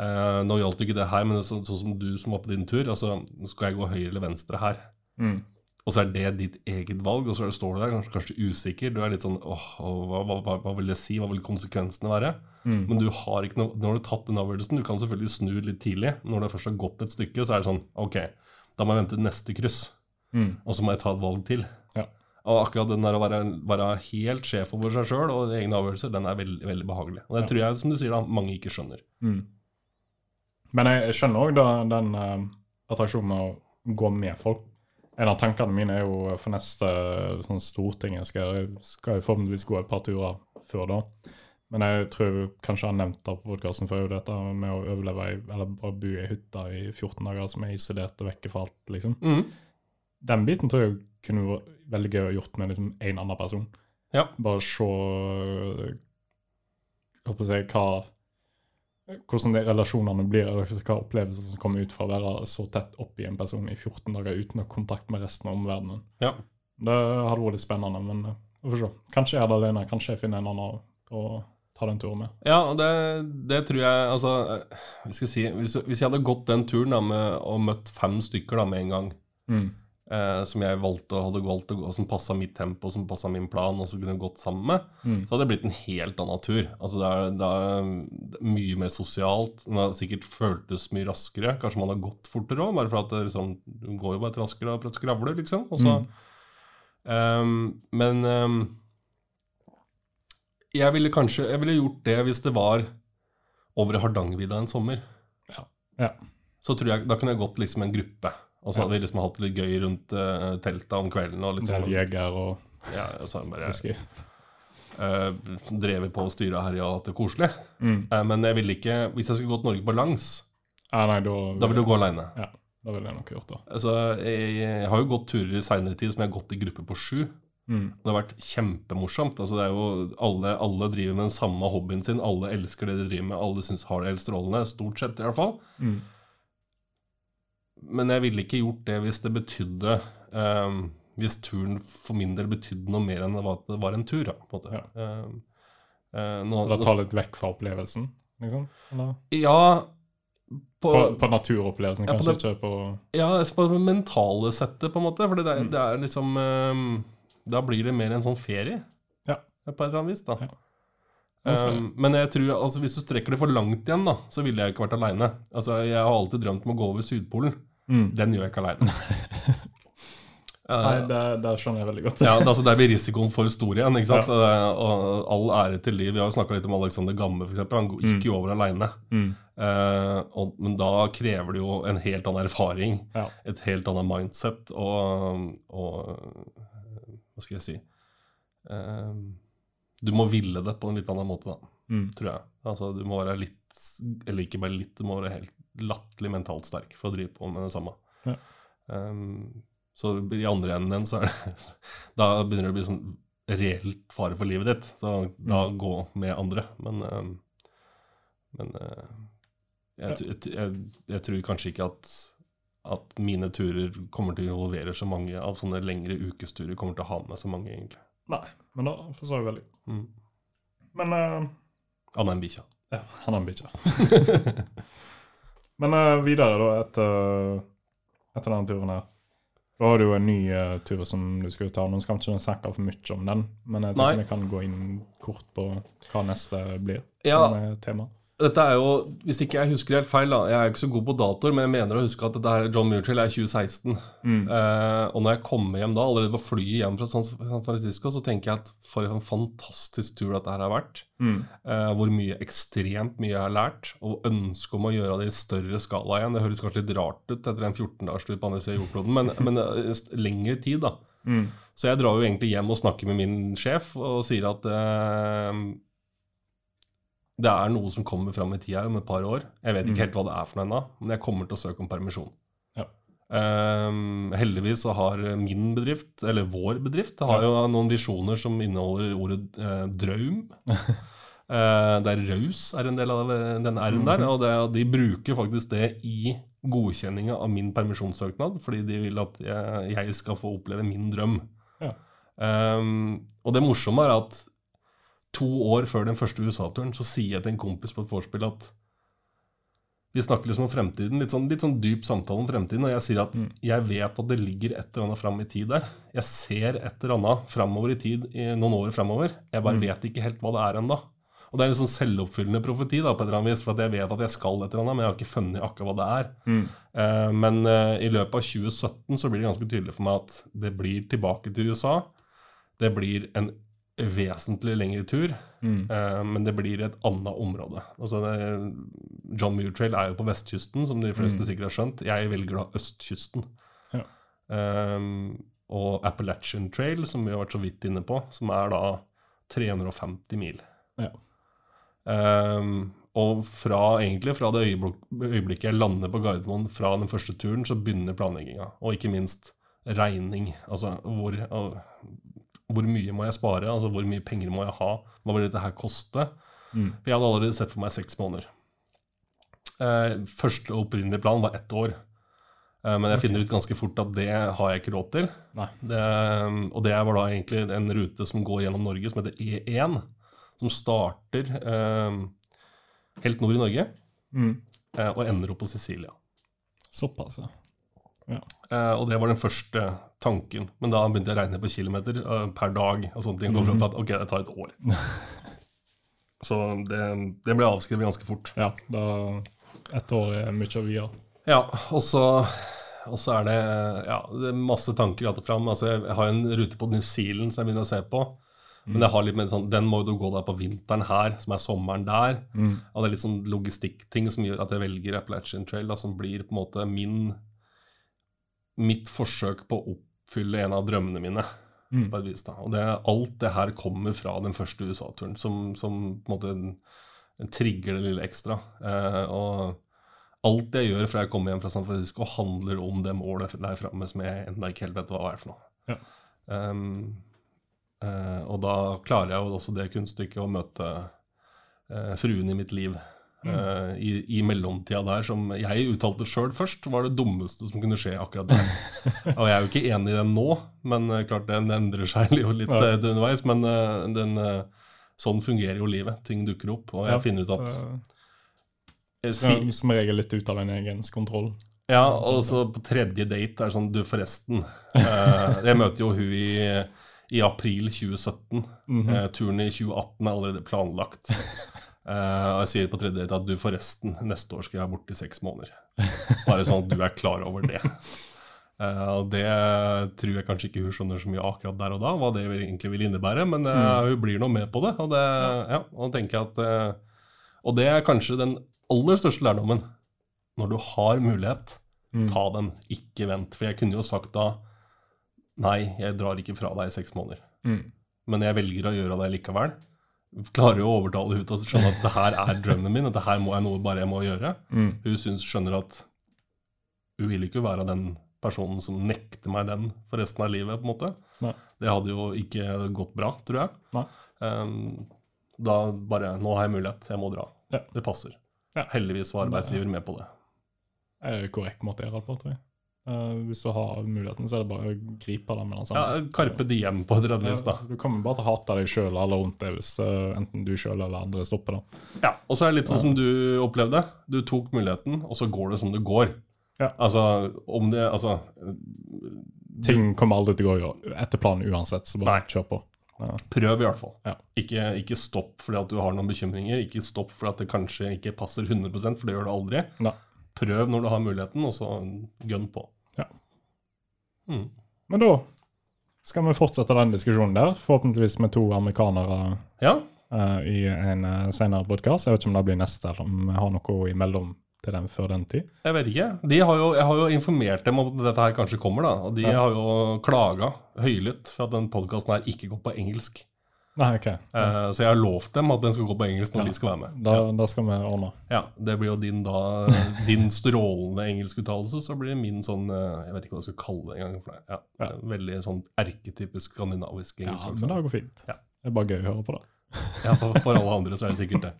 S2: Eh, nå gjaldt ikke det her, men sånn så, som du som var på din tur. altså, Skal jeg gå høyre eller venstre her?
S1: Mm.
S2: Og så er det ditt eget valg, og så står du der kanskje, kanskje usikker. Du er litt sånn åh, hva, hva, hva, vil det si? Hva vil konsekvensene være?
S1: Mm.
S2: Men du har ikke noe, nå har du tatt den avgjørelsen. Du kan selvfølgelig snu litt tidlig. Når det først har gått et stykke, så er det sånn OK, da må jeg vente til neste kryss.
S1: Mm.
S2: Og så må jeg ta et valg til.
S1: Ja.
S2: Og akkurat den der å være, være helt sjef over seg sjøl og egne avgjørelser, den er veldig, veldig behagelig. Og det
S1: Ja.
S2: tror jeg, som du sier, da, mange ikke skjønner.
S1: Mm. Men jeg, jeg skjønner òg den uh, attraksjonen med å gå med folk. En av tankene mine er jo for neste sånn Stortinget skal, jeg skal jo forhåpentligvis gå et par turer før da. Men jeg tror kanskje jeg har nevnt det på podkasten før, dette med å overleve i, eller bare bo i hytta i 14 dager som er isolert og vekke fra alt, liksom.
S2: Mm.
S1: Den biten tror jeg kunne vært veldig gøy å gjort med liksom en annen person.
S2: Ja.
S1: Bare se jeg håper si, hva hvordan de relasjonene blir, eller hva opplevelser som kommer ut fra å være så tett oppi en person i 14 dager uten å ha kontakt med resten av omverdenen.
S2: Ja.
S1: Det hadde vært litt spennende, men øh, vi får se. Kanskje jeg er det alene, kanskje jeg finner en annen å- ta den turen med.
S2: Ja, det, det tror jeg Altså, eh, jeg si hvis, hvis jeg hadde gått den turen da med, og møtt fem stykker da med en gang,
S1: Mm.
S2: Eh, som jeg valgte og hadde valgt å gå, som passa mitt tempo, som passa min plan, og som kunne gått sammen med,
S1: Mm.
S2: så hadde det blitt en helt annen tur. Altså det er, det er mye mer sosialt. Den har sikkert føltes mye raskere. Kanskje man har gått fortere òg, bare for at det liksom, går jo bare til raskere og prøver å skravle, liksom. Og så, um, men um, jeg ville kanskje jeg ville gjort det hvis det var over Hardangervidda en sommer.
S1: Ja. Ja.
S2: Så tror jeg, Da kunne jeg gått liksom en gruppe. Og så hadde vi liksom hatt det litt gøy rundt uh, teltet om kvelden. og litt sånn,
S1: jeger og
S2: ja, og så bare uh, drevet på og styra her, ja, hatt det koselig.
S1: Mm.
S2: Uh, men jeg ville ikke Hvis jeg skulle gått Norge på langs,
S1: Ja, nei, da,
S2: da ville du gå aleine.
S1: Ja, da ville jeg nok gjort det.
S2: Altså, jeg, jeg har jo gått turer i seinere tid som jeg har gått i gruppe på sju.
S1: Mm.
S2: Det har vært kjempemorsomt. Altså, det er jo, alle, alle driver med den samme hobbyen sin. Alle elsker det de driver med. Alle syns har det helt strålende. Stort sett, i hvert fall.
S1: Mm.
S2: Men jeg ville ikke gjort det hvis det betydde um, Hvis turen for min del betydde noe mer enn at det var en tur. Da, på en måte.
S1: Ja.
S2: Um, uh, nå,
S1: Da ta litt vekk fra opplevelsen, liksom? Eller?
S2: ja, på,
S1: På, på naturopplevelsen,
S2: Ja, på
S1: kanskje ikke på
S2: ja, på det mentale settet, på en måte. For det,
S1: Mm.
S2: det er liksom um, Da blir det mer en sånn ferie.
S1: Ja.
S2: På et eller annet vis, da.
S1: Ja,
S2: Um, men jeg tror, altså, hvis du strekker det for langt igjen, da, så ville jeg ikke vært aleine. Altså, jeg har alltid drømt om å gå over Sydpolen.
S1: Mm.
S2: Den gjør jeg ikke aleine.
S1: Nei, det, det skjønner jeg veldig godt.
S2: ja, altså, Der blir risikoen for stor igjen. ikke sant? Ja. Og all ære til de. Vi har jo snakka litt om Alexander Gamme, f.eks. Han gikk jo over aleine.
S1: Mm.
S2: Eh, og, men da krever det jo en helt annen erfaring,
S1: Ja.
S2: et helt annet mindset og, og Hva skal jeg si Eh, Du må ville det på en litt annen måte, da,
S1: Mm.
S2: tror jeg. Altså, du må være litt Eller ikke bare litt, du må være helt latterlig mentalt sterk for å drive på med det samme.
S1: Ja.
S2: Um, så i andre enden så er det Da begynner det å bli sånn reelt fare for livet ditt. Så da
S1: Mm.
S2: gå med andre. Men, um, men uh, Jeg, jeg, jeg, jeg tror kanskje ikke at, at mine turer kommer til å involvere så mange av sånne lengre ukesturer. Kommer til å ha med så mange, egentlig.
S1: Nei, men da forstår jeg veldig.
S2: Mm.
S1: Men eh,
S2: Annet enn bikkja.
S1: Ja, han er en bikkje. Men uh, videre, da, etter, etter denne turen her. Da har du jo en ny uh, tur som du skal ta. Nå skal vi ikke snakke for mye om den, men jeg tenker
S2: Nei.
S1: vi kan gå inn kort på hva neste blir.
S2: Ja.
S1: Som er tema.
S2: Dette er jo, Hvis ikke jeg husker helt feil, da Jeg er ikke så god på datoer, men jeg mener å huske at dette her John Murchill er 2016.
S1: Mm.
S2: Eh, og når jeg kommer hjem da, allerede på flyet hjem fra San Francisco, så tenker jeg at for en fantastisk tur dette her har vært.
S1: Mm.
S2: Eh, hvor mye, ekstremt mye jeg har lært, og ønske om å gjøre det i større skala igjen. Det høres kanskje litt rart ut etter en 14-dagerstur på andre siden av jordkloden, men, men eh, lengre tid, da.
S1: Mm.
S2: Så jeg drar jo egentlig hjem og snakker med min sjef og sier at eh, det er noe som kommer fram i tid her om et par år. Jeg vet ikke helt hva det er for noe ennå, men jeg kommer til å søke om permisjon.
S1: Ja.
S2: Um, heldigvis så har min bedrift, eller vår bedrift, har jo noen visjoner som inneholder ordet eh, drøm. uh, der raus er en del av eh, den r-en der, og det, de bruker faktisk det i godkjenninga av min permisjonssøknad, fordi de vil at jeg, jeg skal få oppleve min drøm.
S1: Ja.
S2: Um, og det morsomme er at to år før den første USA-turen så sier jeg til en kompis på et vorspiel at vi snakker liksom om fremtiden, litt sånn, litt sånn dyp samtale om fremtiden, og jeg sier at jeg vet at det ligger et eller annet fram i tid der. Jeg ser et eller annet framover i tid, i noen år framover. Jeg bare vet ikke helt hva det er ennå. Og det er en sånn selvoppfyllende profeti, da, på et eller annet vis, for at jeg vet at jeg skal et eller annet, men jeg har ikke funnet akkurat hva det er.
S1: Mm.
S2: Uh, men uh, i løpet av 2017 så blir det ganske tydelig for meg at det blir tilbake til USA. Det blir en vesentlig lengre tur,
S1: Mm.
S2: eh, men det blir et annet område. Altså det, John Muir Trail er jo på vestkysten, som de fleste sikkert har skjønt. Jeg velger da østkysten.
S1: Ja.
S2: Um, og Appalachian Trail, som vi har vært så vidt inne på, som er da 350 mil.
S1: Ja.
S2: Um, og fra, egentlig fra det øyeblikket jeg lander på Gardermoen fra den første turen, så begynner planlegginga. Og ikke minst regning. Altså hvor, hvor mye må jeg spare? Altså hvor mye penger må jeg ha? Hva vil dette her koste?
S1: Mm.
S2: For jeg hadde allerede sett for meg seks måneder. Eh, første opprinnelige plan var ett år. Eh, men jeg finner ut ganske fort at det har jeg ikke råd til. Det, og det var da egentlig en rute som går gjennom Norge, som heter E1. Som starter eh, helt nord i Norge
S1: Mm.
S2: eh, og ender opp på Sicilia.
S1: Såpass, ja.
S2: Eh, og det var den første tanken. Men da begynte jeg å regne på kilometer uh, per dag. og sånne ting, og kom frem til at ok, det tar et år. Så det, det ble avskrevet ganske fort.
S1: Ja, da Ett år er mye å vie.
S2: Ja, og så, og så er det, ja, det er masse tanker att og fram. Altså, jeg har en rute på New Zealand som jeg begynner å se på. Men jeg har litt mer sånn, den må jo gå der på vinteren her, som er sommeren der.
S1: Mm.
S2: Og det er litt sånn logistikkting som gjør at jeg velger Appalachian Trail, da, som blir på en måte min mitt forsøk på å oppfylle en av drømmene mine.
S1: Mm.
S2: på et vis da. Og det, alt det her kommer fra den første USA-turen, som, som på en måte en, en trigger det lille ekstra. Eh, og alt jeg gjør fra jeg kommer hjem fra San Francisco, handler om det målet der framme som jeg ennå ikke helt vet hva er for noe.
S1: Ja.
S2: Um, eh, og da klarer jeg jo også det kunststykket å møte eh, fruen i mitt liv. Eh, i, I mellomtida der, som jeg uttalte sjøl først, var det dummeste som kunne skje akkurat der. Og jeg er jo ikke enig i den nå, men uh, klart den endrer seg jo litt
S1: Ja.
S2: uh, underveis. Men den, sånn fungerer jo livet. Ting dukker opp, og jeg
S1: Ja,
S2: finner ut at
S1: Som som regel litt ut av en egens kontroll.
S2: Ja, og så på tredje date er det sånn Du, forresten. jeg møter jo hun i, i april 2017.
S1: Mhm.
S2: Eh, turen i 2018 er allerede planlagt. Eh, og jeg sier på tredje date at du, forresten, neste år skal jeg være borte i seks måneder. Bare sånn at du er klar over det. Eh, og det tror jeg kanskje ikke hun skjønner så mye akkurat der og da, hva det egentlig vil innebære, men eh, hun blir nå med på det. Og det, ja, og at Og det er kanskje den aller største lærdommen. Når du har mulighet,
S1: Mm.
S2: ta den, ikke vent. For jeg kunne jo sagt da Nei, jeg drar ikke fra deg i seks måneder.
S1: Mm.
S2: Men jeg velger å gjøre det likevel. Klarer jo å overtale henne til å skjønne at det her er drømmen min, at det her må jeg noe bare jeg må gjøre.
S1: Mm.
S2: Hun synes, skjønner at hun vil ikke være den personen som nekter meg den for resten av livet. på en måte.
S1: Nei.
S2: Det hadde jo ikke gått bra, tror jeg. Ehm, da bare Nå har jeg mulighet, jeg må dra.
S1: Ja.
S2: Det passer.
S1: Ja.
S2: Heldigvis var arbeidsgiver med på det.
S1: Det er korrekt måte å gjøre det på, tror jeg. Eh, hvis du har muligheten, så er det bare å gripe den Altså.
S2: Ja, Karpe diem på eller da.
S1: Du kommer bare til å hate deg sjøl eller rundt deg hvis uh, enten du sjøl eller andre stopper det.
S2: Ja, Og så er det litt sånn som du opplevde. Du tok muligheten, og så går det som det går.
S1: Ja.
S2: Altså, om det Altså
S1: Ting kommer aldri til å gå etter planen uansett, så bare kjør på. Ja.
S2: Prøv, i hvert fall.
S1: Ja.
S2: Ikke, ikke stopp fordi at du har noen bekymringer. Ikke stopp fordi at det kanskje ikke passer 100% for det gjør det aldri.
S1: Nei.
S2: Prøv når du har muligheten, og så gønn på.
S1: Ja.
S2: Mm.
S1: Men da skal vi fortsette den diskusjonen der, forhåpentligvis med to amerikanere
S2: Ja.
S1: uh, i en uh, senere podkast. Jeg vet ikke om det blir neste, eller om vi har noe imellom til dem før den tid.
S2: Jeg vet ikke. De har jo, jeg har jo informert dem om at dette her kanskje kommer, da. Og de
S1: Ja.
S2: har jo klaga høylytt for at den podkasten her ikke går på engelsk.
S1: Nei, OK.
S2: Uh, så jeg har lovt dem at den skal gå på engelsk når
S1: Ja.
S2: de skal være med.
S1: Da, da skal vi ordne.
S2: Ja, Det blir jo din da Din strålende engelskuttalelse, så blir det min sånn eh, Jeg vet ikke hva jeg skal kalle det engang. for deg. Ja,
S1: Ja.
S2: Veldig sånn erketypisk skandinavisk
S1: Ja,
S2: engelsk.
S1: men
S2: altså.
S1: det går fint.
S2: Ja.
S1: Det er bare gøy å høre på da.
S2: Ja, for, for alle andre så er det sikkert det.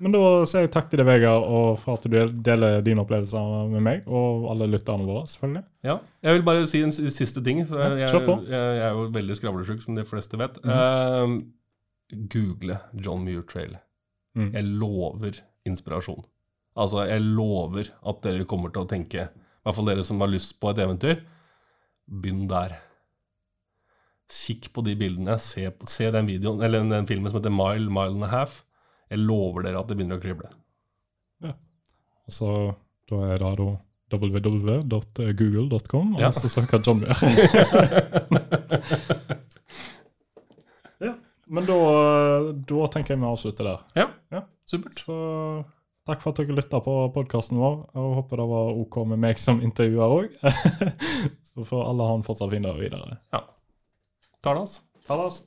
S1: Men da sier jeg takk til deg, Vegard, og for at du del- deler dine opplevelser med meg, og alle lytterne våre, selvfølgelig.
S2: Ja, Jeg vil bare si en siste ting. Jeg, jeg,
S1: på.
S2: jeg, er jo veldig skravlesjuk, som de fleste vet. Eh, Google John Muir Trail.
S1: Mm.
S2: Jeg lover inspirasjon. Altså, jeg lover at dere kommer til å tenke, i hvert fall dere som har lyst på et eventyr, begynn der. Kikk på de bildene, se, på- se den videoen, eller den filmen som heter Mile, Mile and a Half. Jeg lover dere at det begynner å krible. Ja.
S1: Og så da er det da www.google.com,
S2: Ja.
S1: og så søker John Muir. ja. Men da, da tenker jeg vi avslutter der.
S2: Ja,
S1: Ja.
S2: supert.
S1: Så takk for at dere lytta på podkasten vår. og håper det var OK med meg som intervjuer òg. så får alle ha en fortsatt fin dag videre.
S2: Ja.
S1: Talas. det.